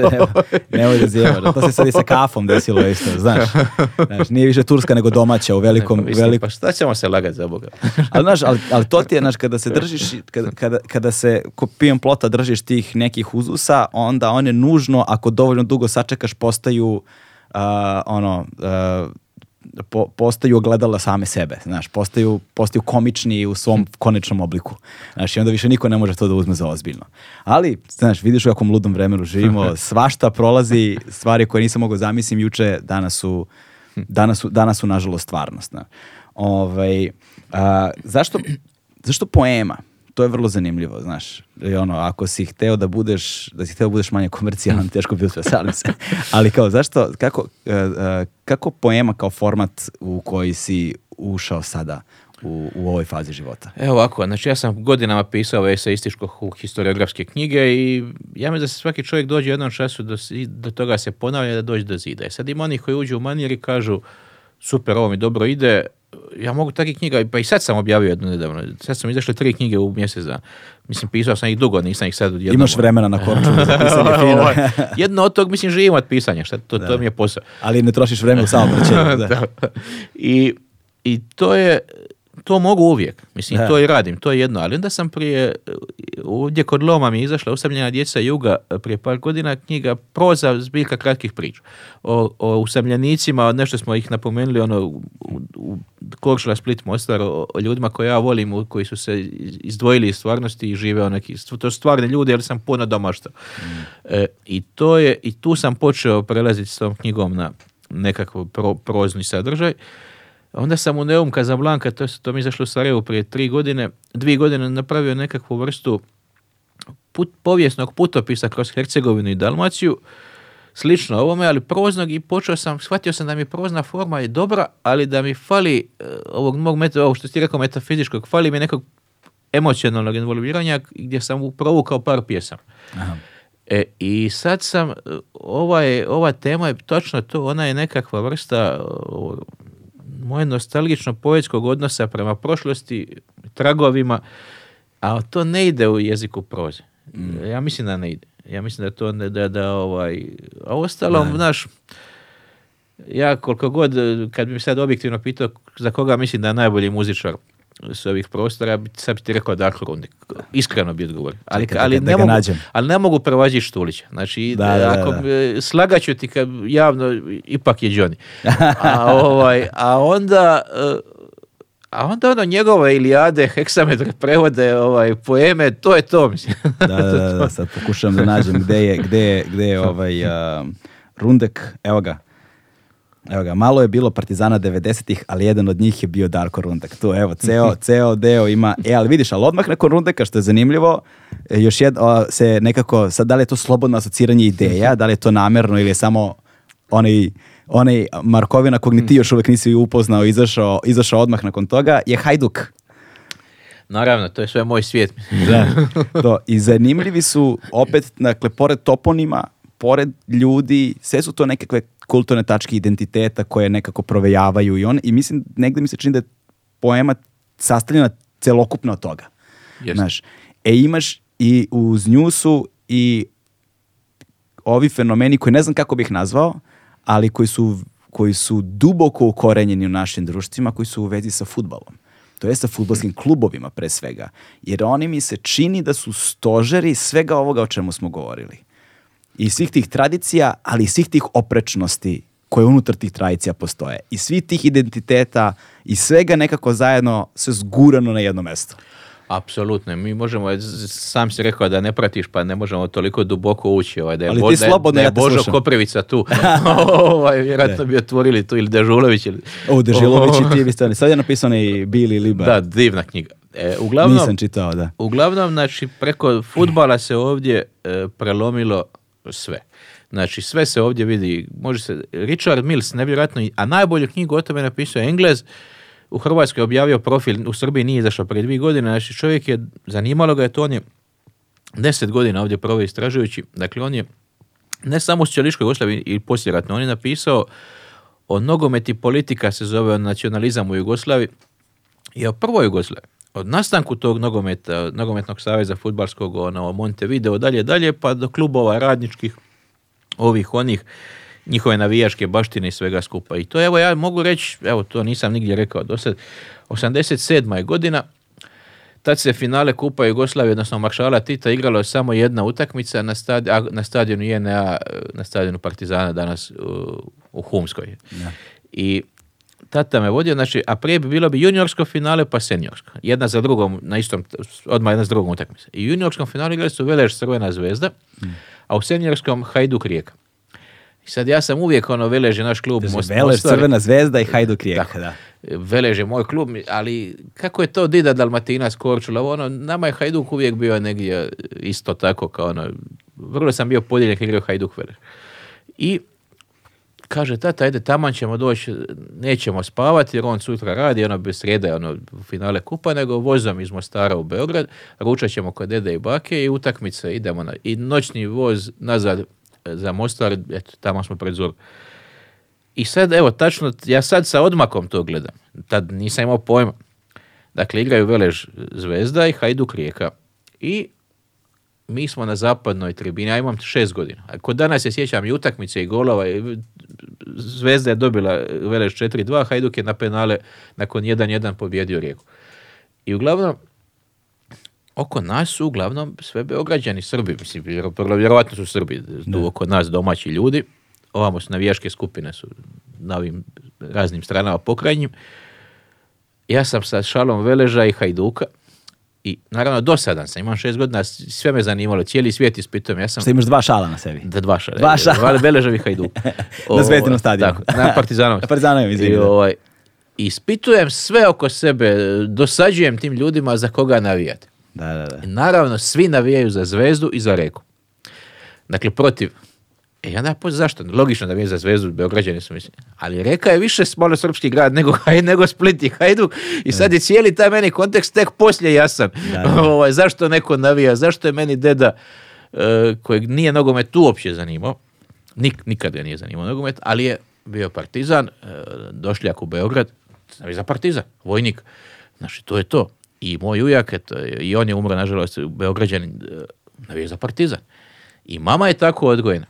[laughs] Nemoj da to se sad i sa kafom desilo znaš. znaš. Nije više turska nego domaća u velikom... Pa velikom... Pa šta ćemo se lagati za Boga? [laughs] ali, znaš, to ti je, naš kada se držiš, kada, kada, kada se pijem plota držiš tih nekih uzusa, onda one nužno, ako dovoljno dugo sačekaš, postaju uh, ono... Uh, po, postaju ogledala same sebe, znaš, postaju, postaju komični u svom hm. konečnom obliku. Znaš, i onda više niko ne može to da uzme za ozbiljno. Ali, znaš, vidiš u kakvom ludom vremenu živimo, [laughs] svašta prolazi, stvari koje nisam mogao zamislim juče, danas su, hm. danas su, danas su nažalost stvarnost. Ovaj, zašto, zašto poema? to je vrlo zanimljivo, znaš. I ono, ako si hteo da budeš, da si htio budeš manje komercijalan, [laughs] teško bi uspio, se. Ali kao, zašto, kako, e, e, kako poema kao format u koji si ušao sada u, u ovoj fazi života? Evo ovako, znači ja sam godinama pisao ove eseističko-historiografske knjige i ja mislim da se svaki čovjek dođe u jednom času do, do toga se ponavlja da dođe do zida. Sad ima onih koji uđu u manjer i kažu super, ovo mi dobro ide, ja mogu takih knjiga, pa i sad sam objavio jednu nedavno. Sad sam izašli tri knjige u mjesec dana. Mislim, pisao sam ih dugo, nisam ih sad jedno Imaš vremena na koncu. za pisanje [laughs] ovaj, Jedno od tog, mislim, živim od pisanja, šta, to, to mi je posao. Ali ne trošiš vremena u samo [laughs] I, I to je, to mogu uvijek, mislim, to i radim, to je jedno, ali onda sam prije, ovdje kod Loma mi je izašla Usamljena djeca Juga prije par godina knjiga proza zbiljka kratkih priča o, usamljenicima, nešto smo ih napomenuli, ono, u, Korčula, Split, Mostar, o, ljudima koje ja volim, koji su se izdvojili iz stvarnosti i žive onaki, to stvarni ljudi, ali sam puno domašta. Mm. E, I to je, i tu sam počeo prelaziti s tom knjigom na nekakav prozni sadržaj. Onda sam u Neum Kazablanka, to, to mi je izašlo u Sarajevu prije tri godine, dvi godine napravio nekakvu vrstu put, povijesnog putopisa kroz Hercegovinu i Dalmaciju, slično ovome, ali proznog i počeo sam, shvatio sam da mi prozna forma je dobra, ali da mi fali eh, ovog mog meta, što ti rekao metafizičkog, fali mi nekog emocionalnog involviranja gdje sam provukao par pjesama. E, I sad sam, eh, ova, je, ova tema je točno to, ona je nekakva vrsta eh, moje nostalgično poetskog odnosa prema prošlosti, tragovima, a to ne ide u jeziku proze. Mm. Ja mislim da ne ide. Ja mislim da to ne, da, da ovaj, a ostalo, znaš, ja koliko god, kad bi mi sad objektivno pitao za koga mislim da je najbolji muzičar s ovih prostora, sad bi ti rekao Dark Rundik. Iskreno bi odgovorio Ali, ali, ne mogu, ali ne mogu Štulića. Znači, da, da, ako, da. slagaću ti kad javno, ipak je Johnny. A, [laughs] ovaj, a onda... Eh, a onda ono njegove ilijade, heksametre, prevode, ovaj, poeme, to je to, mislim. da, da, da, sad pokušam da nađem gde je, gde je, ovaj, eh, Rundek, evo ga, Evo ga, malo je bilo partizana 90-ih, ali jedan od njih je bio Darko Rundak. Tu, evo, ceo, [laughs] ceo deo ima... E, ali vidiš, ali odmah nakon Rundaka, što je zanimljivo, e, još jed, se nekako... Sad, da li je to slobodno asociranje ideja, da li je to namerno ili je samo onaj onaj Markovina kog ni ti hmm. još uvijek nisi upoznao, izašao, izašao odmah nakon toga, je Hajduk. Naravno, to je sve moj svijet. da. [laughs] To. I zanimljivi su opet, dakle, pored toponima, pored ljudi, sve su to nekakve kulturne tačke identiteta koje nekako provejavaju i on, i mislim, negde mi se čini da je poema sastavljena celokupno od toga. Yes. Znaš, e imaš i uz nju su i ovi fenomeni koji ne znam kako bih nazvao, ali koji su, koji su duboko ukorenjeni u našim društvima, koji su u vezi sa futbalom. To je sa futbolskim klubovima pre svega. Jer oni mi se čini da su stožeri svega ovoga o čemu smo govorili i svih tih tradicija, ali i svih tih oprečnosti koje unutar tih tradicija postoje. I svih tih identiteta i svega nekako zajedno se zgurano na jedno mesto. Apsolutno, mi možemo, sam si rekao da ne pratiš, pa ne možemo toliko duboko ući. Ovaj, da je, Ali ti slobodno, je, ja Božo Koprivica tu, [laughs] ovaj, vjerojatno bi otvorili tu, ili Dežulović. Ili... O, Dežulović i ovaj. ti biste, sad je napisano i Bili Liba. Da, divna knjiga. E, uglavnom, Nisam čitao, da. Uglavnom, znači, preko futbala se ovdje e, prelomilo sve. Znači, sve se ovdje vidi. Može se, Richard Mills, nevjerojatno, a najbolju knjigu o tome napisao Englez, u Hrvatskoj je objavio profil, u Srbiji nije izašao prije dvije godine, znači čovjek je, zanimalo ga je to, on je deset godina ovdje proveo istražujući, dakle on je ne samo u Čeliškoj Jugoslaviji i posljeratno, on je napisao o nogometi politika se zove nacionalizam u Jugoslaviji i o prvoj Jugoslaviji od nastanku tog nogometa, nogometnog saveza futbalskog, ono, Montevideo, dalje, dalje, pa do klubova radničkih, ovih, onih, njihove navijačke baštine i svega skupa. I to, evo, ja mogu reći, evo, to nisam nigdje rekao do sad, 87. je godina, tad se finale Kupa Jugoslavije, odnosno Maršala Tita, igralo samo jedna utakmica na, stadi, na stadionu JNA, na stadionu Partizana danas u, Humskoj. I tata me vodio, znači, a prije bi bilo bi juniorsko finale pa seniorsko. Jedna za drugom, na istom, odmah jedna za drugom utakmice. I juniorskom finalu igrali su Velež Crvena zvezda, a u seniorskom Hajduk Rijeka. sad ja sam uvijek ono Velež je naš klub. Znači, Velež, Crvena zvezda i Hajduk Rijeka, da. Velež je moj klub, ali kako je to Dida Dalmatina Korčula, ono, nama je Hajduk uvijek bio negdje isto tako kao ono, vrlo sam bio podijeljen kad igrao Hajduk Velež. I kaže, tata, ajde, taman ćemo doći, nećemo spavati, jer on sutra radi, ono bi sreda, ono, finale kupa, nego vozom iz Mostara u Beograd, ručat ćemo kod dede i bake i utakmice, idemo na, i noćni voz nazad e, za Mostar, eto, tamo smo pred I sad, evo, tačno, ja sad sa odmakom to gledam, tad nisam imao pojma. Dakle, igraju Velež Zvezda i Hajduk Rijeka. I mi smo na zapadnoj tribini, ja imam šest godina. Ako danas se sjećam i utakmice i golova, Zvezda je dobila Veleš 4-2, Hajduk je na penale nakon 1-1 pobjedio Rijeku. I uglavnom, oko nas su uglavnom sve beograđani Srbi, mislim, vjerovatno su Srbi, tu oko nas domaći ljudi, ovamo su navijaške skupine su na ovim raznim stranama pokrajnjim. Ja sam sa šalom Veleža i Hajduka, i naravno dosadan sam, imam šest godina, sve me zanimalo, cijeli svijet ispitujem. Ja sam... Što imaš dva šala na sebi? Da, dva šala. Dva šala. Beležavi hajdu. [laughs] na ovaj, stadionu. Tako, na Partizanovom. [laughs] na Partizanovom, I, ovaj, ispitujem sve oko sebe, dosađujem tim ljudima za koga navijati. Da, da, da. I naravno, svi navijaju za zvezdu i za reku. Dakle, protiv E, ja onda zašto? Logično da je za Zvezdu, Beograđani su mislim. Ali Reka je više malo srpski grad nego, [laughs] nego Split i Hajduk i sad je cijeli taj meni kontekst tek poslije jasan. [laughs] Ovaj, zašto neko navija, zašto je meni deda e, kojeg nije nogomet tu uopće zanimao, nikad ga nije zanimao nogomet, ali je bio partizan, e, došljak u Beograd, znači za partizan, vojnik. Znači, to je to. I moj ujak, i on je umro, nažalost, Beograđan, navija za partizan. I mama je tako odgojena.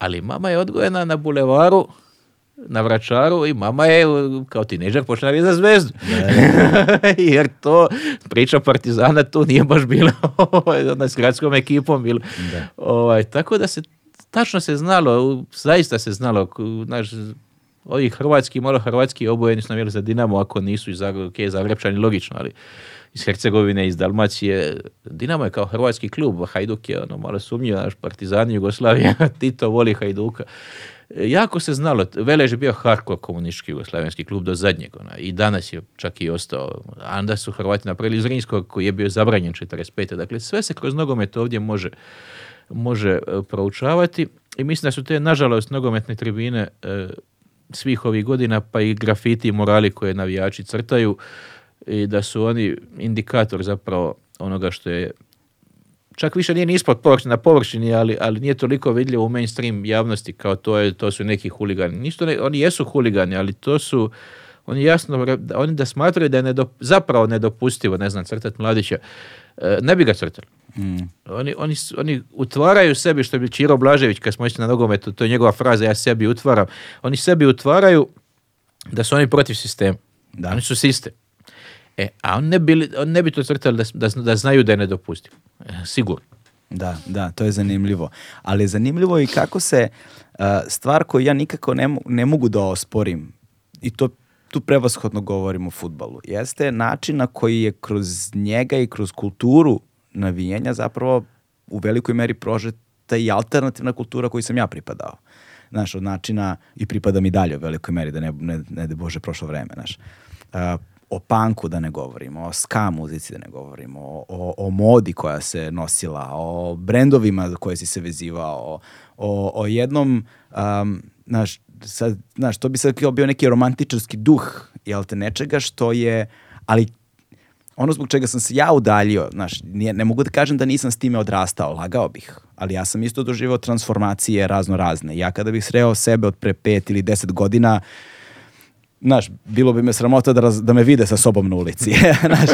Ali mama je odgojena na bulevaru, na vračaru i mama je uh, kao tineđer počela za zvezdu. [laughs] Jer to priča Partizana tu nije baš bila [laughs] ovaj, s gradskom ekipom. Bila. Ovaj, tako da se tačno se znalo, zaista se znalo, znaš, ovi hrvatski, malo hrvatski obojeni su navijeli za Dinamo, ako nisu i za Zagrebčani, logično, ali iz Hercegovine, iz Dalmacije. Dinamo je kao hrvatski klub, Hajduk je ono malo sumnjiv, naš partizan Jugoslavija, [laughs] Tito voli Hajduka. Jako se znalo, Velež je bio harko komunistički jugoslavenski klub do zadnjeg, ona, i danas je čak i ostao. A onda su Hrvati napravili Rinskog, koji je bio zabranjen 45. Dakle, sve se kroz nogomet ovdje može, može e, proučavati i mislim da su te, nažalost, nogometne tribine e, svih ovih godina, pa i grafiti i morali koje navijači crtaju, i da su oni indikator zapravo onoga što je čak više nije ni ispod površine, na površini, ali, ali nije toliko vidljivo u mainstream javnosti kao to je, to su neki huligani. oni jesu huligani, ali to su, oni jasno, oni da smatraju da je zapravo nedopustivo, ne znam, crtat mladića, e, ne bi ga crtali. Mm. Oni, oni, oni, utvaraju sebi, što bi Čiro Blažević, kad smo išli na nogometu, to je njegova fraza, ja sebi utvaram. Oni sebi utvaraju da su oni protiv sistema. Da. Oni su sistem. E, a on ne, bi to crtali da, da, da znaju da je nedopustivo. E, sigurno. Da, da, to je zanimljivo. Ali je zanimljivo i kako se e, stvar koju ja nikako ne, ne mogu da osporim, i to tu prevashodno govorim o futbalu, jeste način na koji je kroz njega i kroz kulturu navijenja zapravo u velikoj meri prožeta i alternativna kultura koju sam ja pripadao. Znaš, od načina i pripada mi dalje u velikoj meri, da ne, ne, ne Bože prošlo vreme, znaš. E, o panku da ne govorimo, o ska muzici da ne govorimo, o, o, modi koja se nosila, o brendovima koje si se vezivao, o, o jednom, um, znaš, sad, to bi sad bio neki romantičarski duh, jel te, nečega što je, ali ono zbog čega sam se ja udaljio, znaš, ne mogu da kažem da nisam s time odrastao, lagao bih, ali ja sam isto doživao transformacije razno razne. Ja kada bih sreo sebe od pre pet ili deset godina, znaš, bilo bi me sramota da, da me vide sa sobom na ulici. [laughs] znaš,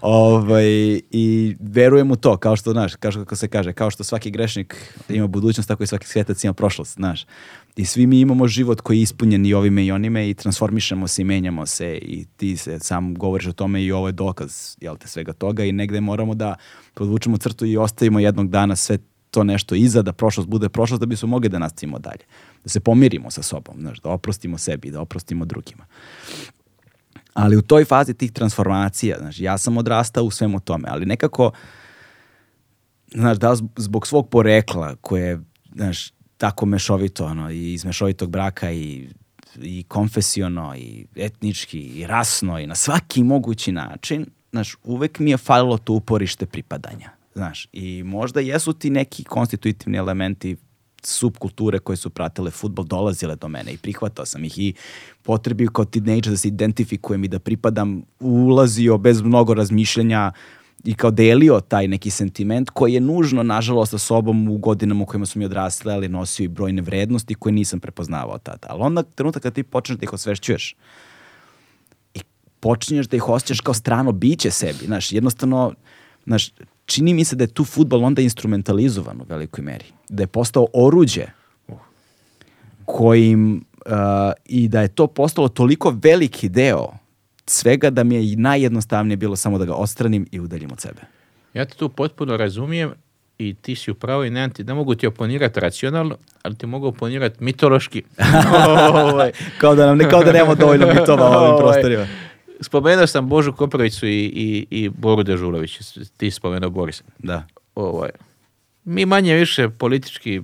ovaj, I verujem u to, kao što, znaš, kao što se kaže, kao što svaki grešnik ima budućnost, tako i svaki svetac ima prošlost, znaš. I svi mi imamo život koji je ispunjen i ovime i onime i transformišemo se i menjamo se i ti se sam govoriš o tome i ovo je dokaz, jel te, svega toga i negde moramo da podvučemo crtu i ostavimo jednog dana sve to nešto iza, da prošlost bude prošlost, da bismo mogli da nastavimo dalje da se pomirimo sa sobom, znaš, da oprostimo sebi, da oprostimo drugima. Ali u toj fazi tih transformacija, znaš, ja sam odrastao u svemu tome, ali nekako, znaš, da zbog svog porekla koje, znaš, tako mešovito, ono, i iz mešovitog braka i i i etnički i rasno i na svaki mogući način, znaš, uvek mi je falilo to uporište pripadanja, znaš, i možda jesu ti neki konstitutivni elementi subkulture koje su pratile futbol dolazile do mene i prihvatao sam ih i potrebio kao teenager da se identifikujem i da pripadam ulazio bez mnogo razmišljanja i kao delio taj neki sentiment koji je nužno, nažalost, sa sobom u godinama u kojima su mi odrasle, ali nosio i brojne vrednosti koje nisam prepoznavao tada. Ali onda trenutak kad ti počneš da ih osvešćuješ i počinješ da ih osjećaš kao strano biće sebi, znaš, jednostavno, znaš, čini mi se da je tu futbol onda instrumentalizovan u velikoj meri. Da je postao oruđe kojim uh, i da je to postalo toliko veliki deo svega da mi je najjednostavnije bilo samo da ga ostranim i udaljim od sebe. Ja te tu potpuno razumijem i ti si upravo i ti ne mogu ti oponirati racionalno, ali ti mogu oponirati mitološki. [laughs] Ovaj. kao, da nam, kao da dovoljno mitova u ovim ovaj. prostorima spomenuo sam Božu Koprovicu i, i, i Boru Dežulović. Ti spomenuo boris Da. Ovo, ovaj, mi manje više politički,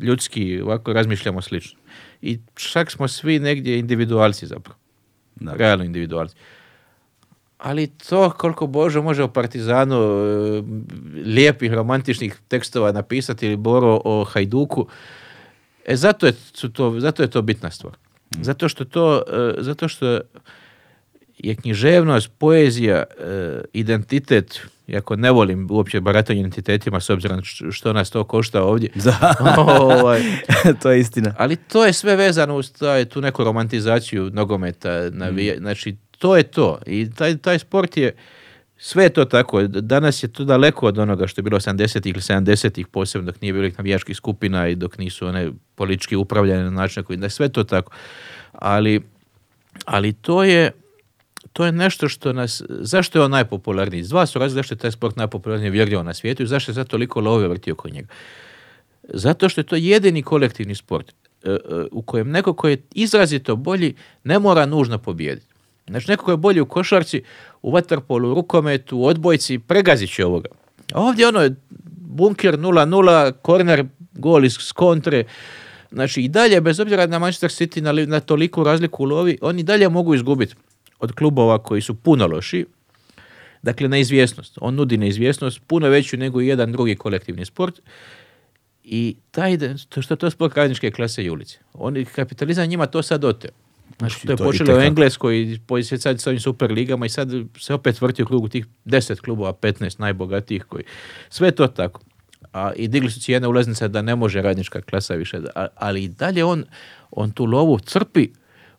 ljudski ovako razmišljamo slično. I čak smo svi negdje individualci zapravo. Da. Realno individualci. Ali to koliko Božo može o Partizanu e, lijepih romantičnih tekstova napisati ili Boro o Hajduku, e, zato, je, to, zato je to bitna stvar. Mm. Zato što to, e, zato što je književnost, poezija, e, identitet, iako ne volim uopće baratanje identitetima s obzirom što nas to košta ovdje. [laughs] ovaj, [laughs] to je istina. Ali to je sve vezano uz tu neku romantizaciju nogometa. Mm. Znači, to je to. I taj, sport je, sve je to tako. Danas je to daleko od onoga što je bilo 80-ih ili 70-ih, posebno dok nije bilo navijačkih skupina i dok nisu one politički upravljane na način koji... Sve to tako. ali to je to je nešto što nas, zašto je on najpopularniji? Iz dva su razloga zašto je taj sport najpopularniji vjerljivo na svijetu i zašto je sad toliko love vrti oko njega. Zato što je to jedini kolektivni sport e, e, u kojem neko koji je izrazito bolji ne mora nužno pobijediti. Znači, neko koji je bolji u košarci, u vaterpolu, u rukometu, u odbojci, pregazit će ovoga. A ovdje ono je bunker 0-0, korner, gol iz kontre. Znači, i dalje, bez obzira na Manchester City, na, toliku razliku u lovi, oni dalje mogu izgubiti od klubova koji su puno loši, dakle izvjesnost. On nudi neizvjesnost puno veću nego i jedan drugi kolektivni sport. I taj, to što to sport radničke klase i ulici. On, kapitalizam njima to sad oteo. Znači, to je počelo u Engleskoj, sad s ovim super ligama i sad se opet vrti u krugu tih deset klubova, petnaest najbogatijih koji... Sve to tako. A, I digli su cijene ulaznica da ne može radnička klasa više. ali i dalje on, on tu lovu crpi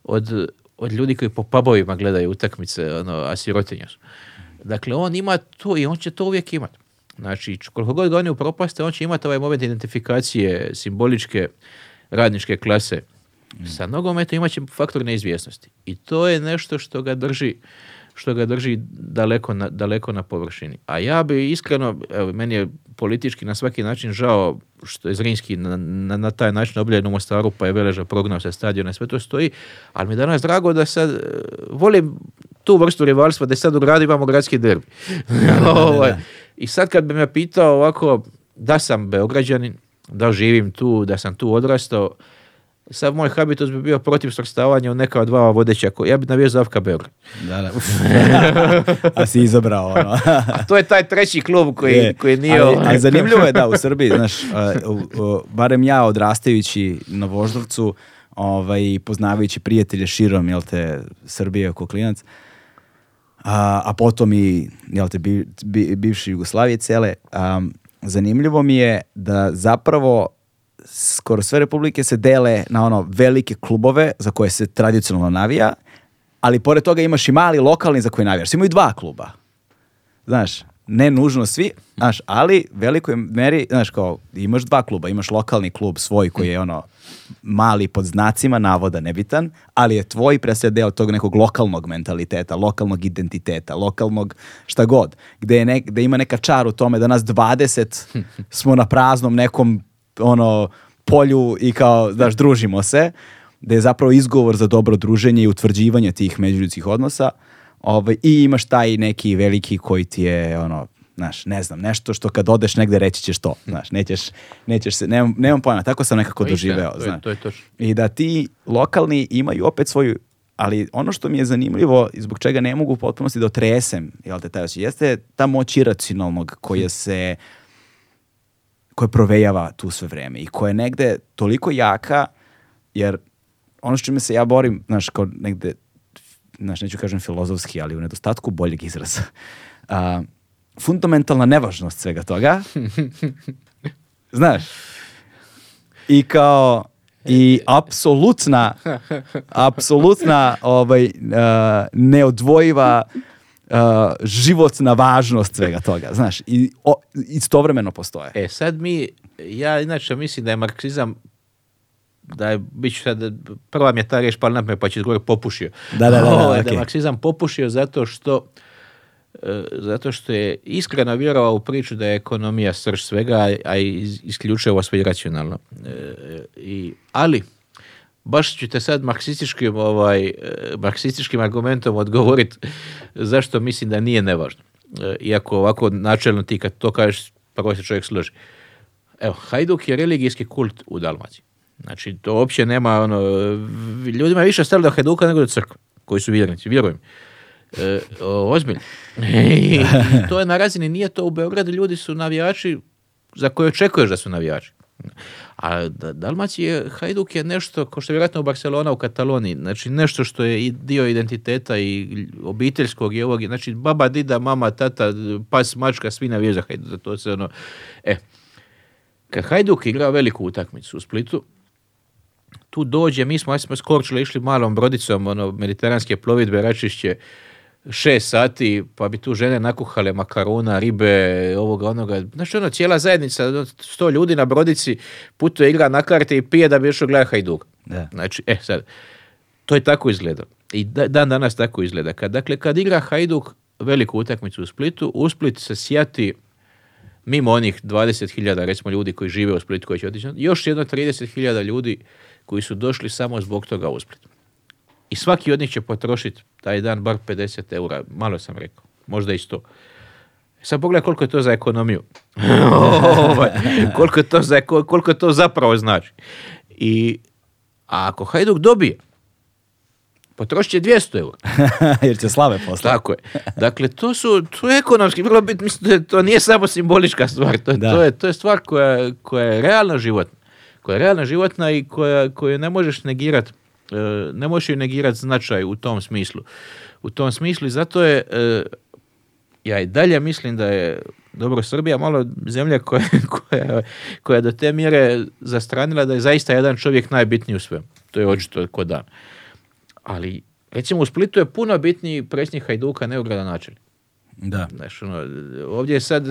od, od ljudi koji po pubovima gledaju utakmice, ono, a sirotinja su. Dakle, on ima to i on će to uvijek imati. Znači, koliko god oni upropaste, on će imati ovaj moment identifikacije simboličke radničke klase mm. sa nogometom, imat će faktor neizvjesnosti. I to je nešto što ga drži što ga drži daleko na, daleko na površini. A ja bi iskreno, evo, meni je politički na svaki način žao što je Zrinski na, na, taj način obljen u Mostaru, pa je Veleža prognao sa i sve to stoji, ali mi je danas drago da sad, e, volim tu vrstu rivalstva, da sad u gradu imamo gradski derbi. [laughs] Ovaj, I sad kad bi me pitao ovako, da sam Beograđanin, da živim tu, da sam tu odrastao, Sad moj habitus bi bio protiv svrstavanja u neka od dva vodeća. Ja bi navio Zavka Beograd. Da, da. [laughs] A si izabrao ono. [laughs] A to je taj treći klub koji, je. koji nije... zanimljivo je da u Srbiji, znaš, e, barem ja odrastajući na Voždovcu, ovaj, poznavajući prijatelje širom, jel te, Srbije oko klinac, a, a potom i, jel te, bi, bivši Jugoslavije cele, um, zanimljivo mi je da zapravo skoro sve republike se dele na ono velike klubove za koje se tradicionalno navija, ali pored toga imaš i mali lokalni za koji navijaš. imaju dva kluba. Znaš, ne nužno svi, znaš, ali velikoj meri, znaš, kao imaš dva kluba, imaš lokalni klub svoj koji je ono mali pod znacima navoda nebitan, ali je tvoj predstavlja deo tog nekog lokalnog mentaliteta, lokalnog identiteta, lokalnog šta god, gde, je gde ima neka čar u tome da nas 20 smo na praznom nekom ono, polju i kao, daš družimo se, da je zapravo izgovor za dobro druženje i utvrđivanje tih međuljudskih odnosa ovaj, i imaš taj neki veliki koji ti je, ono, znaš, ne znam, nešto što kad odeš negde reći ćeš to, hm. znaš, nećeš, nećeš se, nemam, nemam pojma, tako sam nekako to doživeo, znaš. I da ti lokalni imaju opet svoju, ali ono što mi je zanimljivo i zbog čega ne mogu u potpunosti da otresem, jel te taj jeste ta moć iracionalnog koja hm. se koja provejava tu sve vreme i koja je negde toliko jaka, jer ono s čime se ja borim, znaš, kao negde, znaš, neću kažem filozofski, ali u nedostatku boljeg izraza, [laughs] a, fundamentalna nevažnost svega toga, [laughs] znaš, i kao, i apsolutna, apsolutna ovaj, neodvojiva Uh, životna važnost svega toga, znaš, i istovremeno postoje. E sad mi, ja inače mislim da je marksizam da je, bit ću sad, prva mi je ta pala me, pa će drugo pa popušio. Da, da, da. da, da je marksizam popušio zato što e, zato što je iskreno vjerovao u priču da je ekonomija srž svega, a isključivo sve iracionalno. E, e, ali, baš te sad marksističkim, ovaj, eh, marksističkim argumentom odgovoriti zašto mislim da nije nevažno. Eh, iako ovako načelno ti kad to kažeš, pa koji se čovjek složi. Evo, Hajduk je religijski kult u Dalmaciji. Znači, to uopće nema, ono, ljudima je više stalo do Hajduka nego do koji su vjernici, vjerujem. E, ozbiljno. [laughs] to je na razini, nije to u Beogradu, ljudi su navijači za koje očekuješ da su navijači. A Dalmacije, Hajduk je nešto, kao što je vjerojatno u Barcelona u Kataloniji, znači nešto što je i dio identiteta i obiteljskog i ovog, znači baba, dida, mama, tata, pas, mačka, svi navijaju za Hajduk, to se ono, e. Kad Hajduk igra veliku utakmicu u Splitu, tu dođe, mi smo, ja smo skočili, išli malom brodicom, ono, mediteranske plovidbe, račišće, šest sati, pa bi tu žene nakuhale makarona, ribe, ovoga, onoga. Znači, ono, cijela zajednica, ono, sto ljudi na brodici putuje, igra na karte i pije da bi još gleda Hajduk. Znači, e, sad, to je tako izgleda. I dan danas tako izgleda. dakle, kad igra Hajduk veliku utakmicu u Splitu, u Split se sjati mimo onih 20.000 recimo ljudi koji žive u Splitu koji će otići, još jedno 30.000 ljudi koji su došli samo zbog toga u Splitu i svaki od njih će potrošiti taj dan bar 50 eura, malo sam rekao, možda i 100. Sad pogledaj koliko je to za ekonomiju. [laughs] Ovaj, koliko, je to koliko zapravo znači. I a ako Hajduk dobije, potrošit će 200 eura. [laughs] Jer će slave postati. Tako je. Dakle, to su ekonomski vrlo bitno. Mislim, to nije samo simbolička stvar. To, je, to stvar koja, je realno životna. Koja je realna životna i koja, koju ne možeš negirati E, ne možeš negirati značaj u tom smislu. U tom smislu i zato je, e, ja i dalje mislim da je dobro, Srbija malo zemlja koja, [laughs] koja, koja do te mjere zastranila da je zaista jedan čovjek najbitniji u svemu. To je očito kod dan. Ali, recimo, u Splitu je puno bitniji predsjednik Hajduka nego gradonačelnik. Da. ono, ovdje je sad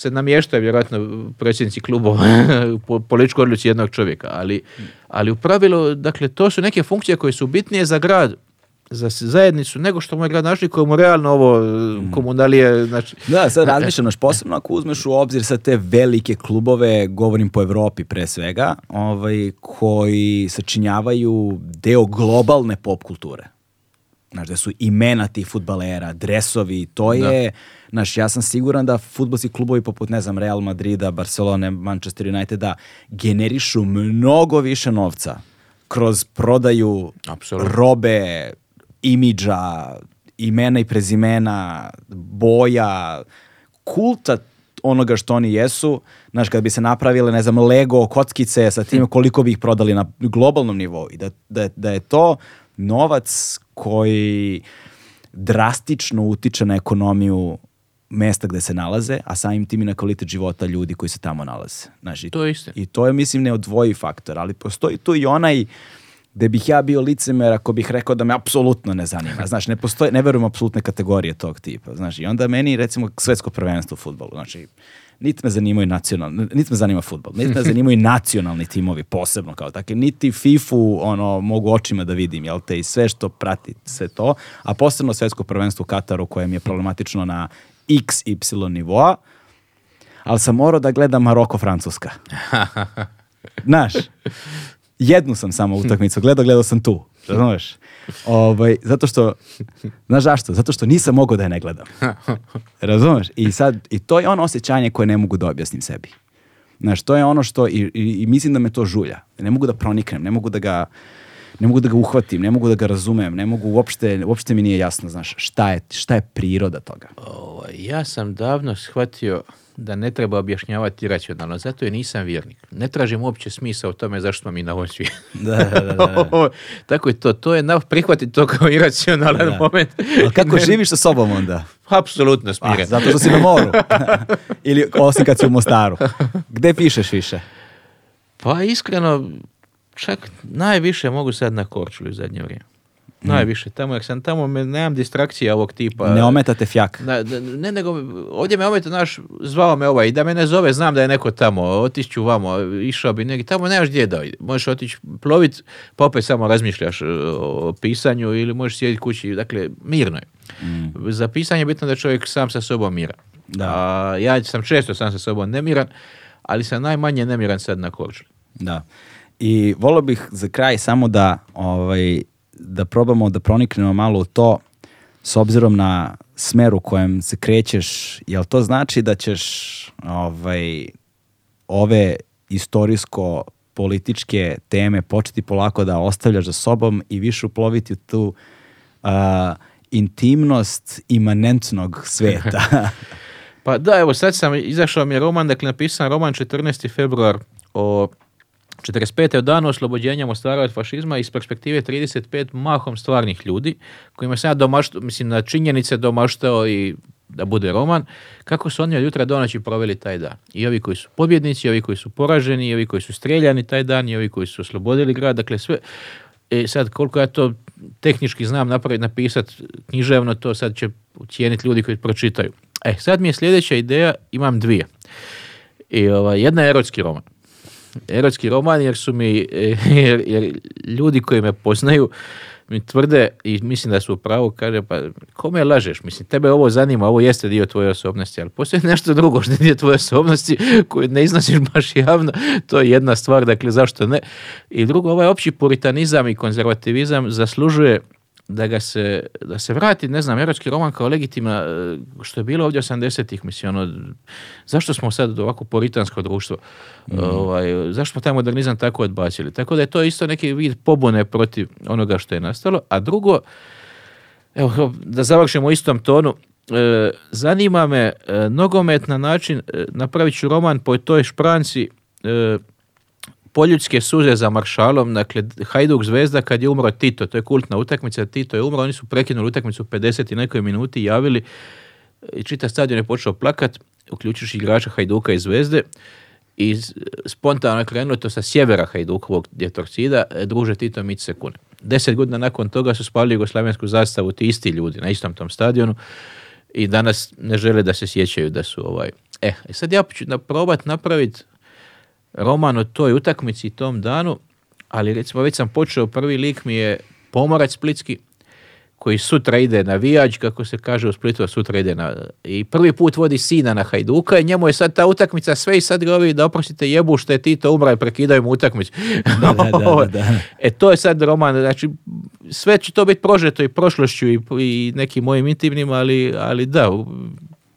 se namještaju vjerojatno predsjednici klubova [laughs] po političkoj odluci jednog čovjeka, ali, ali u pravilu, dakle, to su neke funkcije koje su bitnije za grad, za zajednicu nego što moj grad našli kojemu realno ovo e, mhm. komunalije znači da sad razmišljaš posebno ako uzmeš u obzir sa te velike klubove govorim po Europi pre svega ovaj koji sačinjavaju deo globalne pop kulture znači da su imena tih futbalera dresovi to je Znaš, ja sam siguran da futbolski klubovi poput, ne znam, Real Madrida, Barcelone, Manchester da generišu mnogo više novca kroz prodaju robe, imidža, imena i prezimena, boja, kulta onoga što oni jesu, znaš, kad bi se napravile, ne znam, Lego, kockice sa tim [laughs] koliko bi ih prodali na globalnom nivou i da, da, da je to novac koji drastično utiče na ekonomiju mesta gde se nalaze, a samim tim i na kvalitet života ljudi koji se tamo nalaze. Znaš, to je isto. I to je, mislim, neodvoji faktor, ali postoji tu i onaj gde bih ja bio licemer ako bih rekao da me apsolutno ne zanima. Znaš, ne postoji, ne verujem apsolutne kategorije tog tipa. Znači, i onda meni, recimo, svetsko prvenstvo u futbolu. Znači, niti me zanimaju nacionalni, niti me zanima futbol, niti me [laughs] zanimaju nacionalni timovi posebno kao takve, niti FIFU ono, mogu očima da vidim, jel te, i sve što prati sve to, a posebno svetsko prvenstvo u Kataru koje mi je problematično na XY nivoa, ali sam morao da gledam Maroko-Francuska. [laughs] Znaš, jednu sam samo utakmicu gledao, gledao sam tu. Znaš, ovaj, zato što, znaš zašto? Zato što nisam mogao da je ne gledam. [laughs] Razumeš? I sad, i to je ono osjećanje koje ne mogu da objasnim sebi. Znaš, to je ono što, i, i, i mislim da me to žulja. Ne mogu da proniknem, ne mogu da ga, ne mogu da ga uhvatim, ne mogu da ga razumem, ne mogu uopšte, uopšte mi nije jasno, znaš, šta je, šta je priroda toga. ja sam davno shvatio da ne treba objašnjavati racionalno, zato je nisam vjernik. Ne tražim uopće smisa o tome zašto smo mi na ovom svijetu. Da, da, da, [laughs] Tako je to, to je prihvatiti to kao iracionalan da. moment. [laughs] kako živiš sa sobom onda? Apsolutno smiren. zato što si na moru. [laughs] Ili osim kad si u Mostaru. Gde pišeš više? Pa iskreno, čak najviše mogu sad na korčuli u zadnje vrijeme. Mm. Najviše. Tamo, jer sam tamo, nemam distrakcije ovog tipa. Ne ometate fjak. Na, ne, nego, ovdje me ometa, naš, zvao me ovaj, da me ne zove, znam da je neko tamo, ću vamo, išao bi negdje, tamo nemaš gdje da možeš otići plovit, pa opet samo razmišljaš e, o pisanju ili možeš sjediti kući, dakle, mirno je. Mm. Za pisanje je bitno da čovjek sam sa sobom mira. Da. A, ja sam često sam sa sobom nemiran, ali sam najmanje nemiran sad na Korčuli. Da. I volio bih za kraj samo da, ovaj, da probamo da proniknemo malo u to s obzirom na smeru u kojem se krećeš, jel to znači da ćeš ovaj, ove istorijsko političke teme početi polako da ostavljaš za sobom i više uploviti u tu uh, intimnost imanentnog sveta. [laughs] pa da, evo sad sam, izašao mi je roman, dakle napisan roman 14. februar o 45. je danu oslobođenja Mostara od fašizma iz perspektive 35 mahom stvarnih ljudi kojima se ja domaštao, mislim na činjenice domaštao i da bude roman, kako su oni od jutra do noći proveli taj dan. I ovi koji su pobjednici, i ovi koji su poraženi, i ovi koji su streljani taj dan, i ovi koji su oslobodili grad, dakle sve, e, sad koliko ja to tehnički znam napraviti, napisati književno, to sad će ucijeniti ljudi koji pročitaju. E, sad mi je sljedeća ideja, imam dvije. I, ova, jedna je erotski roman erotski roman jer su mi, e, jer, ljudi koji me poznaju mi tvrde i mislim da su u pravu, kaže pa kome lažeš, mislim tebe ovo zanima, ovo jeste dio tvoje osobnosti, ali postoji nešto drugo što dio tvoje osobnosti koju ne iznosiš baš javno, to je jedna stvar, dakle zašto ne. I drugo, ovaj opći puritanizam i konzervativizam zaslužuje da ga se, da se vrati, ne znam, erački roman kao legitima, e, što je bilo ovdje 80-ih, mislim, ono, zašto smo sad ovako poritansko društvo, mm. ovaj, zašto smo taj modernizam tako odbacili? Tako da je to isto neki vid pobune protiv onoga što je nastalo, a drugo, evo, da završimo u istom tonu, e, zanima me e, način, e, napravit ću roman po toj špranci, e, poljudske suze za maršalom, dakle Hajduk zvezda kad je umro Tito, to je kultna utakmica, Tito je umro, oni su prekinuli utakmicu u 50 i nekoj minuti, javili i čitav stadion je počeo plakat, uključujući igrača Hajduka i zvezde i spontano je krenulo to sa sjevera Hajdukovog djetorcida, e, druže Tito mit sekunde. Deset godina nakon toga su spali jugoslavensku zastavu ti isti ljudi na istom tom stadionu i danas ne žele da se sjećaju da su ovaj... Eh, e, sad ja ću probat napraviti roman o toj utakmici i tom danu, ali recimo već sam počeo, prvi lik mi je pomorac splitski, koji sutra ide na vijađ, kako se kaže u Splitu, a sutra ide na... I prvi put vodi sina na Hajduka i njemu je sad ta utakmica sve i sad ga ovi, da oprostite, jebu što je Tito umra i prekidaju mu utakmicu. [laughs] E to je sad roman, znači sve će to biti prožeto i prošlošću i, nekim mojim intimnim, ali, ali da,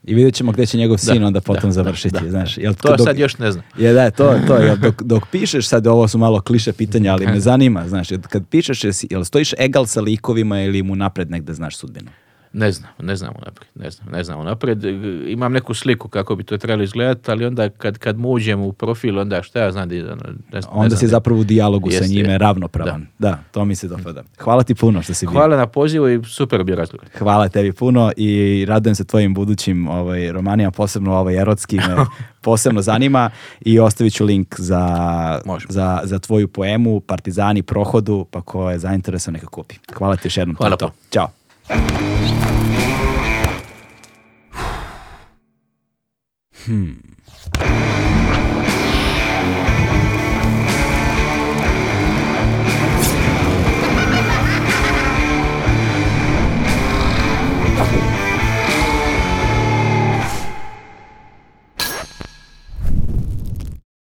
i vidjet ćemo gdje će njegov sin da, onda potom završiti. znaš, jel, to sad još ne znam. Je, da, to, to [laughs] dok, dok, pišeš, sad ovo su malo kliše pitanja, ali me zanima, znaš, jel, kad pišeš, jel stojiš egal sa likovima ili mu napred negde znaš sudbinu? Ne znam, ne znam unaprijed ne znam, ne znam. unaprijed Imam neku sliku kako bi to trebalo izgledati, ali onda kad, kad mu uđem u profil, onda šta ja znam, ono, ne, Onda se si zapravo u dijalogu sa njime ravnopravan. Da. to mi se dopada. Hvala ti puno što si Hvala na pozivu i super bio razgovor. Hvala tebi puno i radujem se tvojim budućim ovaj, romanima, posebno ovaj erotski me [laughs] posebno zanima i ostavit ću link za, za, za, tvoju poemu Partizani prohodu, pa ko je zainteresan, neka kupi. Hvala ti još jednom. Hvala to. Ćao. Hmm.